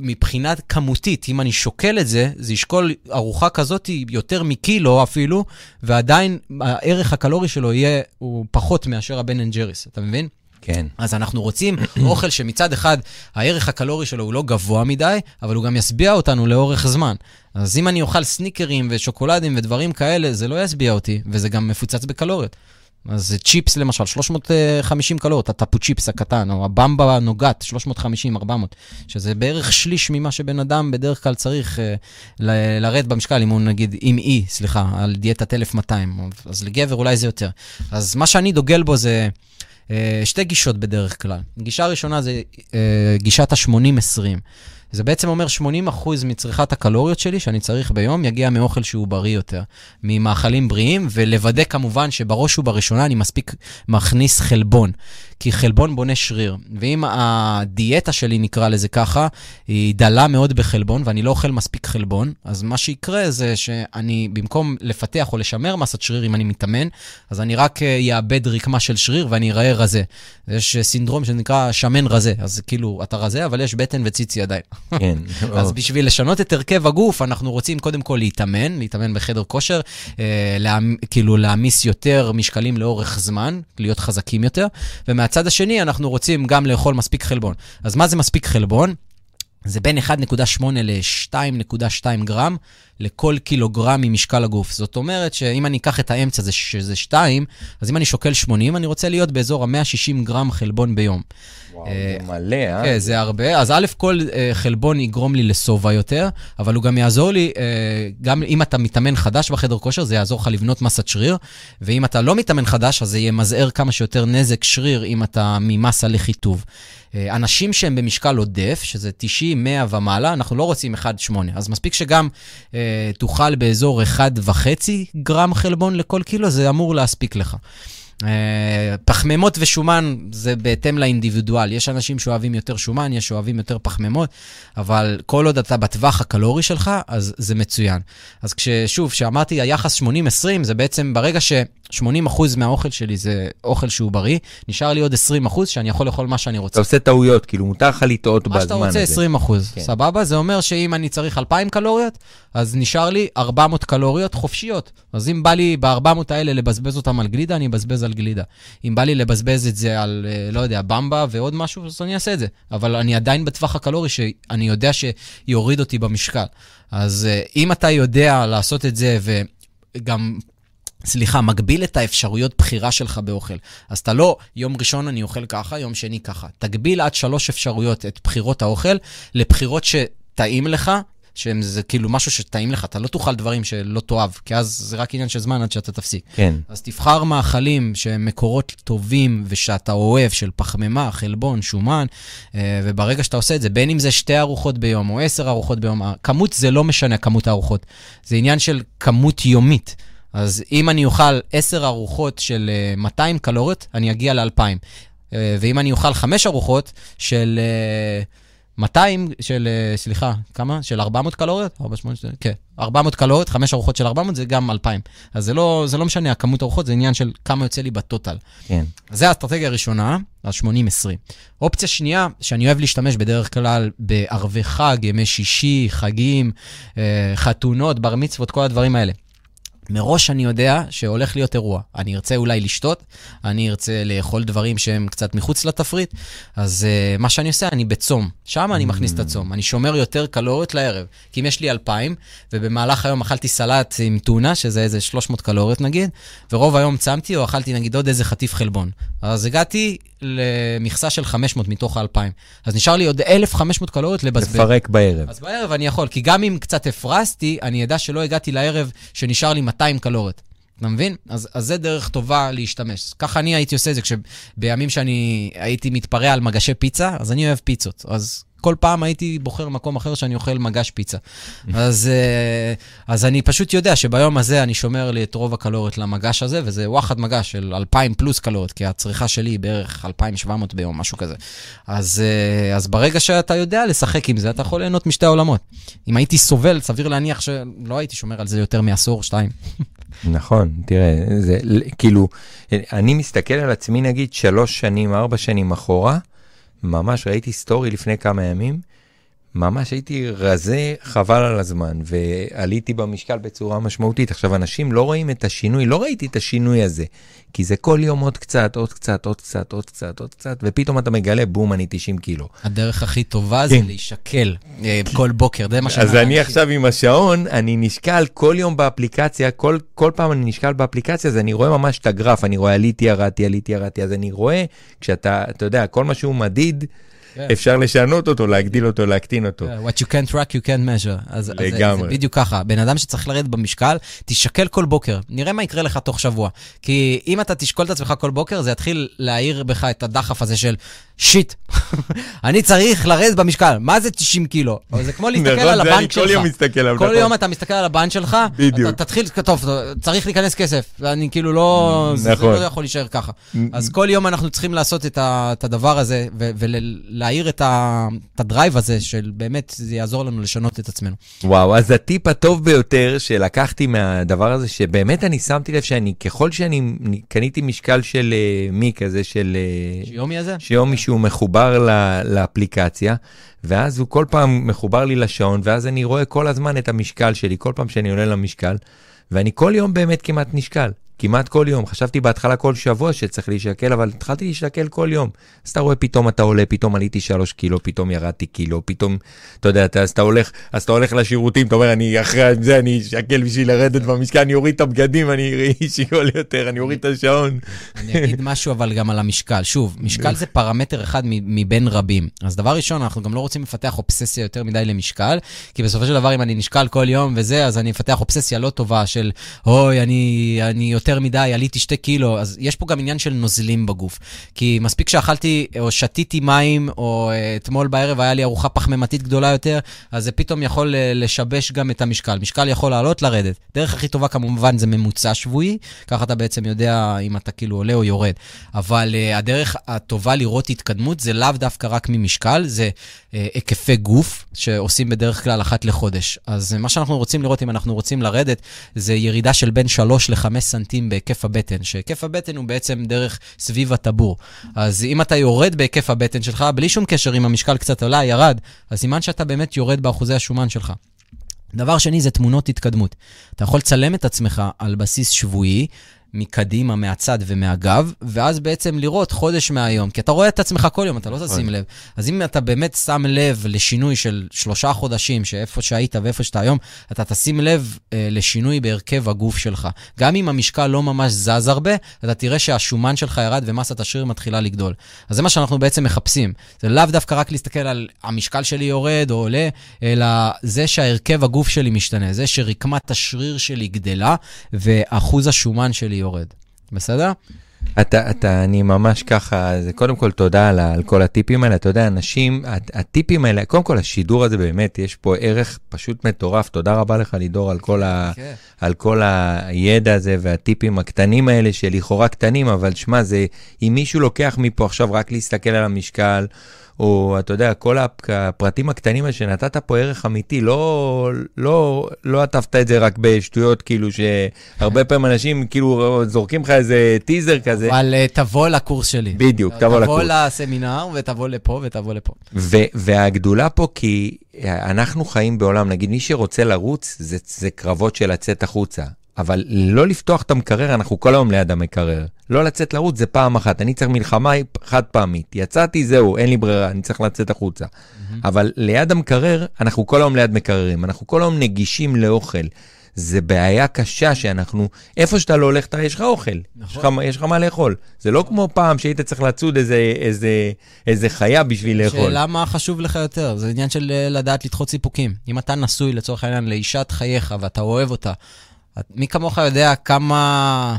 מבחינת כמותית, אם אני שוקל את זה, זה ישקול ארוחה כזאת יותר מקילו אפילו, ועדיין הערך הקלורי שלו יהיה, הוא פחות מאשר הבן אנד ג'ריס, אתה מבין? כן. אז אנחנו רוצים אוכל שמצד אחד הערך הקלורי שלו הוא לא גבוה מדי, אבל הוא גם ישביע אותנו לאורך זמן. אז אם אני אוכל סניקרים ושוקולדים ודברים כאלה, זה לא ישביע אותי, וזה גם מפוצץ בקלוריות. אז צ'יפס למשל, 350 קלוריות, הטאפו צ'יפס הקטן, או הבמבה נוגת, 350, 400, שזה בערך שליש ממה שבן אדם בדרך כלל צריך uh, לרדת במשקל, אם הוא נגיד עם אי, סליחה, על דיאטת 1200, אז לגבר אולי זה יותר. אז מה שאני דוגל בו זה שתי גישות בדרך כלל. גישה ראשונה זה uh, גישת ה-80-20. זה בעצם אומר 80% מצריכת הקלוריות שלי שאני צריך ביום יגיע מאוכל שהוא בריא יותר, ממאכלים בריאים, ולוודא כמובן שבראש ובראשונה אני מספיק מכניס חלבון. כי חלבון בונה שריר. ואם הדיאטה שלי, נקרא לזה ככה, היא דלה מאוד בחלבון, ואני לא אוכל מספיק חלבון, אז מה שיקרה זה שאני, במקום לפתח או לשמר מסת שריר אם אני מתאמן, אז אני רק אאבד רקמה של שריר ואני אראה רזה. יש סינדרום שנקרא שמן רזה, אז כאילו, אתה רזה, אבל יש בטן וציצי עדיין. כן. אז בשביל לשנות את הרכב הגוף, אנחנו רוצים קודם כל להתאמן, להתאמן בחדר כושר, אה, לה, כאילו להעמיס יותר משקלים לאורך זמן, להיות חזקים יותר, ומהצד השני אנחנו רוצים גם לאכול מספיק חלבון. אז מה זה מספיק חלבון? זה בין 1.8 ל-2.2 גרם לכל קילוגרם ממשקל הגוף. זאת אומרת שאם אני אקח את האמצע, זה, שזה 2, אז אם אני שוקל 80, אני רוצה להיות באזור ה-160 גרם חלבון ביום. וואו, זה מלא, אה? כן, זה הרבה. אז א', כל אה, חלבון יגרום לי לשובע יותר, אבל הוא גם יעזור לי, אה, גם אם אתה מתאמן חדש בחדר כושר, זה יעזור לך לבנות מסת שריר, ואם אתה לא מתאמן חדש, אז זה ימזער כמה שיותר נזק שריר אם אתה ממסה לחיטוב. אנשים שהם במשקל עודף, שזה 90, 100 ומעלה, אנחנו לא רוצים 1.8. אז מספיק שגם אה, תאכל באזור 1.5 גרם חלבון לכל קילו, זה אמור להספיק לך. אה, פחמימות ושומן זה בהתאם לאינדיבידואל. יש אנשים שאוהבים יותר שומן, יש שאוהבים יותר פחמימות, אבל כל עוד אתה בטווח הקלורי שלך, אז זה מצוין. אז כששוב, כשאמרתי היחס 80-20, זה בעצם ברגע ש... 80% מהאוכל שלי זה אוכל שהוא בריא, נשאר לי עוד 20% שאני יכול לאכול מה שאני רוצה. אתה עושה טעויות, כאילו מותר לך לטעות בזמן הזה. מה שאתה רוצה, 20%. כן. סבבה? זה אומר שאם אני צריך 2,000 קלוריות, אז נשאר לי 400 קלוריות חופשיות. אז אם בא לי ב-400 האלה לבזבז אותם על גלידה, אני אבזבז על גלידה. אם בא לי לבזבז את זה על, אה, לא יודע, במבה ועוד משהו, אז אני אעשה את זה. אבל אני עדיין בטווח הקלורי שאני יודע שיוריד אותי במשקל. אז אה, אם אתה יודע לעשות את זה, וגם סליחה, מגביל את האפשרויות בחירה שלך באוכל. אז אתה לא, יום ראשון אני אוכל ככה, יום שני ככה. תגביל עד שלוש אפשרויות את בחירות האוכל לבחירות שטעים לך, שזה כאילו משהו שטעים לך, אתה לא תאכל דברים שלא תאהב, כי אז זה רק עניין של זמן עד שאתה תפסיק. כן. אז תבחר מאכלים שהם מקורות טובים ושאתה אוהב, של פחמימה, חלבון, שומן, אה, וברגע שאתה עושה את זה, בין אם זה שתי ארוחות ביום או עשר ארוחות ביום, כמות זה לא משנה, כמות הארוחות. זה עניין של כמות יומית. אז אם אני אוכל 10 ארוחות של 200 אה, קלוריות, אני אגיע ל-2,000. אה, ואם אני אוכל 5 ארוחות של 200, אה, של, סליחה, כמה? של 400 קלוריות? 4, 8, כן, 400 קלוריות, 5 ארוחות של 400 זה גם 2,000. אז זה לא, זה לא משנה, הכמות ארוחות זה עניין של כמה יוצא לי בטוטל. כן. אז זו האסטרטגיה הראשונה, ה-80-20. אופציה שנייה, שאני אוהב להשתמש בדרך כלל בערבי חג, ימי שישי, חגים, חתונות, בר מצוות, כל הדברים האלה. מראש אני יודע שהולך להיות אירוע. אני ארצה אולי לשתות, אני ארצה לאכול דברים שהם קצת מחוץ לתפריט, אז uh, מה שאני עושה, אני בצום. שם אני מכניס את הצום. אני שומר יותר קלוריות לערב. כי אם יש לי 2,000, ובמהלך היום אכלתי סלט עם טונה, שזה איזה 300 קלוריות נגיד, ורוב היום צמתי או אכלתי נגיד עוד איזה חטיף חלבון. אז הגעתי למכסה של 500 מתוך ה-2,000. אז נשאר לי עוד 1,500 קלוריות לבזבז. לפרק בערב. אז בערב אני יכול, כי גם אם קצת הפרסתי, אני אדע שלא הגעתי לערב שנשאר לי 200 קלוריות. אתה מבין? אז, אז זה דרך טובה להשתמש. ככה אני הייתי עושה את זה, כשבימים שאני הייתי מתפרע על מגשי פיצה, אז אני אוהב פיצות. אז כל פעם הייתי בוחר מקום אחר שאני אוכל מגש פיצה. אז, אה, אז אני פשוט יודע שביום הזה אני שומר לי את רוב הקלוריות למגש הזה, וזה וואחד מגש של 2,000 פלוס קלוריות, כי הצריכה שלי היא בערך 2,700 ביום, משהו כזה. אז, אה, אז ברגע שאתה יודע לשחק עם זה, אתה יכול ליהנות משתי העולמות. אם הייתי סובל, סביר להניח שלא הייתי שומר על זה יותר מעשור, שתיים. נכון, תראה, זה כאילו, אני מסתכל על עצמי נגיד שלוש שנים, ארבע שנים אחורה, ממש ראיתי סטורי לפני כמה ימים, ממש הייתי רזה, חבל על הזמן, ועליתי במשקל בצורה משמעותית. עכשיו, אנשים לא רואים את השינוי, לא ראיתי את השינוי הזה, כי זה כל יום עוד קצת, עוד קצת, עוד קצת, עוד קצת, עוד קצת, ופתאום אתה מגלה, בום, אני 90 קילו. הדרך הכי טובה זה כן. להישקל אה, כל בוקר, זה מה שאני... אז אני עכשיו עם השעון, אני נשקל כל יום באפליקציה, כל, כל פעם אני נשקל באפליקציה, אז אני רואה ממש את הגרף, אני רואה עליתי, ירדתי, עליתי, ירדתי, אז אני רואה, כשאתה, אתה יודע, כל מה שהוא מדיד. אפשר לשנות אותו, להגדיל אותו, להקטין אותו. What you can't track, you can't measure. אז, אז זה, לגמרי. בדיוק ככה. בן אדם שצריך לרדת במשקל, תשקל כל בוקר. נראה מה יקרה לך תוך שבוע. כי אם אתה תשקול את עצמך כל בוקר, זה יתחיל להעיר בך את הדחף הזה של shit, אני צריך לרדת במשקל. מה זה 90 קילו? זה כמו להסתכל נכון, על הבנק כל שלך. יום מסתכל עליו, כל נכון. יום אתה מסתכל על הבנק שלך, בדיוק. אתה תתחיל, טוב, צריך להיכנס כסף. אני כאילו לא, זה- זה נכון. לא יכול להישאר ככה. אז כל יום אנחנו צריכים לעשות את, הדבר הזה, ו- ולהעיר את, ה, את ה drive הזה, של באמת, זה יעזור לנו לשנות את עצמנו. וואו, אז הטיפ הטוב ביותר שלקחתי מהדבר הזה, שבאמת אני שמתי לב שאני, ככל שאני קניתי משקל של אה, מי כזה, של... אה, שיומי הזה? שיומי שהוא מחובר ל- לאפליקציה, ואז הוא כל פעם מחובר לי לשעון, ואז אני רואה כל הזמן את המשקל שלי, כל פעם שאני עולה למשקל, ואני כל יום באמת כמעט נשקל. כמעט כל יום. חשבתי בהתחלה כל שבוע שצריך להישקל, אבל התחלתי להישקל כל יום. אז אתה רואה, פתאום אתה עולה, פתאום עליתי שלוש קילו, פתאום ירדתי קילו, פתאום, אתה יודע, אתה, אז אתה הולך, אז אתה הולך לשירותים, אתה אומר, אני אחרי זה, אני אשקל בשביל לרדת במשקל, אני אוריד את הבגדים, אני אראה שיעול יותר, אני אוריד את השעון. אני אגיד משהו אבל גם על המשקל. שוב, משקל זה פרמטר אחד מבין רבים. אז דבר ראשון, אנחנו גם לא רוצים לפתח אובססיה יותר מדי למשקל, כי בסופו של דבר, אם אני נשקל כל יום וזה, אז אני אפתח אובססיה לא טובה של, אוי, אני, אני יותר מדי, עליתי שתי קילו. אז יש פה גם עניין של נוזלים בגוף. כי מספיק שאכלתי או שתיתי מים, או אה, אתמול בערב היה לי ארוחה פחמימתית גדולה יותר, אז זה פתאום יכול אה, לשבש גם את המשקל. משקל יכול לעלות, לרדת. דרך הכי טובה כמובן זה ממוצע שבועי, ככה אתה בעצם יודע אם אתה כאילו עולה או יורד. אבל uh, הדרך הטובה לראות התקדמות זה לאו דווקא רק ממשקל, זה היקפי גוף שעושים בדרך כלל אחת לחודש. אז uh, מה שאנחנו רוצים לראות, אם אנחנו רוצים לרדת, זה ירידה של בין 3 ל-5 סנטים בהיקף הבטן, שהיקף הבטן הוא בעצם דרך סביב הטבור. אז אם אתה יורד בהיקף הבטן שלך, בלי שום קשר אם המשקל קצת עלה, ירד, אז סימן שאתה באמת יורד באחוזי השומן שלך. דבר שני זה תמונות התקדמות. אתה יכול לצלם את עצמך על בסיס שבועי, מקדימה, מהצד ומהגב, ואז בעצם לראות חודש מהיום, כי אתה רואה את עצמך כל יום, אתה לא תשים לב. אז אם אתה באמת שם לב לשינוי של שלושה חודשים, שאיפה שהיית ואיפה שאתה היום, אתה תשים לב אה, לשינוי בהרכב הגוף שלך. גם אם המשקל לא ממש זז הרבה, אתה תראה שהשומן שלך ירד ומסת השריר מתחילה לגדול. אז זה מה שאנחנו בעצם מחפשים. זה לאו דווקא רק להסתכל על המשקל שלי יורד או עולה, אלא זה שהרכב הגוף שלי משתנה, זה שרקמת השריר שלי גדלה ואחוז השומן שלי יורד. בסדר? אתה, אתה, אני ממש ככה, זה קודם כל תודה על, על כל הטיפים האלה. אתה יודע, אנשים, הט- הטיפים האלה, קודם כל השידור הזה באמת, יש פה ערך פשוט מטורף. תודה רבה לך, לידור, על כל, ה. על כל הידע הזה והטיפים הקטנים האלה, שלכאורה קטנים, אבל שמע, זה, אם מישהו לוקח מפה עכשיו רק להסתכל על המשקל, או אתה יודע, כל הפ- הפרטים הקטנים האלה שנתת פה ערך אמיתי, לא, לא, לא עטפת את זה רק בשטויות, כאילו שהרבה פעמים אנשים כאילו זורקים לך איזה טיזר כזה. אבל אה, תבוא לקורס שלי. בדיוק, תבוא לקורס. תבוא לסמינר ותבוא לפה ותבוא לפה. ו- והגדולה פה, כי אנחנו חיים בעולם, נגיד, מי שרוצה לרוץ, זה, זה קרבות של לצאת החוצה. אבל לא לפתוח את המקרר, אנחנו כל היום ליד המקרר. לא לצאת לרוץ זה פעם אחת, אני צריך מלחמה חד פעמית. יצאתי, זהו, אין לי ברירה, אני צריך לצאת החוצה. אבל ליד המקרר, אנחנו כל היום ליד מקררים, אנחנו כל היום נגישים לאוכל. זה בעיה קשה שאנחנו, איפה שאתה לא הולך, אתה- יש לך אוכל. לך, יש לך מה לאכול. זה לא כמו פעם שהיית צריך לצוד איזה, איזה, איזה חיה בשביל לאכול. שאלה מה חשוב לך יותר, זה עניין של אה, לדעת לדחות סיפוקים. אם אתה נשוי לצורך העניין לאישת חייך ואתה אוהב אותה, מי כמוך יודע כמה...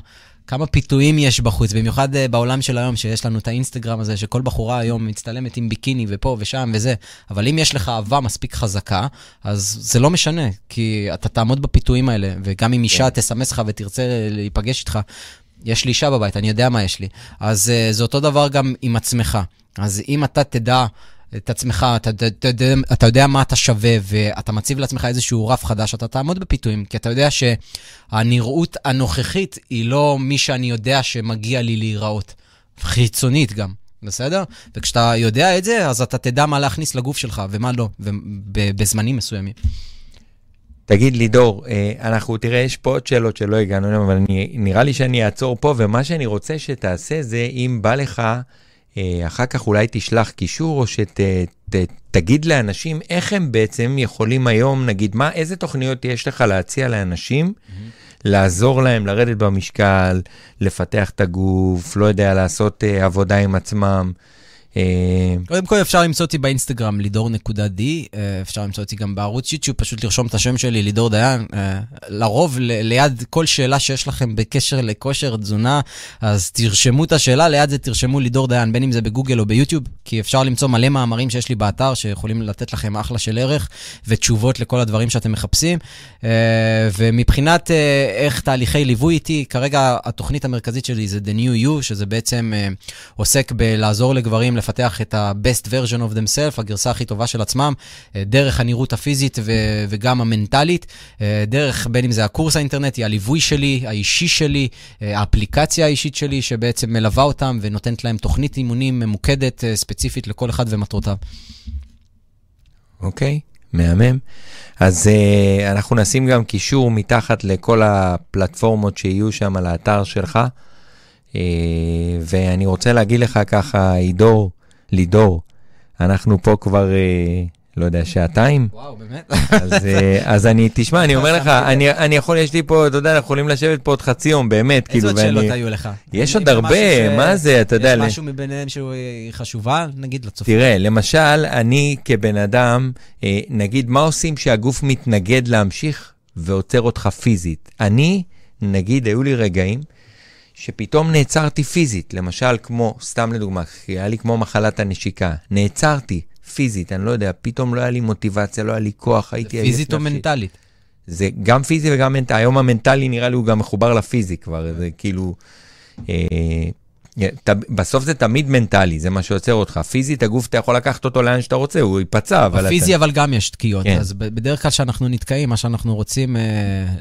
כמה פיתויים יש בחוץ, במיוחד אה, בעולם של היום, שיש לנו את האינסטגרם הזה, שכל בחורה היום מצטלמת עם ביקיני ופה ושם וזה, אבל אם יש לך אהבה מספיק חזקה, אז זה לא משנה, כי אתה תעמוד בפיתויים האלה, וגם אם אישה תסמס לך ותרצה להיפגש איתך, יש לי אישה בבית, אני יודע מה יש לי. אז uh, זה אותו דבר גם עם עצמך. אז אם אתה תדע את עצמך, אתה, אתה, אתה, אתה יודע מה אתה שווה, ואתה מציב לעצמך איזשהו רף חדש, אתה תעמוד בפיתויים, כי אתה יודע שהנראות הנוכחית היא לא מי שאני יודע שמגיע לי להיראות. חיצונית גם. בסדר? וכשאתה יודע את זה, אז אתה תדע מה להכניס לגוף שלך ומה לא, בזמנים מסוימים. תגיד לי, דור, אה, אנחנו, תראה, יש פה עוד שאלות שלא הגענו אליהן, אבל אני, נראה לי שאני אעצור פה, ומה שאני רוצה שתעשה זה, אם בא לך, אחר כך אולי תשלח קישור, או שתגיד לאנשים איך הם בעצם יכולים היום, נגיד, מה, איזה תוכניות יש לך להציע לאנשים, mm-hmm. לעזור להם לרדת במשקל, לפתח את הגוף, לא יודע, לעשות uh, עבודה עם עצמם. אה, קודם כל אפשר למצוא אותי באינסטגרם, לידור.די, אה, אפשר למצוא אותי גם בערוץ יוטיוב, פשוט לרשום את השם שלי, לידור דיין. אה, לרוב, ליד כל שאלה שיש לכם בקשר לכושר תזונה, אז תרשמו את השאלה, ליד זה תרשמו לידור דיין, בין אם זה בגוגל או ביוטיוב, כי אפשר למצוא מלא מאמרים שיש לי באתר, שיכולים לתת לכם אחלה של ערך ותשובות לכל הדברים שאתם מחפשים. ומבחינת איך תהליכי ליווי איתי, כרגע התוכנית המרכזית שלי זה The New You, שזה בעצם עוסק בלעזור לגברים לפתח את ה-best version of themselves, הגרסה הכי טובה של עצמם, אה, דרך הנראות הפיזית ו- וגם המנטלית, אה, דרך בין אם זה הקורס האינטרנטי, הליווי שלי, האישי שלי, אה, האפליקציה האישית שלי, שבעצם מלווה אותם ונותנת להם תוכנית אימונים ממוקדת ספציפית לכל אחד ומטרותיו. אוקיי, okay, מהמם. אז uh, אנחנו נשים גם קישור מתחת לכל הפלטפורמות שיהיו שם על האתר שלך. Uh, ואני רוצה להגיד לך ככה, עידור, לידור, אנחנו פה כבר, אה, לא יודע, שעתיים. וואו, באמת? אז, אה, אז אני, תשמע, אני אומר לך, אני, אני יכול, יש לי פה, אתה יודע, אנחנו יכולים לשבת פה עוד חצי יום, באמת, כאילו, ואני... איזה עוד שאלות היו לך? יש עוד הרבה, מה זה, אתה יודע... יש משהו מביניהם שהוא אה, חשובה, נגיד, לצופים? תראה, למשל, אני כבן אדם, נגיד, מה עושים שהגוף מתנגד להמשיך ועוצר אותך פיזית? אני, נגיד, היו לי רגעים, שפתאום נעצרתי פיזית, למשל כמו, סתם לדוגמה, היה לי כמו מחלת הנשיקה, נעצרתי פיזית, אני לא יודע, פתאום לא היה לי מוטיבציה, לא היה לי כוח, הייתי פיזית או מנטלית? זה גם פיזי וגם מנטלי, היום המנטלי נראה לי הוא גם מחובר לפיזי כבר, זה כאילו... אה, בסוף זה תמיד מנטלי, זה מה שעוצר אותך. פיזית, הגוף, אתה יכול לקחת אותו לאן שאתה רוצה, הוא ייפצע, אבל... בפיזי, אתה... אבל גם יש תקיעות. כן. אז בדרך כלל כשאנחנו נתקעים, מה שאנחנו רוצים אה,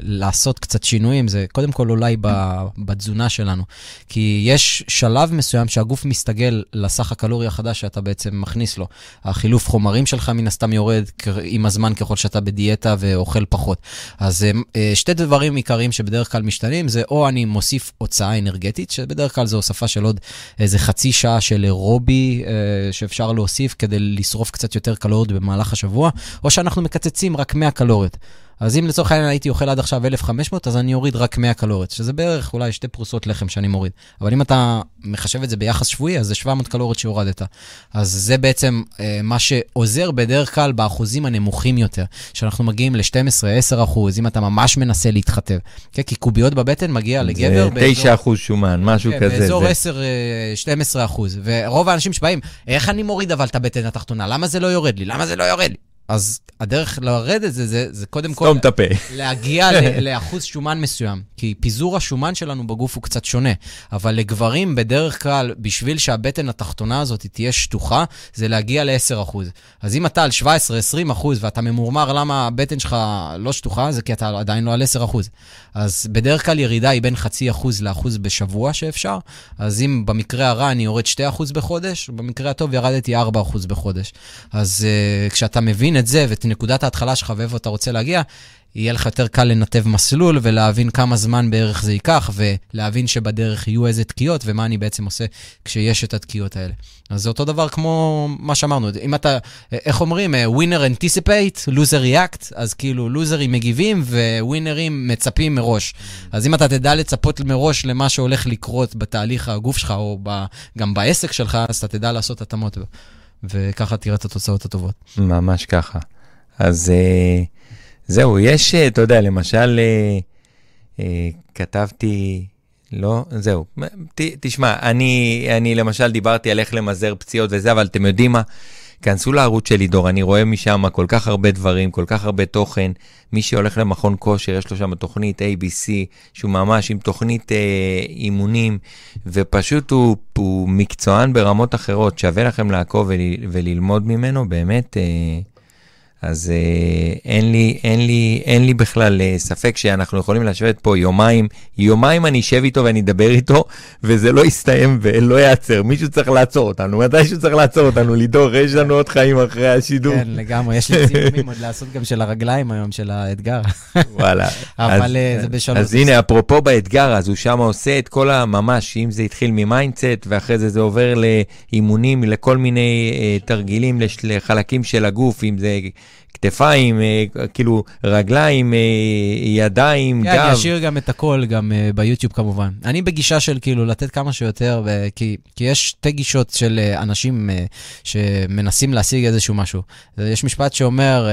לעשות קצת שינויים, זה קודם כל אולי ב, בתזונה שלנו. כי יש שלב מסוים שהגוף מסתגל לסך הקלורי החדש שאתה בעצם מכניס לו. החילוף חומרים שלך מן הסתם יורד עם הזמן ככל שאתה בדיאטה ואוכל פחות. אז אה, אה, שתי דברים עיקריים שבדרך כלל משתנים, זה או אני מוסיף הוצאה אנרגטית, שבדרך כלל זו הוספה של עוד איזה חצי שעה של אירובי אה, שאפשר להוסיף כדי לשרוף קצת יותר קלוריות במהלך השבוע, או שאנחנו מקצצים רק 100 קלוריות. אז אם לצורך העניין הייתי אוכל עד עכשיו 1,500, אז אני אוריד רק 100 קלוריות, שזה בערך אולי שתי פרוסות לחם שאני מוריד. אבל אם אתה מחשב את זה ביחס שבועי, אז זה 700 קלוריות שהורדת. אז זה בעצם אה, מה שעוזר בדרך כלל באחוזים הנמוכים יותר, שאנחנו מגיעים ל-12, 10 אחוז, אם אתה ממש מנסה להתחתב. כן, כי קוביות בבטן מגיע לגבר באזור... 9 אחוז שומן, משהו כן, כזה. באזור זה... 10, 12 אה, אחוז. ורוב האנשים שבאים, איך אני מוריד אבל את הבטן התחתונה? למה זה לא יורד לי? למה זה לא יורד לי? אז הדרך לרדת זה, זה, זה קודם כל... סתום את הפה. להגיע לאחוז שומן מסוים. כי פיזור השומן שלנו בגוף הוא קצת שונה. אבל לגברים, בדרך כלל, בשביל שהבטן התחתונה הזאת תהיה שטוחה, זה להגיע ל-10%. אז אם אתה על 17-20% ואתה ממורמר למה הבטן שלך לא שטוחה, זה כי אתה עדיין לא על 10%. אז בדרך כלל ירידה היא בין חצי אחוז לאחוז בשבוע שאפשר. אז אם במקרה הרע אני יורד 2% בחודש, במקרה הטוב ירדתי 4% בחודש. אז uh, כשאתה מבין את זה ואת נקודת ההתחלה שלך ואיפה אתה רוצה להגיע, יהיה לך יותר קל לנתב מסלול ולהבין כמה זמן בערך זה ייקח, ולהבין שבדרך יהיו איזה תקיעות, ומה אני בעצם עושה כשיש את התקיעות האלה. אז זה אותו דבר כמו מה שאמרנו, אם אתה, איך אומרים, ווינר anticipate, loser react, אז כאילו לוזרים מגיבים וווינרים מצפים מראש. אז אם אתה תדע לצפות מראש למה שהולך לקרות בתהליך הגוף שלך, או ב, גם בעסק שלך, אז אתה תדע לעשות התאמות, וככה תראה את התוצאות הטובות. ממש ככה. אז... Uh... זהו, יש, אה, אתה יודע, למשל, אה, אה, כתבתי, לא, זהו, ת, תשמע, אני, אני למשל דיברתי על איך למזער פציעות וזה, אבל אתם יודעים מה? כנסו לערוץ של לידור, אני רואה משם כל כך הרבה דברים, כל כך הרבה תוכן. מי שהולך למכון כושר, יש לו שם תוכנית ABC, שהוא ממש עם תוכנית אה, אימונים, ופשוט הוא, הוא מקצוען ברמות אחרות. שווה לכם לעקוב ול, וללמוד ממנו, באמת. אה, אז אה, אין, לי, אין, לי, אין לי בכלל אה, ספק שאנחנו יכולים לשבת פה יומיים, יומיים אני אשב איתו ואני אדבר איתו, וזה לא יסתיים ולא ייעצר. מישהו צריך לעצור אותנו, מתישהו צריך לעצור אותנו, לידור, יש לנו עוד חיים אחרי השידור. כן, לגמרי, יש לי ציונים עוד לעשות גם של הרגליים היום, של האתגר. וואלה. אבל אה, אז, זה בשלוש. אז הנה, אפרופו באתגר, אז הוא שם עושה את כל הממש, אם זה התחיל מ mindset, ואחרי זה זה עובר לאימונים, לכל מיני אה, תרגילים לש- לחלקים של הגוף, אם זה כתפיים, אה, כאילו רגליים, אה, ידיים, כן, אני גב. אשאיר גם את הכל, גם uh, ביוטיוב כמובן. אני בגישה של כאילו לתת כמה שיותר, כי, כי יש שתי גישות של אנשים שמנסים להשיג איזשהו משהו. יש משפט שאומר,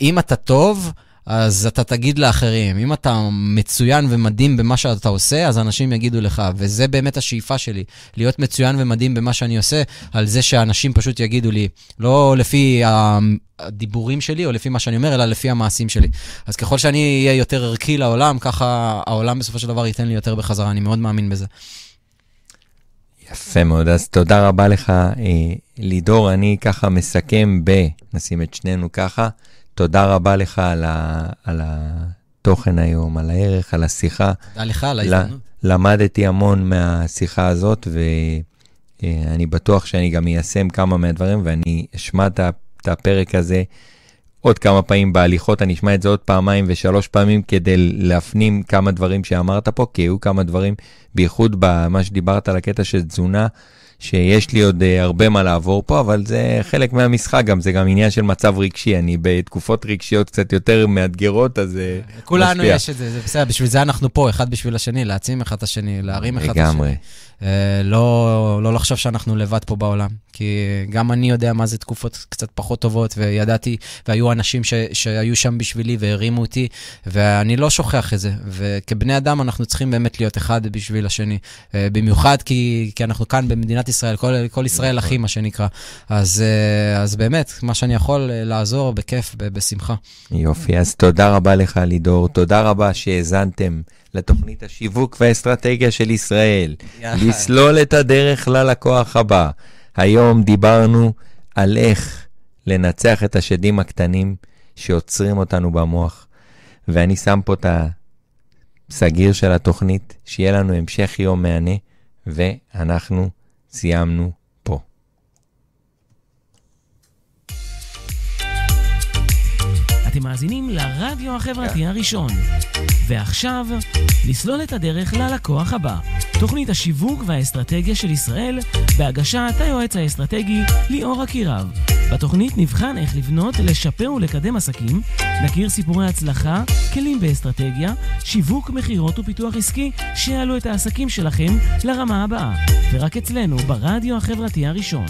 אם אתה טוב, אז אתה תגיד לאחרים. אם אתה מצוין ומדהים במה שאתה עושה, אז אנשים יגידו לך. וזה באמת השאיפה שלי, להיות מצוין ומדהים במה שאני עושה, על זה שאנשים פשוט יגידו לי, לא לפי הדיבורים שלי או לפי מה שאני אומר, אלא לפי המעשים שלי. אז ככל שאני אהיה יותר ערכי לעולם, ככה העולם בסופו של דבר ייתן לי יותר בחזרה, אני מאוד מאמין בזה. יפה מאוד, אז תודה רבה לך, אה, לידור. אני ככה מסכם ב... נשים את שנינו ככה. תודה רבה לך על, ה, על התוכן היום, על הערך, על השיחה. תודה לך על ההזדמנות. למדתי המון מהשיחה הזאת, ואני בטוח שאני גם איישם כמה מהדברים, ואני אשמע את הפרק הזה עוד כמה פעמים בהליכות, אני אשמע את זה עוד פעמיים ושלוש פעמים כדי להפנים כמה דברים שאמרת פה, כי היו כמה דברים, בייחוד במה שדיברת על הקטע של תזונה, שיש לי עוד uh, הרבה מה לעבור פה, אבל זה חלק מהמשחק גם, זה גם עניין של מצב רגשי, אני בתקופות רגשיות קצת יותר מאתגרות, אז זה לכולנו משפיע. יש את זה, זה בסדר, בשביל זה אנחנו פה, אחד בשביל השני, להעצים אחד את השני, להרים אחד את השני. לגמרי. אה, לא, לא לחשוב שאנחנו לבד פה בעולם, כי גם אני יודע מה זה תקופות קצת פחות טובות, וידעתי, והיו אנשים ש, שהיו שם בשבילי והרימו אותי, ואני לא שוכח את זה. וכבני אדם אנחנו צריכים באמת להיות אחד בשביל השני. אה, במיוחד כי, כי אנחנו כאן במדינת ישראל, כל, כל ישראל אחים, מה שנקרא. אז, אה, אז באמת, מה שאני יכול לעזור, בכיף, בשמחה. יופי, אז תודה רבה לך, לידור. תודה רבה שהאזנתם לתוכנית השיווק והאסטרטגיה של ישראל. לסלול את הדרך ללקוח הבא. היום דיברנו על איך לנצח את השדים הקטנים שעוצרים אותנו במוח. ואני שם פה את הסגיר של התוכנית, שיהיה לנו המשך יום מהנה, ואנחנו סיימנו אתם מאזינים לרדיו החברתי הראשון. ועכשיו, לסלול את הדרך ללקוח הבא. תוכנית השיווק והאסטרטגיה של ישראל, בהגשת היועץ האסטרטגי ליאור אקירב. בתוכנית נבחן איך לבנות, לשפר ולקדם עסקים, נכיר סיפורי הצלחה, כלים באסטרטגיה, שיווק, מכירות ופיתוח עסקי, שיעלו את העסקים שלכם לרמה הבאה. ורק אצלנו, ברדיו החברתי הראשון.